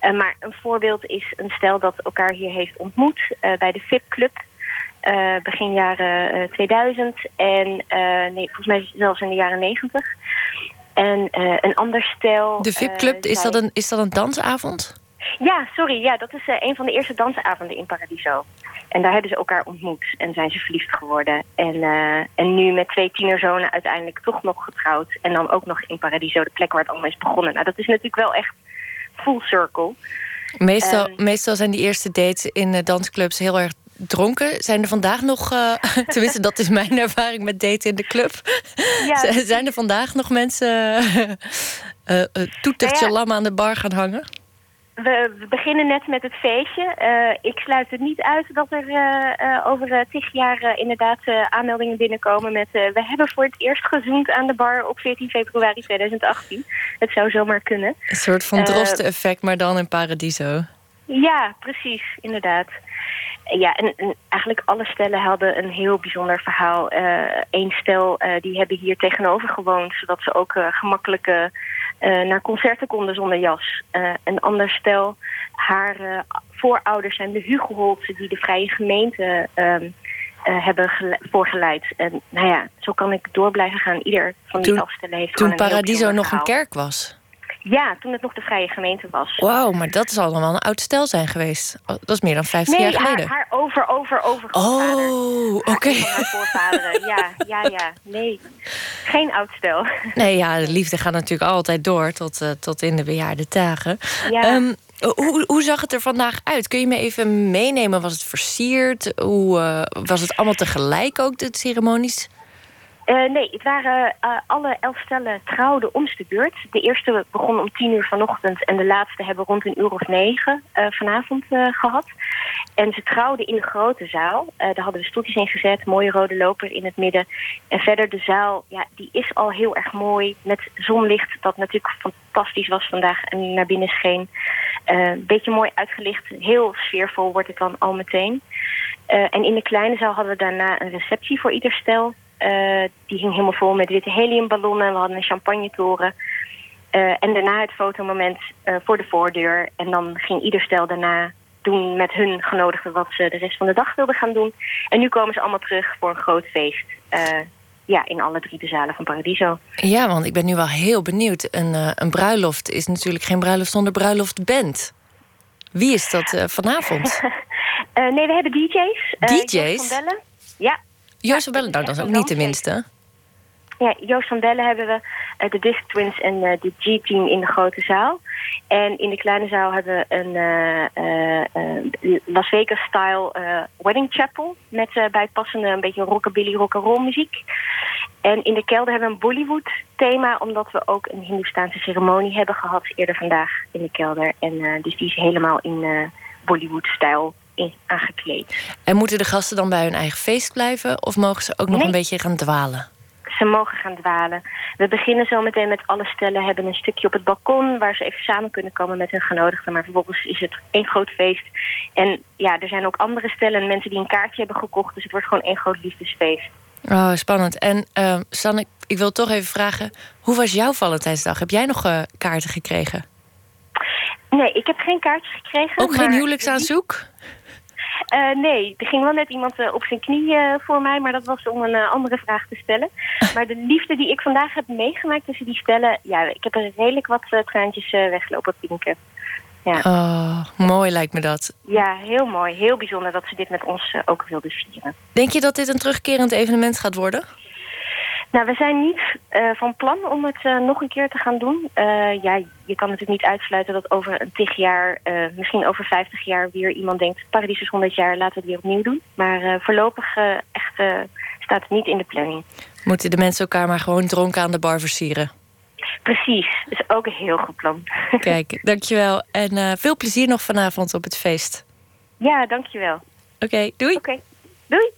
Maar een voorbeeld is een stel dat elkaar hier heeft ontmoet bij de VIP Eh, begin jaren eh, 2000 en eh, nee, volgens mij zelfs in de jaren 90. En eh, een ander stel. De VIP-club, eh, is, dat een, is dat een dansavond? Ja, sorry. Ja, dat is eh, een van de eerste dansavonden in Paradiso. En daar hebben ze elkaar ontmoet en zijn ze verliefd geworden. En, eh, en nu met twee tienerzonen uiteindelijk toch nog getrouwd. En dan ook nog in Paradiso, de plek waar het allemaal is begonnen. Nou, dat is natuurlijk wel echt full circle. Meestal, Ehm. meestal zijn die eerste dates in eh, dansclubs heel erg dronken. Zijn er vandaag nog, eh, tenminste dat is mijn ervaring met daten in de club. Ja. Zijn er vandaag nog mensen eh, toetertje Nou ja. lam aan de bar gaan hangen? we, we beginnen net met het feestje. Ik sluit het niet uit dat er over uh, tig jaar inderdaad aanmeldingen binnenkomen met... we hebben voor het eerst gezoend aan de bar op 14 februari 2018. Het zou zomaar kunnen. Een soort van drosten-effect, maar dan in Paradiso. Ja, precies, inderdaad. Ja, en, en, eigenlijk alle stellen hadden een heel bijzonder verhaal. Eén stel, die hebben hier tegenover gewoond... zodat ze ook gemakkelijke uh, naar concerten konden zonder jas. Een ander stel, haar voorouders zijn de Hugelholtsen... die de Vrije Gemeente um, hebben voorgeleid. En nou ja, zo kan ik door blijven gaan. Ieder van die afstellen heeft Toen Paradiso nog een kerk was? Ja, toen het nog de Vrije Gemeente was. Wauw, maar dat is allemaal een oud stel zijn geweest. Oh, dat is meer dan 50 jaar geleden. Nee, haar, over, over, over. Oh, oké. Okay. voorvaderen, ja, ja, ja. Nee, geen oud stel. Nee, ja, de liefde gaat natuurlijk altijd door tot, uh, tot in de bejaarde dagen. Ja. Um, hoe, hoe zag het er vandaag uit? Kun je me even meenemen? Was het versierd? Hoe, uh, was het allemaal tegelijk ook, de ceremonies? Uh, nee, het waren uh, alle elf stellen trouwden om de beurt. De eerste begon om tien uur vanochtend en de laatste hebben rond een uur of negen uh, vanavond gehad. En ze trouwden in de grote zaal. daar hadden we stoeltjes in gezet, mooie rode loper in het midden. En verder de zaal, ja, die is al heel erg mooi met zonlicht dat natuurlijk fantastisch was vandaag en naar binnen scheen. Een beetje mooi uitgelicht, heel sfeervol wordt het dan al meteen. en in de kleine zaal hadden we daarna een receptie voor ieder stel. Uh, die ging helemaal vol met witte heliumballonnen. We hadden een champagnetoren. Uh, en daarna het fotomoment uh, voor de voordeur. En dan ging ieder stel daarna doen met hun genodigden wat ze de rest van de dag wilden gaan doen. En nu komen ze allemaal terug voor een groot feest. ja, in alle drie de zalen van Paradiso. Ja, want ik ben nu wel heel benieuwd. Een, een bruiloft is natuurlijk geen bruiloft zonder bruiloftband. Wie is dat vanavond? nee, we hebben DJ's. DJ's? van Bellen. Ja, Joost van Bellen, nou, dat is ook niet tenminste. Ja, Joost van Bellen hebben we uh, de Disc Twins en uh, de G-Team in de grote zaal. En in de kleine zaal hebben we een uh, Las Vegas-style wedding chapel... met bijpassende een beetje rockabilly rock'n'roll muziek. En in de kelder hebben we een Bollywood-thema... omdat we ook een Hindoestaanse ceremonie hebben gehad eerder vandaag in de kelder. En dus die is helemaal in Bollywood-stijl aangekleed. En moeten de gasten dan bij hun eigen feest blijven? Of mogen ze ook nog een beetje gaan dwalen? Ze mogen gaan dwalen. We beginnen zo meteen met alle stellen. hebben een stukje op het balkon waar ze even samen kunnen komen met hun genodigden. Maar vervolgens is het één groot feest. En ja, er zijn ook andere stellen, mensen die een kaartje hebben gekocht. Dus het wordt gewoon één groot liefdesfeest. Oh, spannend. En uh, Sanne, ik wil toch even vragen... hoe was jouw Valentijnsdag? Heb jij nog uh, kaarten gekregen? Nee, ik heb geen kaartjes gekregen. Ook geen huwelijksaanzoek? Uh, nee, er ging wel net iemand uh, op zijn knie uh, voor mij, maar dat was om een andere vraag te stellen. maar de liefde die ik vandaag heb meegemaakt tussen die stellen, ja, ik heb er redelijk wat traantjes weggelopen pinken. Ja. Oh, mooi lijkt me dat. Ja, heel mooi. Heel bijzonder dat ze dit met ons ook wilden vieren. Denk je dat dit een terugkerend evenement gaat worden? Nou, we zijn niet uh, van plan om het uh, nog een keer te gaan doen. Uh, ja, je kan natuurlijk niet uitsluiten dat over een tig jaar, misschien over 50 jaar, weer iemand denkt: Paradies is 100 jaar, laten we het weer opnieuw doen. Maar voorlopig echt staat het niet in de planning. Moeten de mensen elkaar maar gewoon dronken aan de bar versieren? Precies, dat is ook een heel goed plan. Kijk, dankjewel. En veel plezier nog vanavond op het feest. Ja, dankjewel. Oké, okay, doei. Oké, okay. doei.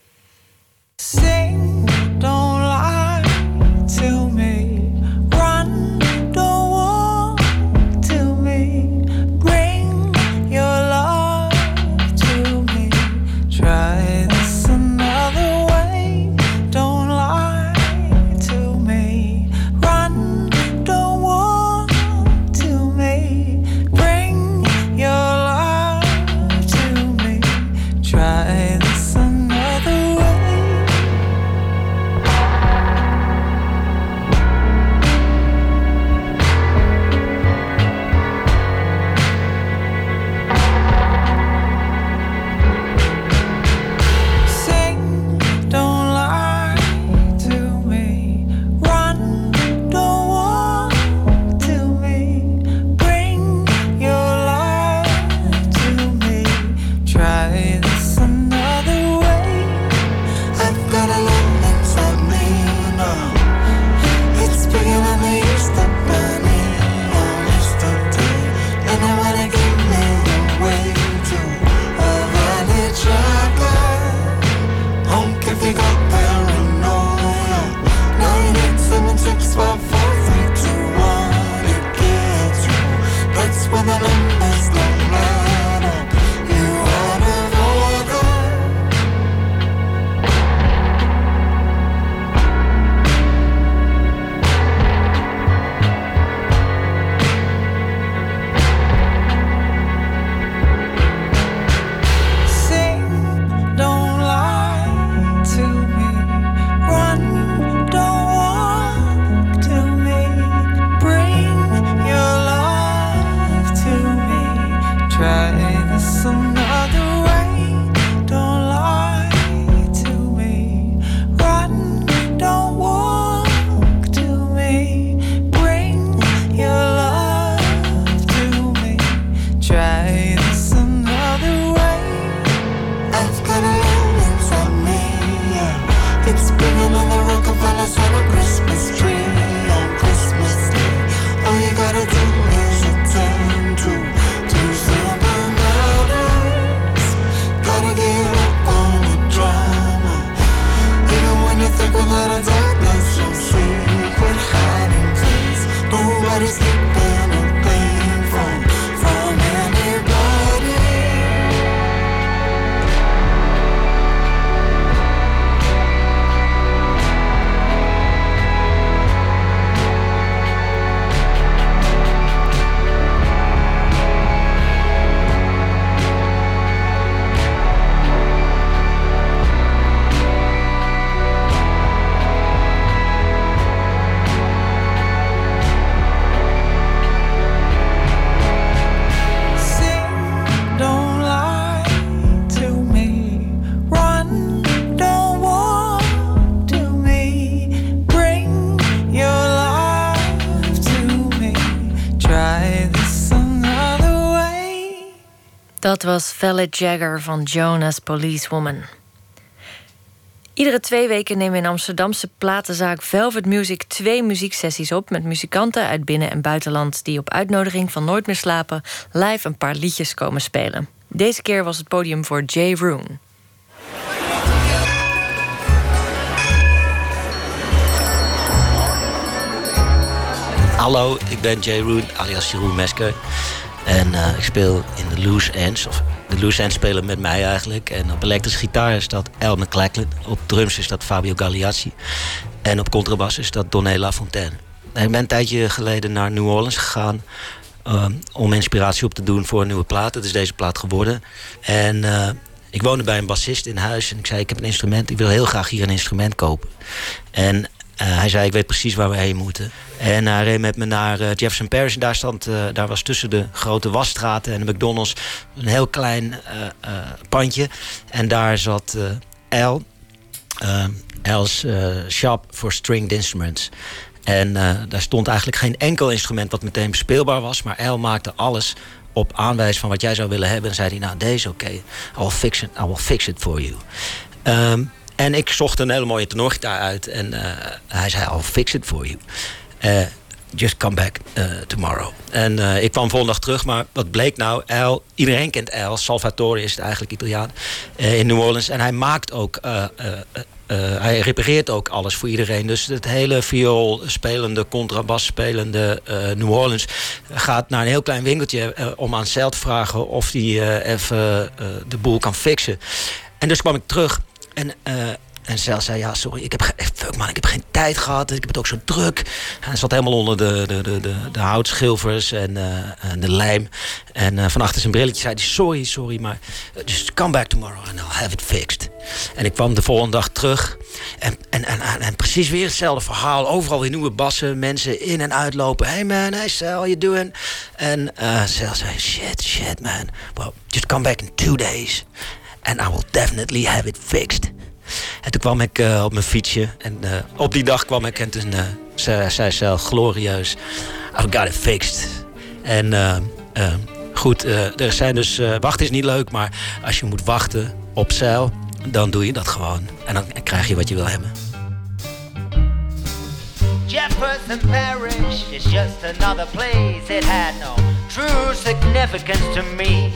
Dat was Velvet Jagger van Jonas Policewoman. Iedere twee weken nemen we in Amsterdamse platenzaak Velvet Music twee muzieksessies op met muzikanten uit binnen- en buitenland die op uitnodiging van Nooit meer slapen live een paar liedjes komen spelen. Deze keer was het podium voor Jay Roon. Hallo, ik ben Jay Roon, alias Jeroen Mesker. En uh, ik speel in de Loose Ends. Of de Loose Ends spelen met mij eigenlijk. En op elektrische gitaar is dat El McLachlan. Op drums is dat Fabio Gagliazzi. En op contrabas is dat Donné Lafontaine. Ik ben een tijdje geleden naar New Orleans gegaan... Uh, om inspiratie op te doen voor een nieuwe plaat. Dat is deze plaat geworden. En uh, ik woonde bij een bassist in huis. En ik zei, ik heb een instrument. Ik wil heel graag hier een instrument kopen. En uh, hij zei, ik weet precies waar we heen moeten. En hij reed met me naar uh, Jefferson Parish. En daar, stond, uh, daar was tussen de grote wasstraten en de McDonald's... een heel klein pandje. En daar zat L. L's Shop for Stringed Instruments. En daar stond eigenlijk geen enkel instrument wat meteen bespeelbaar was. Maar L maakte alles op aanwijs van wat jij zou willen hebben. En zei hij, nou deze oké, okay. I, will fix it, I will fix it for you. Um, en ik zocht een hele mooie tenorgitaar uit. En uh, hij zei, I'll fix it for you. Uh, just come back uh, tomorrow. En ik kwam volgende terug, maar wat bleek nou? El, iedereen kent El, Salvatore is het eigenlijk Italiaan, in New Orleans. En hij maakt ook, hij repareert ook alles voor iedereen. Dus het hele viool spelende, contrabas spelende New Orleans gaat naar een heel klein winkeltje om aan Cel te vragen of hij even de boel kan fixen. En dus kwam ik terug en, uh, en Cel zei, ja, sorry, ik heb, fuck man, ik heb geen tijd gehad. Ik heb het ook zo druk. Hij zat helemaal onder de, de, de, de, de houtschilfers en, uh, en de lijm. En uh, van achter zijn brilletje zei hij, sorry, sorry, maar just come back tomorrow and I'll have it fixed. En ik kwam de volgende dag terug. En, en, en, en, precies weer hetzelfde verhaal. Overal weer nieuwe bassen, mensen in en uitlopen. Hey man, hey Cel, how you doing? En uh, zei, shit, shit man. Well, just come back in two days. And I will definitely have it fixed. En toen kwam ik uh, op mijn fietsje. En uh, op die dag kwam ik en toen uh, zei, zei ze glorieus... I've got it fixed. En goed, er zijn dus... wachten is niet leuk, maar als je moet wachten op zeil... dan doe je dat gewoon. En dan krijg je wat je wil hebben. Jefferson Parish is just another place. It had no true significance to me.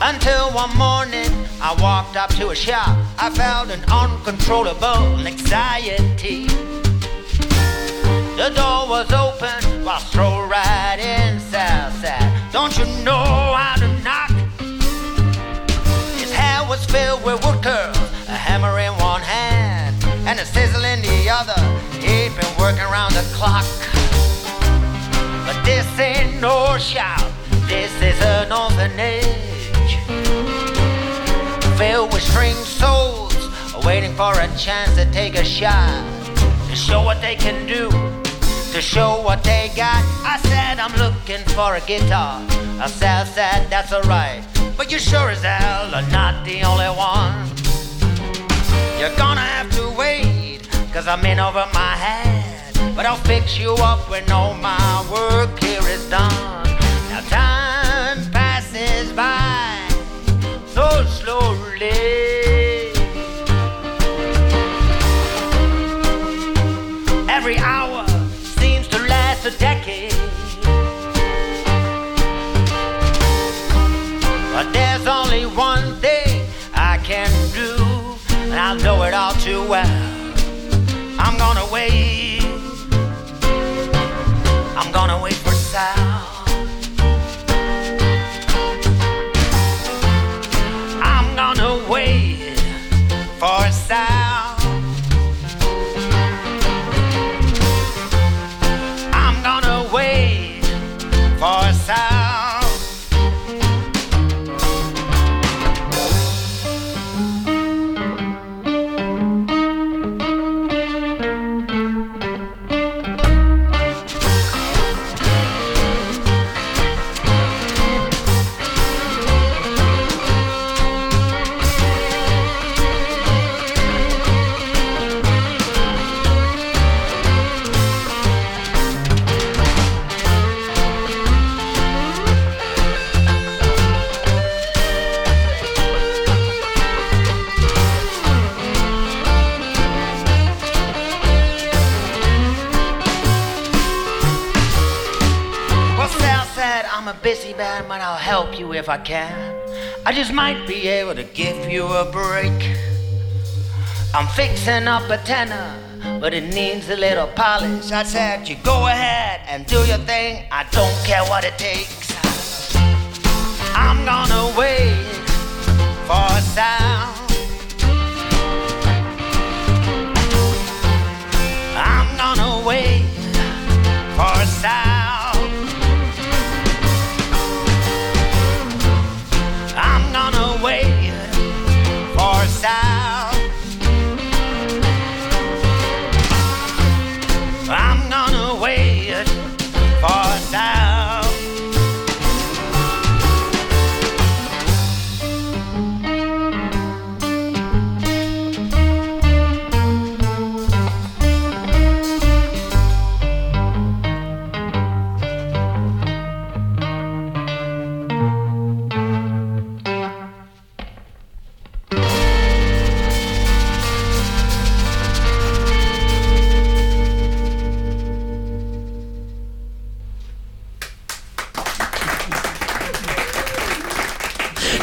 Until one morning I walked up to a shop. I felt an uncontrollable anxiety. The door was open, I strolled right in. Southside, don't you know how to knock? His hair was filled with wood curls, a hammer in one hand and a sizzle in the other. He'd been working around the clock. But this ain't no shop, this is an orphanage filled with string souls, waiting for a chance to take a shot, to show what they can do, to show what they got. I said I'm looking for a guitar. I said, said that's alright, but you sure as hell are not the only one. You're gonna have to wait, cause I'm in over my head, but I'll fix you up when all my work here is done. Every hour if I can. I just might be able to give you a break. I'm fixing up a tenor, but it needs a little polish. I said, you go ahead and do your thing. I don't care what it takes. I'm gonna wait for a sound. I'm gonna wait for a sound.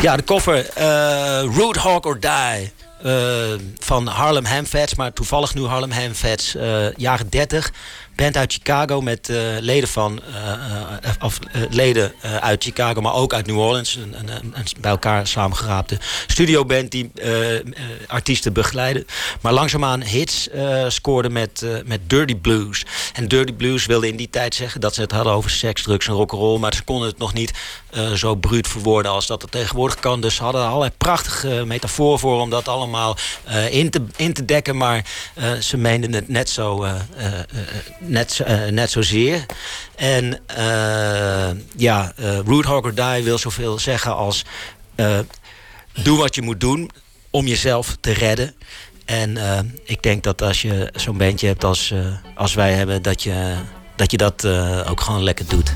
Ja, de koffer uh, Roadhog or Die. Uh, van Harlem Hamfats, maar toevallig nu Harlem Hamfats, uh, jaren 30. Band uit Chicago met uh, leden, van, of, leden uit Chicago, maar ook uit New Orleans. Een, bij elkaar samengeraapte studioband die artiesten begeleiden. Maar langzaamaan hits scoorde met, met Dirty Blues. En Dirty Blues wilde in die tijd zeggen dat ze het hadden over seks, drugs en rock'n'roll. Maar ze konden het nog niet zo bruut verwoorden als dat het tegenwoordig kan. Dus ze hadden er allerlei prachtige metafoor voor om dat allemaal in, te, in te dekken. Maar ze meenden het net zo net, uh, net zozeer. En uh, ja, uh, Root or Die wil zoveel zeggen als... doe wat je moet doen om jezelf te redden. En ik denk dat als je zo'n bandje hebt als, als wij hebben... dat je dat, je dat ook gewoon lekker doet.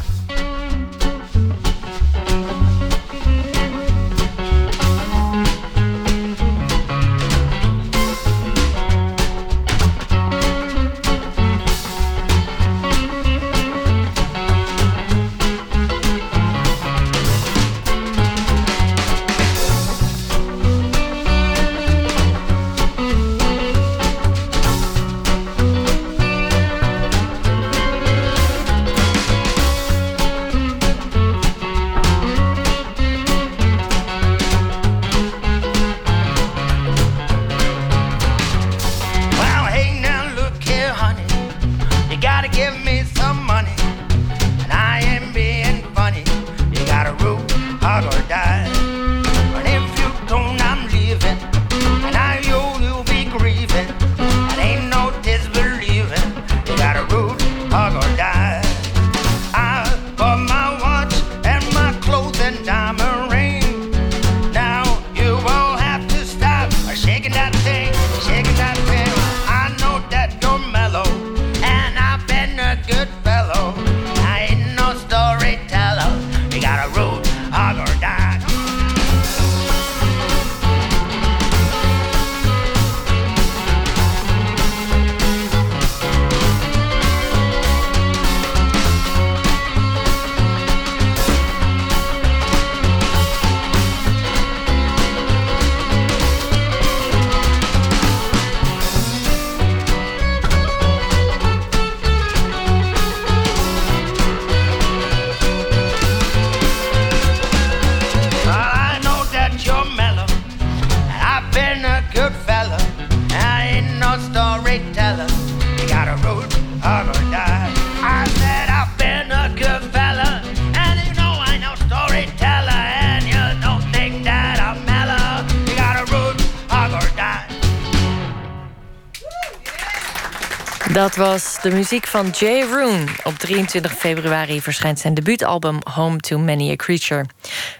De muziek van Jay Roon. Op 23 februari verschijnt zijn debuutalbum Home to Many a Creature.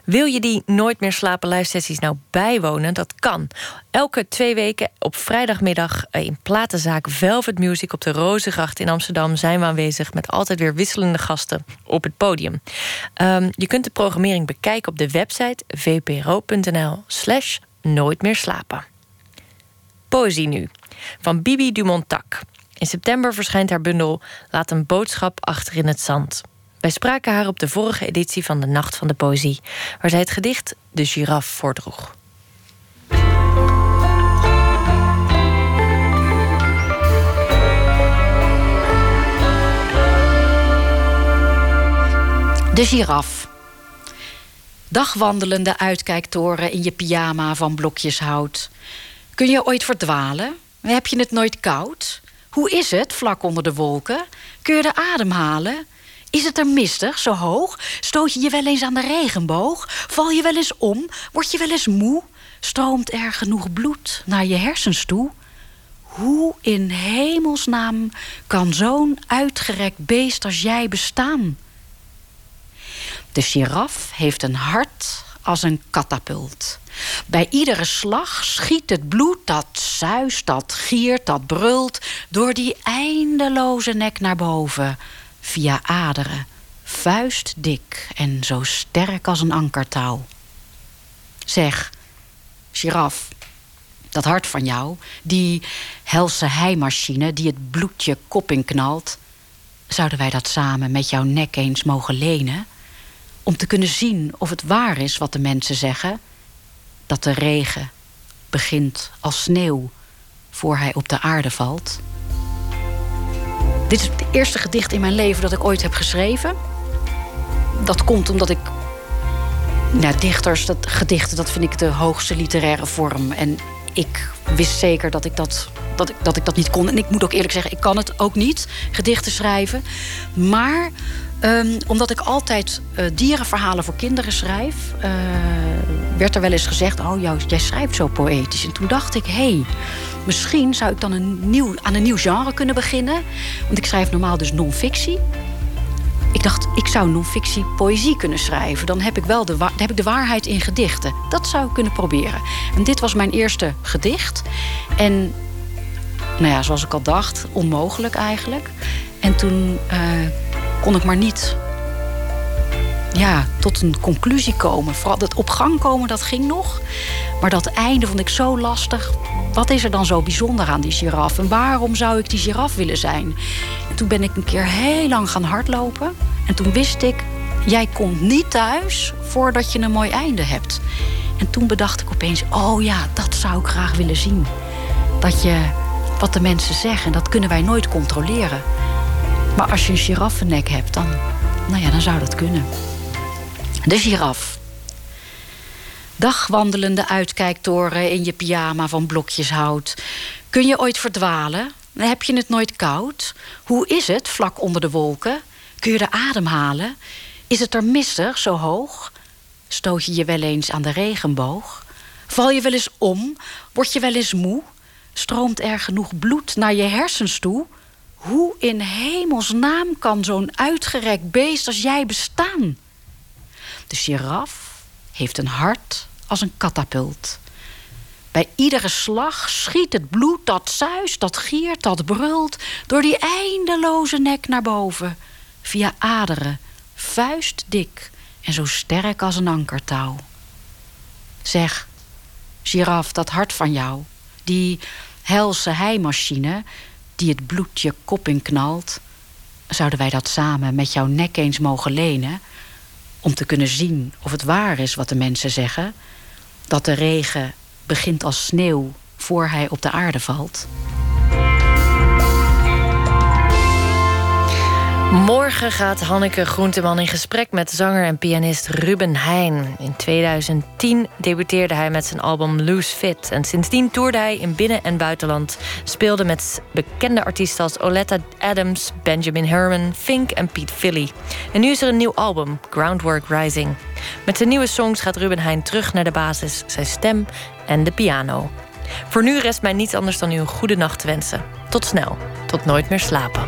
Wil je die Nooit meer slapen live sessies nou bijwonen? Dat kan. Elke twee weken op vrijdagmiddag in platenzaak Velvet Music op de Rozengracht in Amsterdam zijn we aanwezig met altijd weer wisselende gasten op het podium. Um, je kunt de programmering bekijken op de website vpro.nl/slash nooit meer slapen. Poëzie nu van Bibi Dumontac. In september verschijnt haar bundel Laat een boodschap achter in het zand. Wij spraken haar op de vorige editie van de Nacht van de Poëzie, waar zij het gedicht De Giraf voordroeg. De giraf. Dagwandelende uitkijktoren in je pyjama van blokjes hout. Kun je ooit verdwalen? Heb je het nooit koud? Hoe is het vlak onder de wolken? Kun je de adem halen? Is het er mistig, zo hoog? Stoot je je wel eens aan de regenboog? Val je wel eens om? Word je wel eens moe? Stroomt er genoeg bloed naar je hersens toe? Hoe in hemelsnaam kan zo'n uitgerekt beest als jij bestaan? De giraf heeft een hart als een katapult. Bij iedere slag schiet het bloed dat zuist, dat giert, dat brult... door die eindeloze nek naar boven, via aderen. Vuistdik en zo sterk als een ankertouw. Zeg, giraf, dat hart van jou, die helse heimachine die het bloed je kop inknalt... zouden wij dat samen met jouw nek eens mogen lenen om te kunnen zien of het waar is wat de mensen zeggen: dat de regen begint als sneeuw voor hij op de aarde valt. Dit is het eerste gedicht in mijn leven dat ik ooit heb geschreven. Dat komt omdat ik. Nou, dichters, dat, gedichten, dat vind ik de hoogste literaire vorm. En ik wist zeker dat ik dat, dat, ik, dat ik dat niet kon. En ik moet ook eerlijk zeggen, ik kan het ook niet, gedichten schrijven. Maar Um, omdat ik altijd uh, dierenverhalen voor kinderen schrijf, uh, werd er wel eens gezegd: Oh, jou, jij schrijft zo poëtisch. En toen dacht ik: hey, misschien zou ik dan een nieuw, aan een nieuw genre kunnen beginnen. Want ik schrijf normaal dus non-fictie. Ik dacht, ik zou non-fictie poëzie kunnen schrijven. Dan heb ik wel de, heb ik de waarheid in gedichten. Dat zou ik kunnen proberen. En dit was mijn eerste gedicht. En nou ja, zoals ik al dacht, onmogelijk eigenlijk. En toen. Uh, kon ik maar niet ja, tot een conclusie komen. Vooral dat op gang komen, dat ging nog. Maar dat einde vond ik zo lastig. Wat is er dan zo bijzonder aan die giraf? En waarom zou ik die giraf willen zijn? En toen ben ik een keer heel lang gaan hardlopen. En toen wist ik, jij komt niet thuis voordat je een mooi einde hebt. En toen bedacht ik opeens, oh ja, dat zou ik graag willen zien. Dat je, wat de mensen zeggen, dat kunnen wij nooit controleren. Maar als je een giraffennek hebt, dan, nou ja, dan zou dat kunnen. De giraf. Dagwandelende uitkijktoren in je pyjama van blokjes hout. Kun je ooit verdwalen? Heb je het nooit koud? Hoe is het vlak onder de wolken? Kun je de adem halen? Is het er mistig zo hoog? Stoot je je wel eens aan de regenboog? Val je wel eens om? Word je wel eens moe? Stroomt er genoeg bloed naar je hersens toe? Hoe in hemelsnaam kan zo'n uitgerekt beest als jij bestaan? De giraf heeft een hart als een katapult. Bij iedere slag schiet het bloed dat zuist, dat giert, dat brult... door die eindeloze nek naar boven, via aderen, vuistdik en zo sterk als een ankertouw. Zeg, giraf, dat hart van jou, die helse heimachine die het bloed je kop inknalt, zouden wij dat samen met jouw nek eens mogen lenen, om te kunnen zien of het waar is wat de mensen zeggen, dat de regen begint als sneeuw voor hij op de aarde valt. Morgen gaat Hanneke Groenteman in gesprek met zanger en pianist Ruben Heijn. In 2010 debuteerde hij met zijn album Loose Fit. En sindsdien toerde hij in binnen- en buitenland. Speelde met bekende artiesten als Oletta Adams, Benjamin Herman, Fink en Pete Philly. En nu is er een nieuw album, Groundwork Rising. Met zijn nieuwe songs gaat Ruben Heijn terug naar de basis, zijn stem en de piano. Voor nu rest mij niets anders dan u een goede nacht te wensen. Tot snel, tot nooit meer slapen.